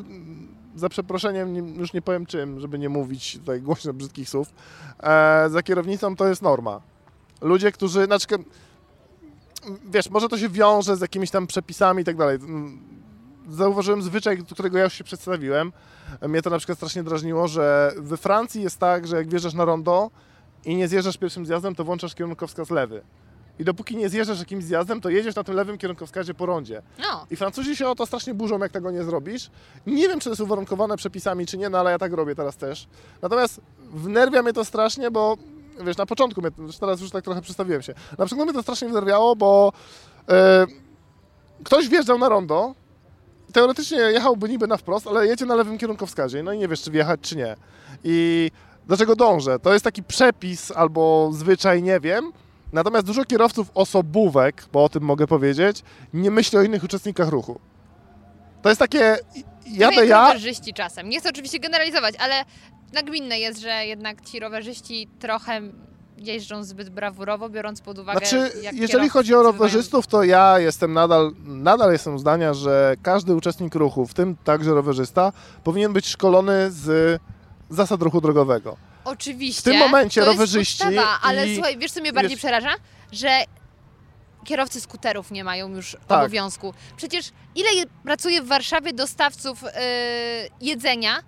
za przeproszeniem, nie- już nie powiem czym, żeby nie mówić tutaj głośno brzydkich słów, e, za kierownicą to jest norma. Ludzie, którzy, znaczy, wiesz, może to się wiąże z jakimiś tam przepisami i tak dalej. Zauważyłem zwyczaj, do którego ja już się przedstawiłem. Mnie to na przykład strasznie drażniło, że we Francji jest tak, że jak wjeżdżasz na rondo i nie zjeżdżasz pierwszym zjazdem, to włączasz kierunkowskaz lewy. I dopóki nie zjeżdżasz jakimś zjazdem, to jedziesz na tym lewym kierunkowskazie po rondzie. No, I Francuzi się o to strasznie burzą, jak tego nie zrobisz. Nie wiem, czy to jest uwarunkowane przepisami, czy nie, no ale ja tak robię teraz też. Natomiast wnerwia mnie to strasznie, bo wiesz, na początku, mnie, teraz już tak trochę przedstawiłem się. Na przykład mnie to strasznie wnerwiało, bo e, ktoś wjeżdżał na rondo, teoretycznie jechałby niby na wprost, ale jedzie na lewym kierunkowskazie, no i nie wiesz, czy wjechać, czy nie. I do czego dążę? To jest taki przepis albo zwyczaj, nie wiem. Natomiast dużo kierowców osobówek, bo o tym mogę powiedzieć, nie myśli o innych uczestnikach ruchu. To jest takie, jadę ja, rowerzyści czasem. Nie chcę oczywiście generalizować, ale nagminne jest, że jednak ci rowerzyści trochę jeżdżą zbyt brawurowo, biorąc pod uwagę, Znaczy, jeżeli chodzi o rowerzystów, to ja jestem nadal, nadal jestem zdania, że każdy uczestnik ruchu, w tym także rowerzysta, powinien być szkolony z zasad ruchu drogowego. Oczywiście. W tym momencie to jest rowerzyści podstawa, ale i- słuchaj, wiesz co mnie bardziej wiesz- przeraża? Że kierowcy skuterów nie mają już Tak. obowiązku. Przecież ile je- pracuje w Warszawie dostawców yy, jedzenia,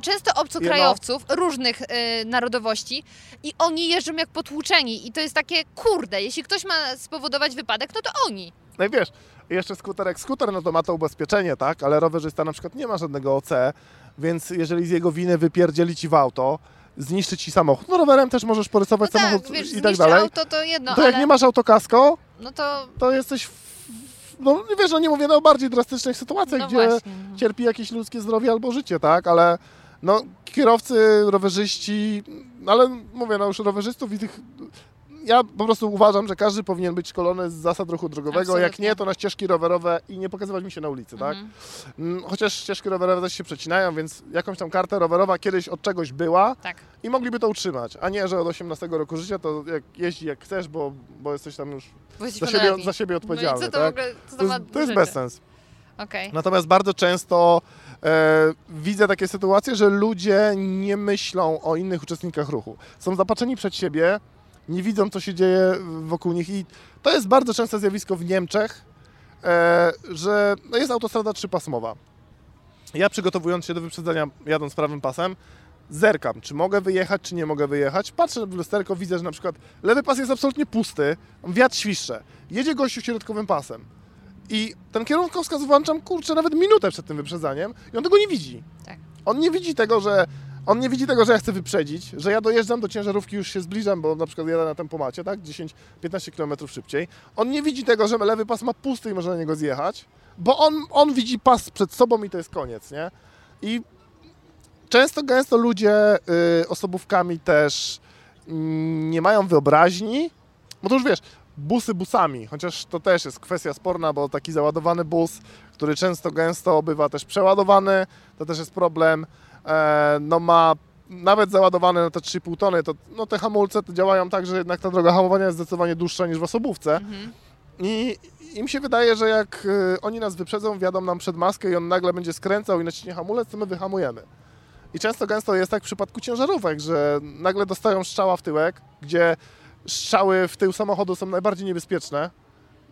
często obcokrajowców różnych yy, narodowości i oni jeżdżą jak potłuczeni i to jest takie, kurde, jeśli ktoś ma spowodować wypadek, no to oni. No i wiesz, jeszcze skuter jak skuter, no to ma to ubezpieczenie, tak? Ale rowerzysta na przykład nie ma żadnego OC, więc jeżeli z jego winy wypierdzieli ci w auto, zniszczy ci samochód, no rowerem też możesz porysować No samochód tak, wiesz, i tak dalej. auto to jedno, to ale jak nie masz autokasko, no to to jesteś, w, no wiesz, no nie mówię no, o bardziej drastycznych sytuacjach, no gdzie właśnie. no. cierpi jakieś ludzkie zdrowie albo życie, tak? Ale no kierowcy, rowerzyści, ale mówię, no już rowerzystów i tych... Ja po prostu uważam, że każdy powinien być szkolony z zasad ruchu drogowego. Jak Absolutnie. nie, to na ścieżki rowerowe i nie pokazywać mi się na ulicy, tak? Mhm. Mm, Chociaż ścieżki rowerowe też się przecinają, więc jakąś tam kartę rowerowa kiedyś od czegoś była Tak. i mogliby to utrzymać, a nie, że od 18 roku życia to jak jeździ jak chcesz, bo, bo jesteś tam już za siebie, za siebie odpowiedzialny, no i co to tak? ogóle, co to, To jest, to jest rzeczy? bezsens. Okej. Natomiast bardzo często e, widzę takie sytuacje, że ludzie nie myślą o innych uczestnikach ruchu. Są zapatrzeni przed siebie, nie widzą, co się dzieje wokół nich i to jest bardzo częste zjawisko w Niemczech, e, że no jest autostrada trzypasmowa. Ja przygotowując się do wyprzedzania, jadąc prawym pasem, zerkam, czy mogę wyjechać, czy nie mogę wyjechać. Patrzę w lusterko, widzę, że na przykład lewy pas jest absolutnie pusty, wiatr świszcze. Jedzie gościu środkowym pasem. I ten kierunkowskaz włączam, kurczę, nawet minutę przed tym wyprzedzaniem i on tego nie widzi. Tak. On nie widzi tego, że on nie widzi tego, że ja chcę wyprzedzić, że ja dojeżdżam do ciężarówki, już się zbliżam, bo na przykład jadę na tempomacie, tak, 10-15 km szybciej. On nie widzi tego, że lewy pas ma pusty i może na niego zjechać, bo on, on widzi pas przed sobą i to jest koniec, nie? I często, gęsto ludzie y, osobówkami też mm, nie mają wyobraźni, bo to już wiesz, busy busami, chociaż to też jest kwestia sporna, bo taki załadowany bus, który często gęsto bywa też przeładowany, to też jest problem. E, no ma nawet załadowany na te 3,5 tony, to no te hamulce to działają tak, że jednak ta droga hamowania jest zdecydowanie dłuższa niż w osobówce. Mhm. I im się wydaje, że jak y, oni nas wyprzedzą, wjadą nam przed maskę i on nagle będzie skręcał i naciśnie hamulec, to my wyhamujemy. I często gęsto jest tak w przypadku ciężarówek, że nagle dostają strzała w tyłek, gdzie strzały w tył samochodu są najbardziej niebezpieczne,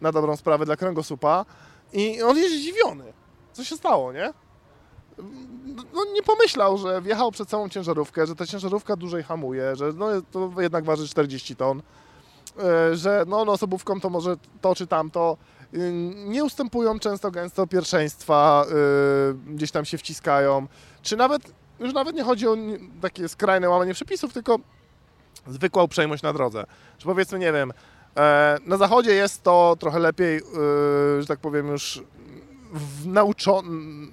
na dobrą sprawę dla kręgosłupa i on jest zdziwiony. Co się stało, nie? No, nie pomyślał, że wjechał przed całą ciężarówkę, że ta ciężarówka dłużej hamuje, że no, to jednak waży 40 ton, e, że no, no osobówką to może to czy tamto. Y, Nie ustępują często gęsto pierwszeństwa, y, gdzieś tam się wciskają, czy nawet, już nawet nie chodzi o takie skrajne łamanie przepisów, tylko zwykła uprzejmość na drodze. Że powiedzmy, nie wiem, e, na zachodzie jest to trochę lepiej, y, że tak powiem już nauczo,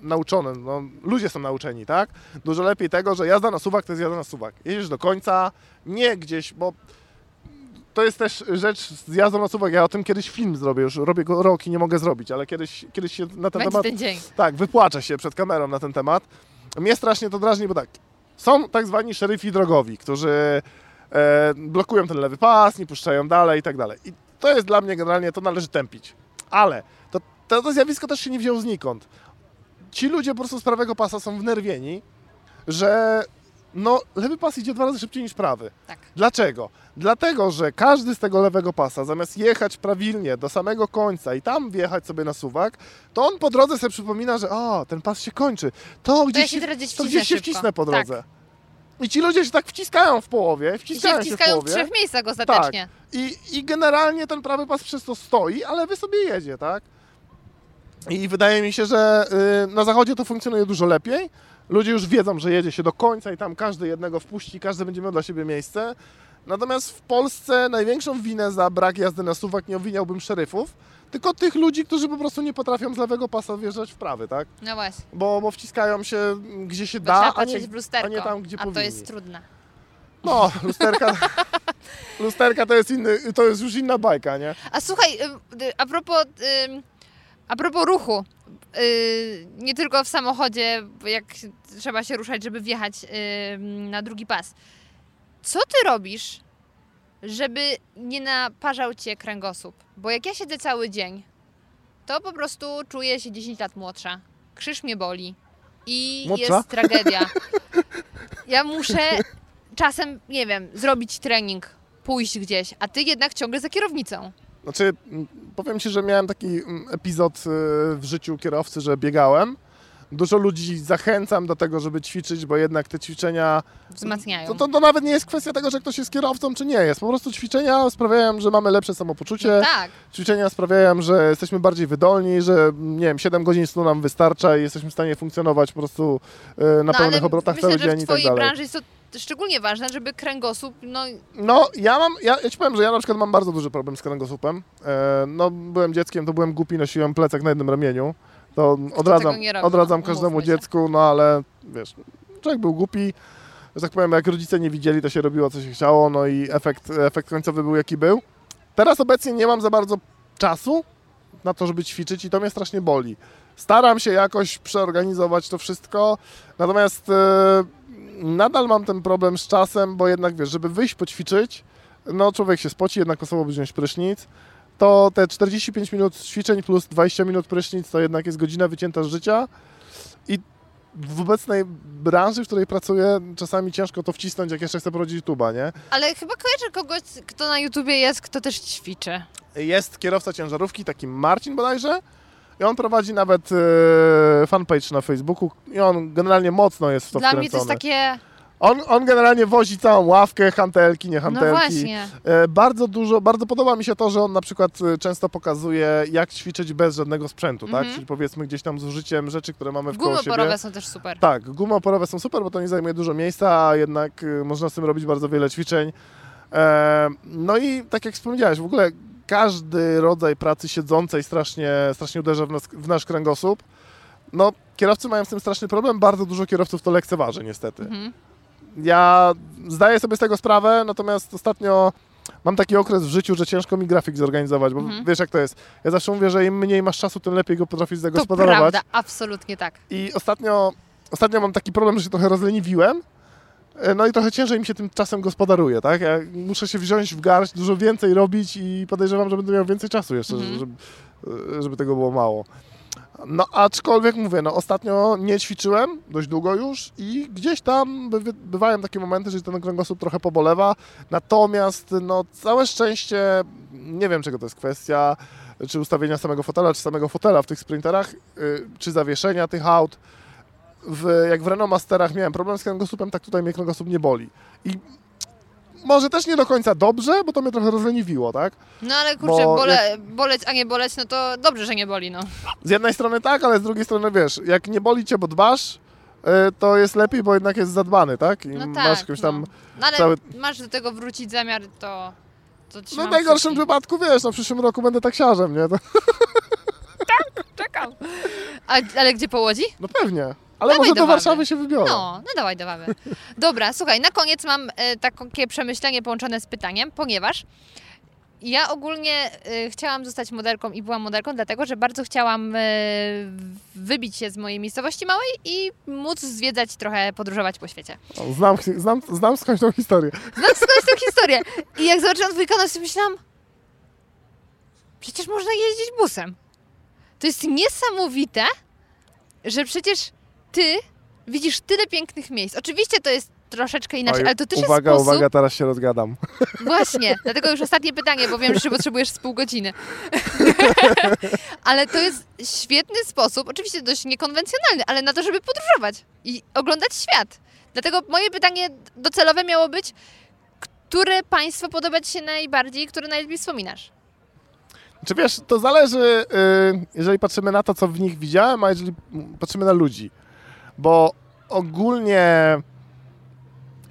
nauczone, no, ludzie są nauczeni, tak? Dużo lepiej tego, że jazda na suwak to jest jazda na suwak. Jedziesz do końca, nie gdzieś, bo to jest też rzecz z jazdą na suwak. Ja o tym kiedyś film zrobię, już robię go rok i nie mogę zrobić, ale kiedyś, kiedyś się na ten Będzie temat ten dzień. tak, wypłaczę się przed kamerą na ten temat. Mnie strasznie to drażni, bo tak, są tak zwani szeryfi drogowi, którzy e, blokują ten lewy pas, nie puszczają dalej i tak dalej. I to jest dla mnie generalnie, to należy tępić. Ale to, to, zjawisko też się nie wzięło znikąd. Ci ludzie po prostu z prawego pasa są wnerwieni, że no, lewy pas idzie dwa razy szybciej niż prawy. Tak. Dlaczego? Dlatego, że każdy z tego lewego pasa, zamiast jechać prawilnie do samego końca i tam wjechać sobie na suwak, to on po drodze sobie przypomina, że o, ten pas się kończy. To gdzieś, ja się gdzieś to gdzieś się wcisnę po Tak. drodze. I ci ludzie się tak wciskają w połowie, I się wciskają się, w wciskają w połowie. trzech miejscach ostatecznie. I, I generalnie ten prawy pas przez to stoi, ale wy sobie jedzie, tak? I wydaje mi się, że y, na zachodzie to funkcjonuje dużo lepiej. Ludzie już wiedzą, że jedzie się do końca i tam każdy jednego wpuści, każdy będzie miał dla siebie miejsce. Natomiast w Polsce największą winę za brak jazdy na suwak nie obwiniałbym szeryfów, tylko tych ludzi, którzy po prostu nie potrafią z lewego pasa wjeżdżać w prawy, tak? No właśnie. Bo, bo wciskają się gdzie się Bo da, a nie, a nie tam, gdzie a to powinni. jest trudne. No, lusterka, lusterka to jest, inny, to jest już inna bajka, nie? A słuchaj, y, y, a propos, y, a propos ruchu, y, nie tylko w samochodzie, jak trzeba się ruszać, żeby wjechać y, na drugi pas. Co ty robisz, żeby nie naparzał cię kręgosłup. Bo jak ja siedzę cały dzień, to po prostu czuję się 10 lat młodsza. Krzyż mnie boli. I Młodsza? jest tragedia. Ja muszę czasem, nie wiem, zrobić trening, pójść gdzieś, a ty jednak ciągle za kierownicą. Znaczy, powiem Ci, że miałem taki epizod y, w życiu kierowcy, że biegałem. Dużo ludzi zachęcam do tego, żeby ćwiczyć, bo jednak te ćwiczenia Wzmacniają. To, to, to nawet nie jest kwestia tego, że ktoś jest kierowcą, czy nie jest. Po prostu ćwiczenia sprawiają, że mamy lepsze samopoczucie. Tak. Ćwiczenia sprawiają, że jesteśmy bardziej wydolni, że nie wiem, 7 godzin snu nam wystarcza i jesteśmy w stanie funkcjonować po prostu e, na no, pełnych obrotach myślę, cały że dzień w i tak dalej. branży jest to szczególnie ważne, żeby kręgosłup, no No, ja mam, ja, ja ci powiem, że ja na przykład mam bardzo duży problem z kręgosłupem. E, no, byłem dzieckiem, to byłem głupi, nosiłem plecak na jednym ramieniu. To odradzam, robi, odradzam no, każdemu dziecku, no ale wiesz, człowiek był głupi, że tak powiem, jak rodzice nie widzieli, to się robiło, co się chciało, no i efekt, efekt końcowy był, jaki był. Teraz obecnie nie mam za bardzo czasu na to, żeby ćwiczyć i to mnie strasznie boli. Staram się jakoś przeorganizować to wszystko, natomiast e, nadal mam ten problem z czasem, bo jednak wiesz, żeby wyjść poćwiczyć, no człowiek się spoci, jednak osoba wziąć prysznic, to te 45 minut ćwiczeń plus 20 minut prysznic to jednak jest godzina wycięta z życia i w obecnej branży, w której pracuję, czasami ciężko to wcisnąć, jak jeszcze chcę prowadzić YouTube'a, nie? ale chyba kojarzę kogoś, kto na YouTubie jest, kto też ćwiczy. Jest kierowca ciężarówki, taki Marcin bodajże, i on prowadzi nawet e, fanpage na Facebooku i on generalnie mocno jest w to Dla wkręcony. mnie to jest takie, on, on generalnie wozi całą ławkę, hantelki, nie no hantelki. właśnie. E, Bardzo dużo, bardzo podoba mi się to, że on na przykład e, często pokazuje, jak ćwiczyć bez żadnego sprzętu, tak? Mhm. Czyli powiedzmy gdzieś tam z użyciem rzeczy, które mamy w Gumy siebie. oporowe są też super. Tak, gumy oporowe są super, bo to nie zajmuje dużo miejsca, a jednak y, można z tym robić bardzo wiele ćwiczeń. E, no i tak jak wspomniałeś, w ogóle każdy rodzaj pracy siedzącej strasznie, strasznie uderza w, nas, w nasz kręgosłup. No, kierowcy mają z tym straszny problem, bardzo dużo kierowców to lekceważy niestety. Mhm. Ja zdaję sobie z tego sprawę, natomiast ostatnio mam taki okres w życiu, że ciężko mi grafik zorganizować, bo Mhm. wiesz jak to jest. Ja zawsze mówię, że im mniej masz czasu, tym lepiej go potrafisz To zagospodarować. prawda, absolutnie tak. I ostatnio, ostatnio mam taki problem, że się trochę rozleniwiłem. E, No i trochę ciężej mi się tym czasem gospodaruje, tak? Ja muszę się wziąć w garść, dużo więcej robić i podejrzewam, że będę miał więcej czasu jeszcze, Mhm. żeby, żeby tego było mało. No aczkolwiek mówię, no ostatnio nie ćwiczyłem dość długo już i gdzieś tam by, bywają takie momenty, że ten kręgosłup trochę pobolewa. Natomiast no całe szczęście, nie wiem czego to jest kwestia, czy ustawienia samego fotela, czy samego fotela w tych sprinterach, y, czy zawieszenia tych aut. W, jak w Renault Masterach miałem problem z kręgosłupem, tak tutaj mnie kręgosłup nie boli. I może też nie do końca dobrze, bo to mnie trochę rozleniwiło, tak? No ale kurczę, Bo bole, boleć, a nie boleć, no to dobrze, że nie boli, no. Z jednej strony tak, ale z drugiej strony wiesz, jak nie boli cię, bo dbasz, y, to jest lepiej, bo jednak jest zadbany, tak? I No masz tak, jakąś no. tam. no ale cały- masz do tego wrócić zamiar, to... to No w najgorszym kciuki. wypadku wiesz, no w przyszłym roku będę taksiarzem, nie? To, Czekam. A, ale gdzie po Łodzi? no pewnie. Ale Dawaj może do do. Warszawy się wybiorę. No, no dawaj do Wawy. Dobra, słuchaj, na koniec mam e, takie przemyślenie połączone z pytaniem, ponieważ ja ogólnie e, chciałam zostać modelką i byłam modelką, dlatego że bardzo chciałam e, wybić się z mojej miejscowości małej i móc zwiedzać trochę, podróżować po świecie. O, Znam, znam, znam skądś tą historię. Znam skądś tą historię. I jak zobaczyłam twój kanał, sobie myślałam, przecież można jeździć busem. To jest niesamowite, że przecież ty widzisz tyle pięknych miejsc. Oczywiście to jest troszeczkę inaczej, Oj, ale to też uwaga, jest sposób... uwaga, teraz się rozgadam. Właśnie, dlatego już ostatnie pytanie, bo wiem, że jeszcze potrzebujesz z pół godziny. ale to jest świetny sposób, oczywiście dość niekonwencjonalny, ale na to, żeby podróżować i oglądać świat. Dlatego moje pytanie docelowe miało być, które państwo podoba Ci się najbardziej, które najlepiej wspominasz? Czy wiesz, to zależy, y, jeżeli patrzymy na to, co w nich widziałem, a jeżeli patrzymy na ludzi. Bo ogólnie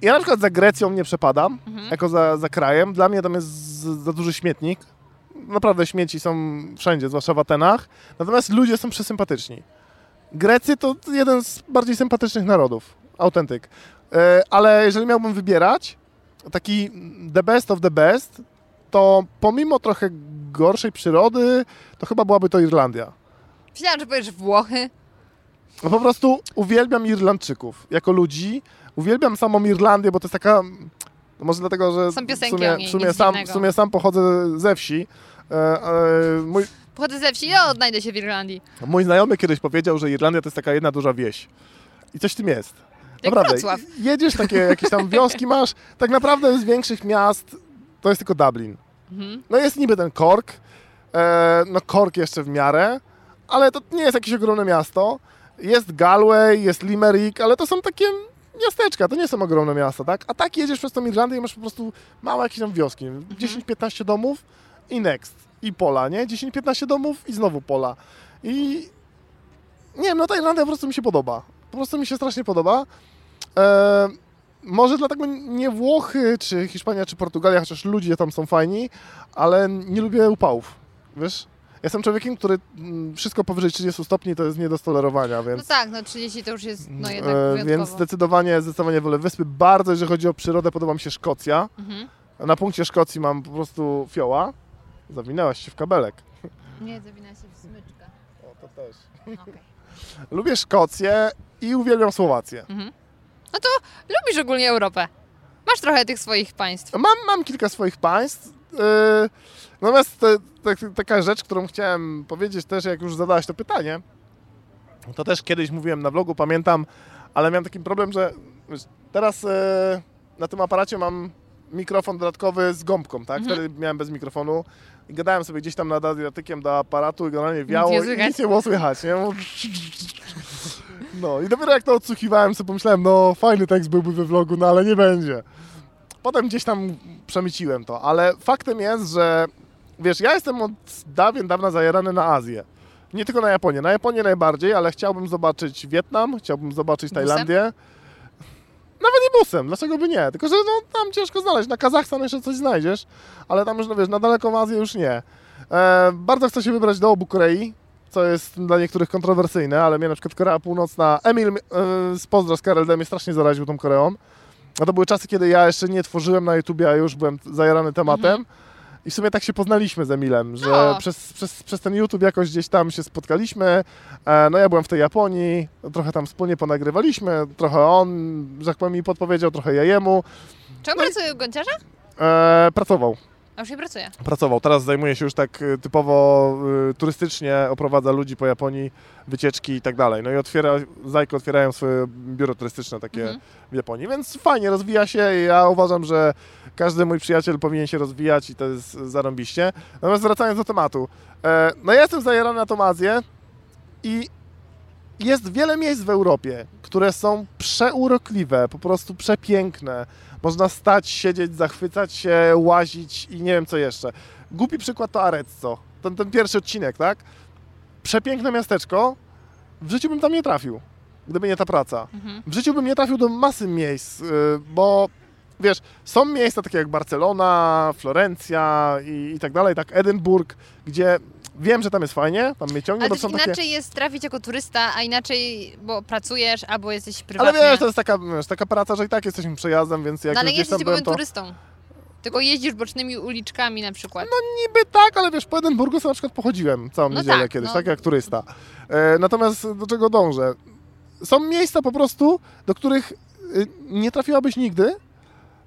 ja na przykład za Grecją nie przepadam, Mhm. jako za, za krajem. Dla mnie tam jest za duży śmietnik. Naprawdę śmieci są wszędzie, zwłaszcza w Atenach. Natomiast ludzie są przesympatyczni. Grecy to jeden z bardziej sympatycznych narodów. Autentyk. E, Ale jeżeli miałbym wybierać taki the best of the best, to pomimo trochę gorszej przyrody, to chyba byłaby to Irlandia. Myślałam, że powiesz Włochy. No po prostu uwielbiam Irlandczyków jako ludzi. Uwielbiam samą Irlandię, bo to jest taka To może dlatego, że Są w sumie, w, sumie sam, w sumie sam pochodzę ze wsi. E, e, mój, Pochodzę ze wsi, ja odnajdę się w Irlandii. mój znajomy kiedyś powiedział, że Irlandia to jest taka jedna duża wieś. I coś w tym jest. Jak Naprawdę. Wrocław. Jedziesz, takie jakieś tam wioski masz. Tak naprawdę z większych miast to jest tylko Dublin. Mhm. No jest niby ten Cork, e, no Cork jeszcze w miarę, ale to nie jest jakieś ogromne miasto. Jest Galway, jest Limerick, ale to są takie miasteczka, to nie są ogromne miasta, tak? A tak jedziesz przez tą Irlandię i masz po prostu małe jakieś tam wioski, 10-15 domów i next, i pola, nie? 10-15 domów i znowu pola. I nie wiem, no ta Irlandia po prostu mi się podoba. Po prostu mi się strasznie podoba. E, może dlatego nie Włochy, czy Hiszpania, czy Portugalia, chociaż ludzie tam są fajni, ale nie lubię upałów, wiesz? Jestem człowiekiem, który mm, wszystko powyżej 30 stopni to jest nie do stolerowania, więc, No tak, no 30 to już jest no jednak e, więc zdecydowanie, zdecydowanie wolę wyspy. Bardzo, jeżeli chodzi o przyrodę, podoba mi się Szkocja. Mhm. Na punkcie Szkocji mam po prostu fioła. Zawinęłaś się w kabelek. Nie, zawina się w smyczkę. O, to też. Okej. Lubię Szkocję i uwielbiam Słowację. No to lubisz ogólnie Europę. Masz trochę tych swoich państw. Mam, mam kilka swoich państw. Yy, natomiast te, taka rzecz, którą chciałem powiedzieć też, jak już zadałaś to pytanie, to też kiedyś mówiłem na vlogu, pamiętam, ale miałem taki problem, że wiesz, teraz yy, na tym aparacie mam mikrofon dodatkowy z gąbką, tak? Mhm. Wtedy miałem bez mikrofonu i gadałem sobie gdzieś tam nad adriatykiem do aparatu i generalnie wiało nie i nic nie było słychać, nie? No i dopiero jak to odsłuchiwałem, sobie pomyślałem, no fajny tekst byłby we vlogu, no ale nie będzie. Potem gdzieś tam przemyciłem to, ale faktem jest, że wiesz, ja jestem od dawien dawna zajarany na Azję. Nie tylko na Japonię. Na Japonię najbardziej, ale chciałbym zobaczyć Wietnam, chciałbym zobaczyć Busem? Tajlandię. Nawet nie busem, dlaczego by nie? Tylko, że no, tam ciężko znaleźć. Na Kazachstan jeszcze coś znajdziesz, ale tam już, no wiesz, na daleką Azję już nie. E, bardzo chcę się wybrać do obu Korei, co jest dla niektórych kontrowersyjne, ale mnie na przykład Korea Północna, Emil e, z Pozdro z KRLD mnie strasznie zaraził tą Koreą. A to były czasy, kiedy ja jeszcze nie tworzyłem na YouTubie, a już byłem zajarany tematem. I w sumie tak się poznaliśmy z Emilem, że O. przez, przez, przez ten YouTube jakoś gdzieś tam się spotkaliśmy. E, no ja byłem w tej Japonii, trochę tam wspólnie ponagrywaliśmy, trochę on, że tak powiem, mi podpowiedział, trochę ja jemu. Czy on No i- pracuje u Gonciarza? E, pracował. A już nie pracuje. Pracował. Teraz zajmuje się już tak y, typowo y, turystycznie, oprowadza ludzi po Japonii, wycieczki i tak dalej. No i otwiera, Zajko otwierają swoje biuro turystyczne takie Mhm. w Japonii, więc fajnie, rozwija się i ja uważam, że każdy mój przyjaciel powinien się rozwijać i to jest zarąbiście. Natomiast wracając do tematu, e, no ja jestem zajarany na tą Azję i jest wiele miejsc w Europie, które są przeurokliwe, po prostu przepiękne. Można stać, siedzieć, zachwycać się, łazić i nie wiem co jeszcze. Głupi przykład to Arezzo, ten, ten pierwszy odcinek, tak? Przepiękne miasteczko, w życiu bym tam nie trafił, gdyby nie ta praca. Mhm. W życiu bym nie trafił do masy miejsc, y, bo wiesz, są miejsca takie jak Barcelona, Florencja i, i tak dalej, tak Edynburg, gdzie wiem, że tam jest fajnie, tam mnie ciągnie, Ale bo są inaczej takie... jest trafić jako turysta, a inaczej, bo pracujesz albo jesteś Ale prywatnie. wiesz, to jest taka, wiesz, taka praca, że i tak jesteśmy przejazdem, więc jak no, ale jesteś byłem, to... turystą. Tylko jeździsz bocznymi uliczkami na przykład. Niby tak, ale wiesz, po Edynburgu sobie na przykład pochodziłem całą No niedzielę tak, kiedyś, no. tak jak turysta. E, natomiast do czego dążę? Są miejsca po prostu, do których y, nie trafiłabyś nigdy,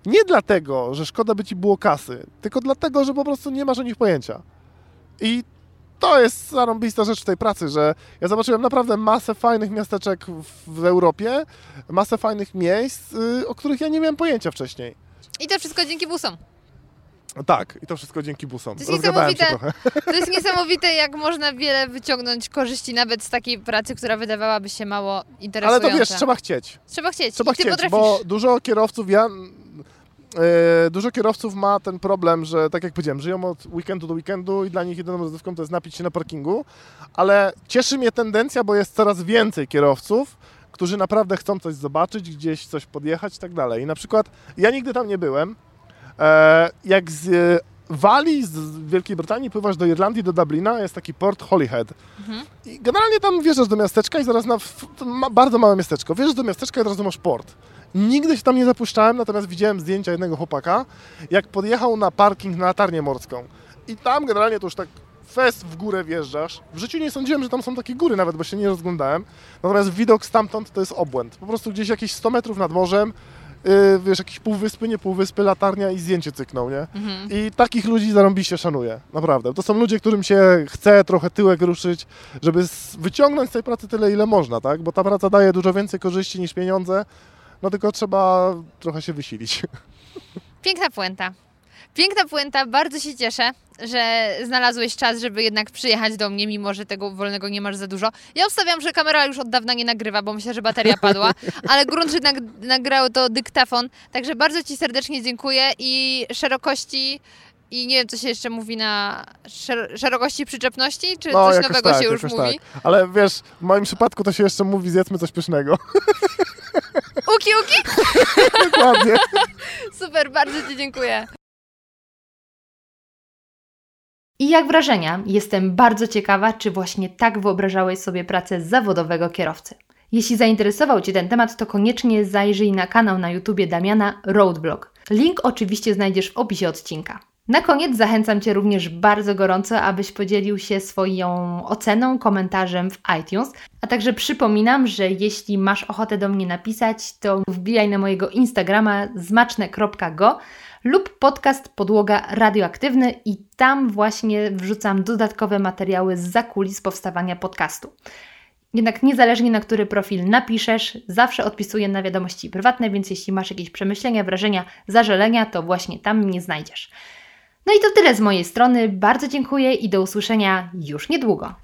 nie dlatego, że szkoda by ci było kasy, tylko dlatego, że po prostu nie masz o nich pojęcia. I to jest zarąbista rzecz w tej pracy, że ja zobaczyłem naprawdę masę fajnych miasteczek w, Europie, masę fajnych miejsc, y, o których ja nie miałem pojęcia wcześniej. I to wszystko dzięki busom. Tak, i to wszystko dzięki busom. To jest niesamowite. trochę. To jest niesamowite, jak można wiele wyciągnąć korzyści nawet z takiej pracy, która wydawałaby się mało Ale interesująca. to wiesz, trzeba chcieć. Trzeba chcieć. Trzeba I chcieć, bo dużo kierowców, ja, dużo kierowców ma ten problem, że tak jak powiedziałem, żyją od weekendu do weekendu i dla nich jedyną rozrywką to jest napić się na parkingu, ale cieszy mnie tendencja, bo jest coraz więcej kierowców, którzy naprawdę chcą coś zobaczyć, gdzieś coś podjechać i tak dalej. I na przykład ja nigdy tam nie byłem. E, jak z e, Walii, z Wielkiej Brytanii pływasz do Irlandii, do Dublina, jest taki port Holyhead. I generalnie tam wjeżdżasz do miasteczka i zaraz na bardzo małe miasteczko. Wjeżdżasz do miasteczka i od razu masz port. Nigdy się tam nie zapuszczałem, natomiast widziałem zdjęcia jednego chłopaka, jak podjechał na parking na latarnię morską. I tam generalnie to już tak fest w górę wjeżdżasz. W życiu nie sądziłem, że tam są takie góry nawet, bo się nie rozglądałem. Natomiast widok stamtąd to jest obłęd. Po prostu gdzieś jakieś 100 metrów nad morzem yy, wiesz, jakieś półwyspy, nie półwyspy, latarnia i zdjęcie cyknął, nie? I takich ludzi zarąbiście szanuję, naprawdę. To są ludzie, którym się chce trochę tyłek ruszyć, żeby wyciągnąć z tej pracy tyle, ile można, tak? Bo ta praca daje dużo więcej korzyści niż pieniądze, no tylko trzeba trochę się wysilić. Piękna puenta. Piękna puenta, bardzo się cieszę, że znalazłeś czas, żeby jednak przyjechać do mnie, mimo że tego wolnego nie masz za dużo. Ja obstawiam, że kamera już od dawna nie nagrywa, bo myślę, że bateria padła, ale grunt, że nag- nagrał to dyktafon. Także bardzo Ci serdecznie dziękuję i szerokości i nie wiem, co się jeszcze mówi na szer- szerokości przyczepności, czy coś jakoś nowego tak, się już mówi? Tak. Ale wiesz, w moim przypadku to się jeszcze mówi, zjedzmy coś pysznego. Uki, uki! Dokładnie. Super, bardzo Ci dziękuję. I jak wrażenia? Jestem bardzo ciekawa, czy właśnie tak wyobrażałeś sobie pracę zawodowego kierowcy. Jeśli zainteresował Cię ten temat, to koniecznie zajrzyj na kanał na YouTubie Damiana Roadblog. Link oczywiście znajdziesz w opisie odcinka. Na koniec zachęcam Cię również bardzo gorąco, abyś podzielił się swoją oceną, komentarzem w iTunes, a także przypominam, że jeśli masz ochotę do mnie napisać, to wbijaj na mojego Instagrama zmaczne.go lub podcast Podłoga Radioaktywny i tam właśnie wrzucam dodatkowe materiały z zakulis powstawania podcastu. Jednak niezależnie na który profil napiszesz, zawsze odpisuję na wiadomości prywatne, więc jeśli masz jakieś przemyślenia, wrażenia, zażalenia, to właśnie tam mnie znajdziesz. No i to tyle z mojej strony. Bardzo dziękuję i do usłyszenia już niedługo.